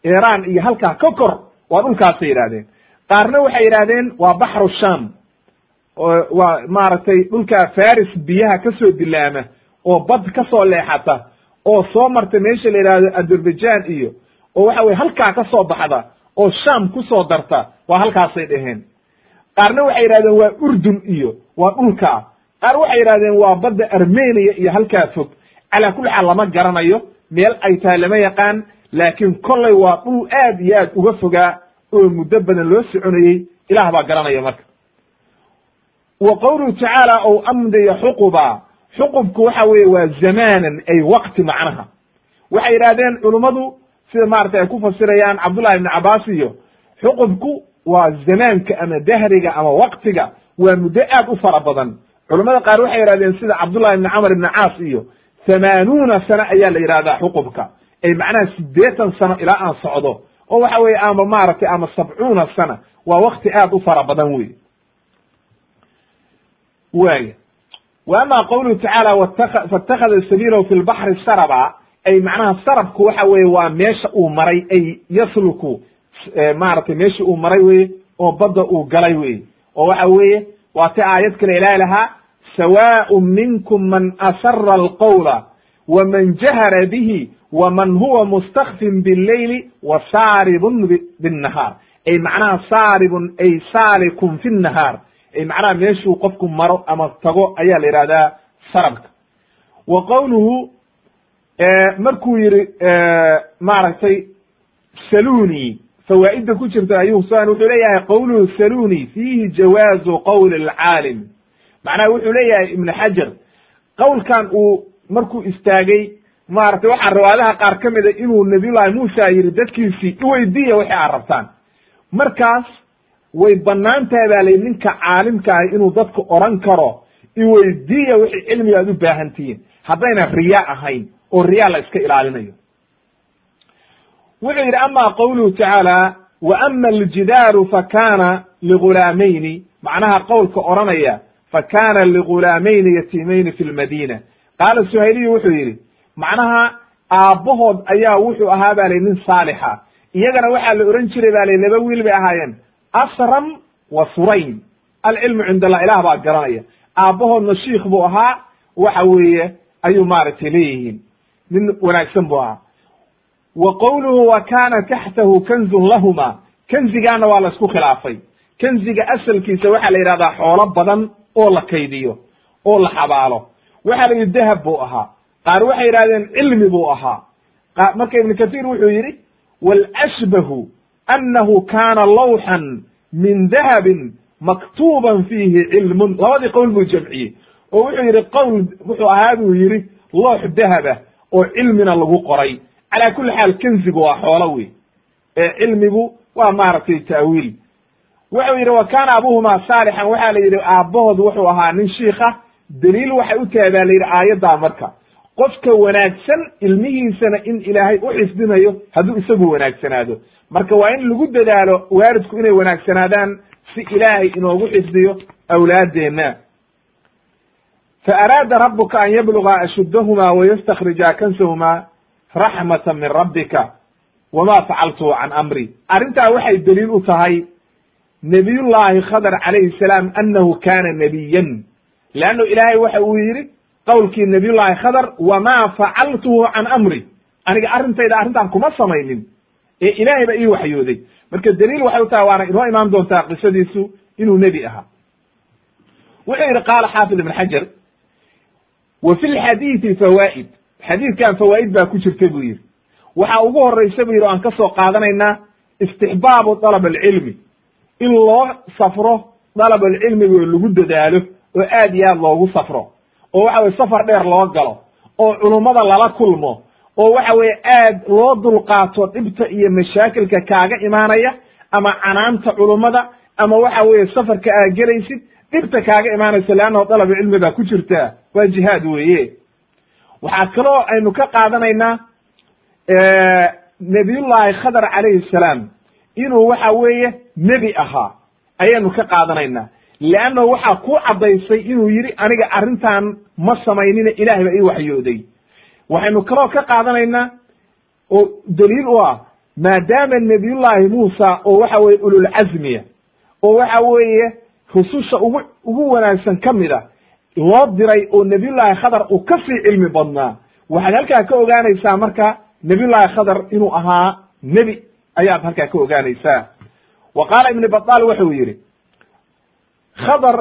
Iran iyo halkaa ka kor waa dhulkaasay yidhahdeen qaarna waxay yidhahdeen waa baxru sham waa maaragtay dhulka faris biyaha ka soo dilaama oo bad ka soo leexata oo soo marta meesha la yidhahdo azerbaijan iyo oo waxa weye halkaa ka soo baxda oo sham ku soo darta waa halkaasay dheheen qaarna waxay yidhahdeen waa urdun iyo waa dhulkaa qaar waxay yidhahdeen waa badda armenia iyo halkaa fog. Calaa kulli xaal lama garanayo. Meel ay tahay lama yaqaan laakiin kollay waa dhul aad iyo aad uga fogaa oo muddo badan loo soconayey ilaah baa garanaya marka. Wa qawluhu tacaala ou amdiya xuquba. Xuqubku waxa weeye waa zamanan ay waqti macnaha. Waxay yidhahdeen culummadu sida maratay ay ku fasirayaan cabdullahi ibni cabaas iyo xuqubku waa zamaanka ama dahriga ama waqtiga waa muddo aad u fara badan culamada qaar waxay yidhahdeen sida cabdullahi ibni camr ibni caas iyo hamaanuuna sano ayaa la yidhahdaa xuqubka ay macnaha siddeetan sano ilaa aan socdo. Oo waxa weye ama maaragtay ama sabcuuna sana waa wakti aad u fara badan wey waaya wa ama tacaala faاtakada sabiilahu fi lbaxri saraba. Ay macnaha sarabku waxa weye waa meesha uu maray ay yasluku maaragtay meeshii uu maray weye oo badda uu galay weye oo waxa weeye waa ti aayad kale ilahi lahaa sawaaء minkum man asara alqawla wman jahara bihi wman huwa mustakfin bاlleyli wa saaribun bالnahaar ay macnaha saaribun ay saalikun fi الnahaar ay macnaha meeshuu qofku maro ama tago ayaa la yihahdaa sarabka wa qowluhu markuu yihi maaragtay saluni fawaa'idda ku jirta ayuu san wuxuu leeyahay qawluhu saluni fiihi jawaazu qowli alcaalim macnaha wuxuu leeyahay ibnu xajar qowlkan uu markuu istaagay maaragtay waxaa riwaayadaha qaar ka mida inuu nabiyullahi muusa yidhi dadkiisii iweydiiya waxay aad rabtaan markaas way bannaan tahay baa layihi ninka caalimka ahi inuu dadka oran karo iweydiiya wixii cilmiga aad u baahan tihiin. Haddayna riya ahayn oo riya la iska ilaalinayo. Wuxuu yidhi ama qawluhu tacaala wa ama aljidaaru fakana ligulaamayni macnaha qowlka odhanaya fakana ligulaamayni yatiimayni fi lmadina qaala suhayliyu wuxuu yidhi macnaha aabbahood ayaa wuxuu ahaa ba lay nin saalixa iyagana waxaa la ohan jiray ba lay laba wiil bay ahaayeen asram wa surayn alcilmu cind allah ilaah baa garanaya aabbahoodna shiikh buu ahaa waxa weeye ayuu maaragtay leeyihiin nin wanaagsan buu ahaa wa qowluhu wa kana taxtahu kanzun lahuma kenzigaana waa la isku khilaafay kenziga asalkiisa waxaa la yidhahdaa xoolo badan oo la kaydiyo oo la xabaalo. Waxaa la yidhi dahab buu ahaa. Qaar waxay yidhahdeen cilmi buu ahaa. Marka ibnu kathiir wuxuu yidhi walashbahu annahu kana lawxan min dahabin maktuuban fiihi cilmun. Labadii qowl buu jamciyey. Oo wuxuu yidhi qowl wuxuu ahaa buu yidhi loox dahaba oo cilmina lagu qoray. Calaa kulli xaal kenzigu waa xoolo wey ee cilmigu waa maaragtay ta'wiil wuxuu yidhi wa kaana abuhumaa saalixan waxaa la yidhi aabbahood wuxuu ahaa nin shiikha. Daliil waxay u tahay baa la yidhi aayaddaa marka qofka wanaagsan ilmihiisana in ilaahay u xifdinayo hadduu isagu wanaagsanaado. Marka waa in lagu dadaalo waalidku inay wanaagsanaadaan si ilaahay inoogu xifdiyo awlaaddeenna fa araada rabuka an yabluga ashudahuma wayastakhrija kansahuma raxmata min rabbika wama facaltuhu can amri. Arrintaa waxay daliil u tahay nabiyullaahi khadr calayhi salaam annahu kana nebiyan leannu ilaahay waxa uu yidhi qowlkii nabiyullaahi khadr wama facaltuhu can amri aniga arrintayda arrintan kuma samaynin ee ilaahay ba ii waxyooday marka daliil waxay u tahay waana inoo imaan doontaa qisadiisu inuu nebi ahaa wuxuu yidhi qaala xaafid ibn xajar wa fi lxadiidi fawaa'id xadiidkan fawaa'id baa ku jirta buu yidhi waxaa ugu horraysa buu yidhi o aan ka soo qaadanaynaa istixbaabu dalab alcilmi in loo safro dalab alcilmiga oo lagu dadaalo oo aad iyo aad loogu safro oo waxa weye safar dheer loo galo oo culummada lala kulmo oo waxa weeye aad loo dulqaato dhibta iyo mashaakilka kaaga imaanaya ama canaanta culummada ama waxa weeye safarka aad gelaysid dhibta kaaga imaanaysa leannahu dalab cilmi baa ku jirta. Waa jihaad weeye. Waxaa kaloo aynu ka qaadanaynaa nabiyullaahi khadar calayhi salaam inuu waxa weeye nebi ahaa. Ayaynu ka qaadanaynaa. Leannahu waxaa ku caddaysay inuu yidhi aniga arrintan ma samaynina ilahay baa ii waxyooday. Waxaynu kaloo ka qaadanaynaa oo daliil u ah maadaama nabiyullaahi muusa oo waxa weye ululcazmiya oo waxa weeye rususha ugu ugu wanaagsan ka mid a loo diray oo nabiyullaahi khadar uu ka sii cilmi badnaa. Waxaad halkaa ka ogaanaysaa marka nabiyullaahi khadar inuu ahaa nebi ayaad halkaa ka ogaanaysaa wa qaala ibn batal wuxuu yidhi khadar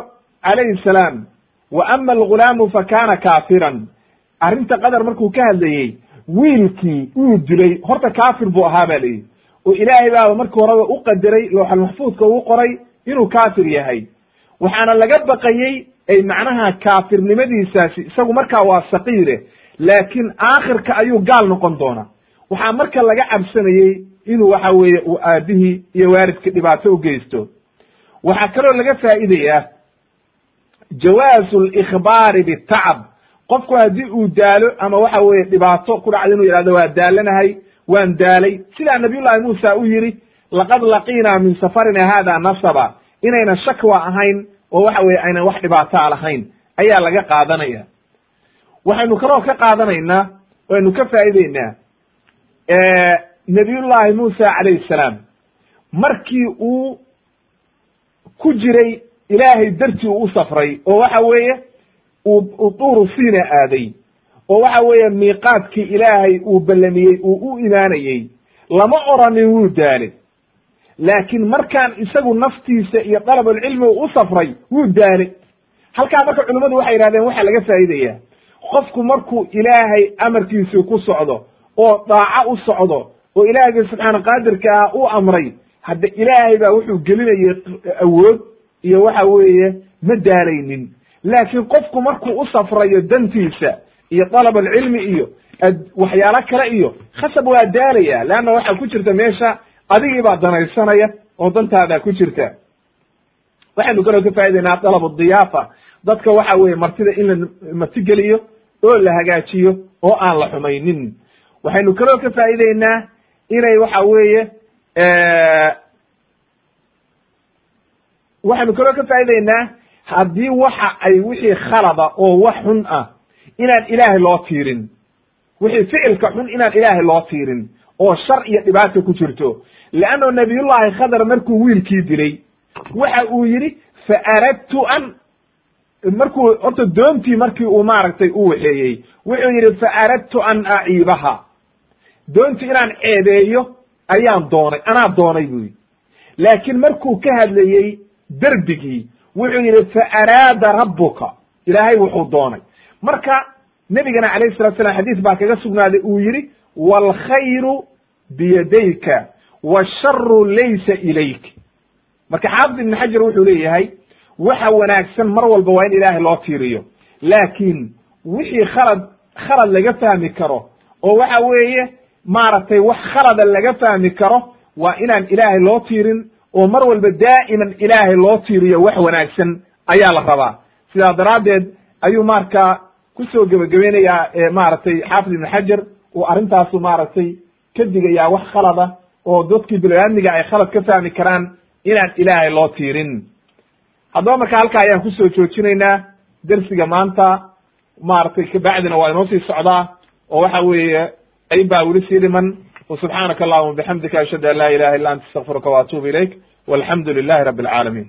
calayhi salaam wa ama algulaamu fa kana kaafiran. Arrinta qadar markuu ka hadlayey wiilkii uu dilay horta kaafir buu ahaa ba layidhi oo ilaahay baaba markii horeba u qadaray looxalmaxfuudka uu qoray inuu kaafir yahay. Waxaana laga baqayey ay macnaha kaafirnimadiisaasi isagu markaa waa saqiire laakiin aakhirka ayuu gaal noqon doonaa. Waxaa marka laga cabsanayey inuu waxa weeye uu aabihii iyo waalidka dhibaato u geysto. Waxaa kaloo laga faa'iidayaa jawaazu likhbaari bitacab qofku haddii uu daalo ama waxa weeye dhibaato ku dhacda inuu yidhahdo waa daalanahay waan daalay. Sidaa nabiyullahi muusa u yidhi laqad laqiinaa min safarina hada nasaba. Inayna shakwa ahayn oo waxa weye aynan wax dhibaataa lahayn. Ayaa laga qaadanaya. Waxaynu kaloo ka qaadanaynaa waynu ka faa'ideynaa nabiyullahi muusa calayhi salaam markii uu ku jiray ilaahay dartii uu u safray oo waxa weeye uu duuru siina aaday oo waxa weeye miiqaadkii ilaahay uu ballamiyey uu u imaanayey lama oranin wuu daale. Laakiin markaan isagu naftiisa iyo dalabulcilmi u safray wuu daale. Halkaa marka culimmadu waxay yihahdeen waxaa laga faa'iidaya qofku markuu ilaahay amarkiisii ku socdo oo daaco u socdo oo ilaahgii subxaana qaadirka ah u amray. Hadda ilaahay baa wuxuu gelinayay awood iyo waxa weeye ma daalaynin. Laakiin qofku markuu u safrayo dantiisa iyo dalab alcilmi iyo waxyaalo kale iyo khasab waa daalaya. Leanna waxaa ku jirta meesha adigii baa danaysanaya oo dantaadaa ku jirta. Waxaynu kaloo ka faa'idaynaa dalab diyaafa. Dadka waxa weeye martida in la martigeliyo oo la hagaajiyo oo aan la xumaynin. Waxaynu kaloo ka faa'ideynaa inay waxa weeye waxaynu kaloo ka faa'ideynaa haddii waxa ay wixii khalada oo wax xun ah inaan ilaahay loo tiirin wixii ficilka xun inaan ilaahay loo tiirin oo shar iyo dhibaata ku jirto. Leanno nabiyullahi khadar markuu wiilkii dilay waxa uu yidhi fa aradtu an markuu horta doontii markii uu maaragtay u waxeeyey wuxuu yidhi fa aradtu an aciibaha doontii inaan ceebeeyo ayaan doonay anaa doonay buu yidhi laakiin markuu ka hadlayey derbigii wuxuu yidhi fa araada rabbuka. Ilaahay wuxuu doonay. Marka nebigana calayhi salatu salam xadiis baa kaga sugnaaday uu yidhi waalkhayru biyadayka washaru laysa ilayk. Marka xaafid ibn xajar wuxuu leeyahay waxa wanaagsan mar walba waa in ilaahay loo tiiriyo. Laakiin wixii khalad khalad laga fahmi karo oo waxa weeye maaragtay wax khalada laga fahmi karo waa inaan ilaahay loo tiirin oo mar walba daa'iman ilaahay loo tiiriyo wax wanaagsan ayaa la rabaa. Sidaa daraaddeed ayuu markaa ku soo gebagabaynayaa maaragtay xaafid ibn xajar uu arrintaasu maaragtay ka digayaa wax khalada oo dadkii bini-aadmiga ay khalad ka fahmi karaan inaan ilaahay loo tiirin. Haddaba marka halkaa ayaan ku soo joojinaynaa dersiga maanta. Maaragtay kabacdina waa inoo sii socdaa oo waxa weeye ayin baa weli sii dhiman wsubxaanaka allahuma bixamdika ashhadu an laa ilaha illa anta astaqfiruka waatuubu ilayk walxamdu lilahi rabi alcaalamiin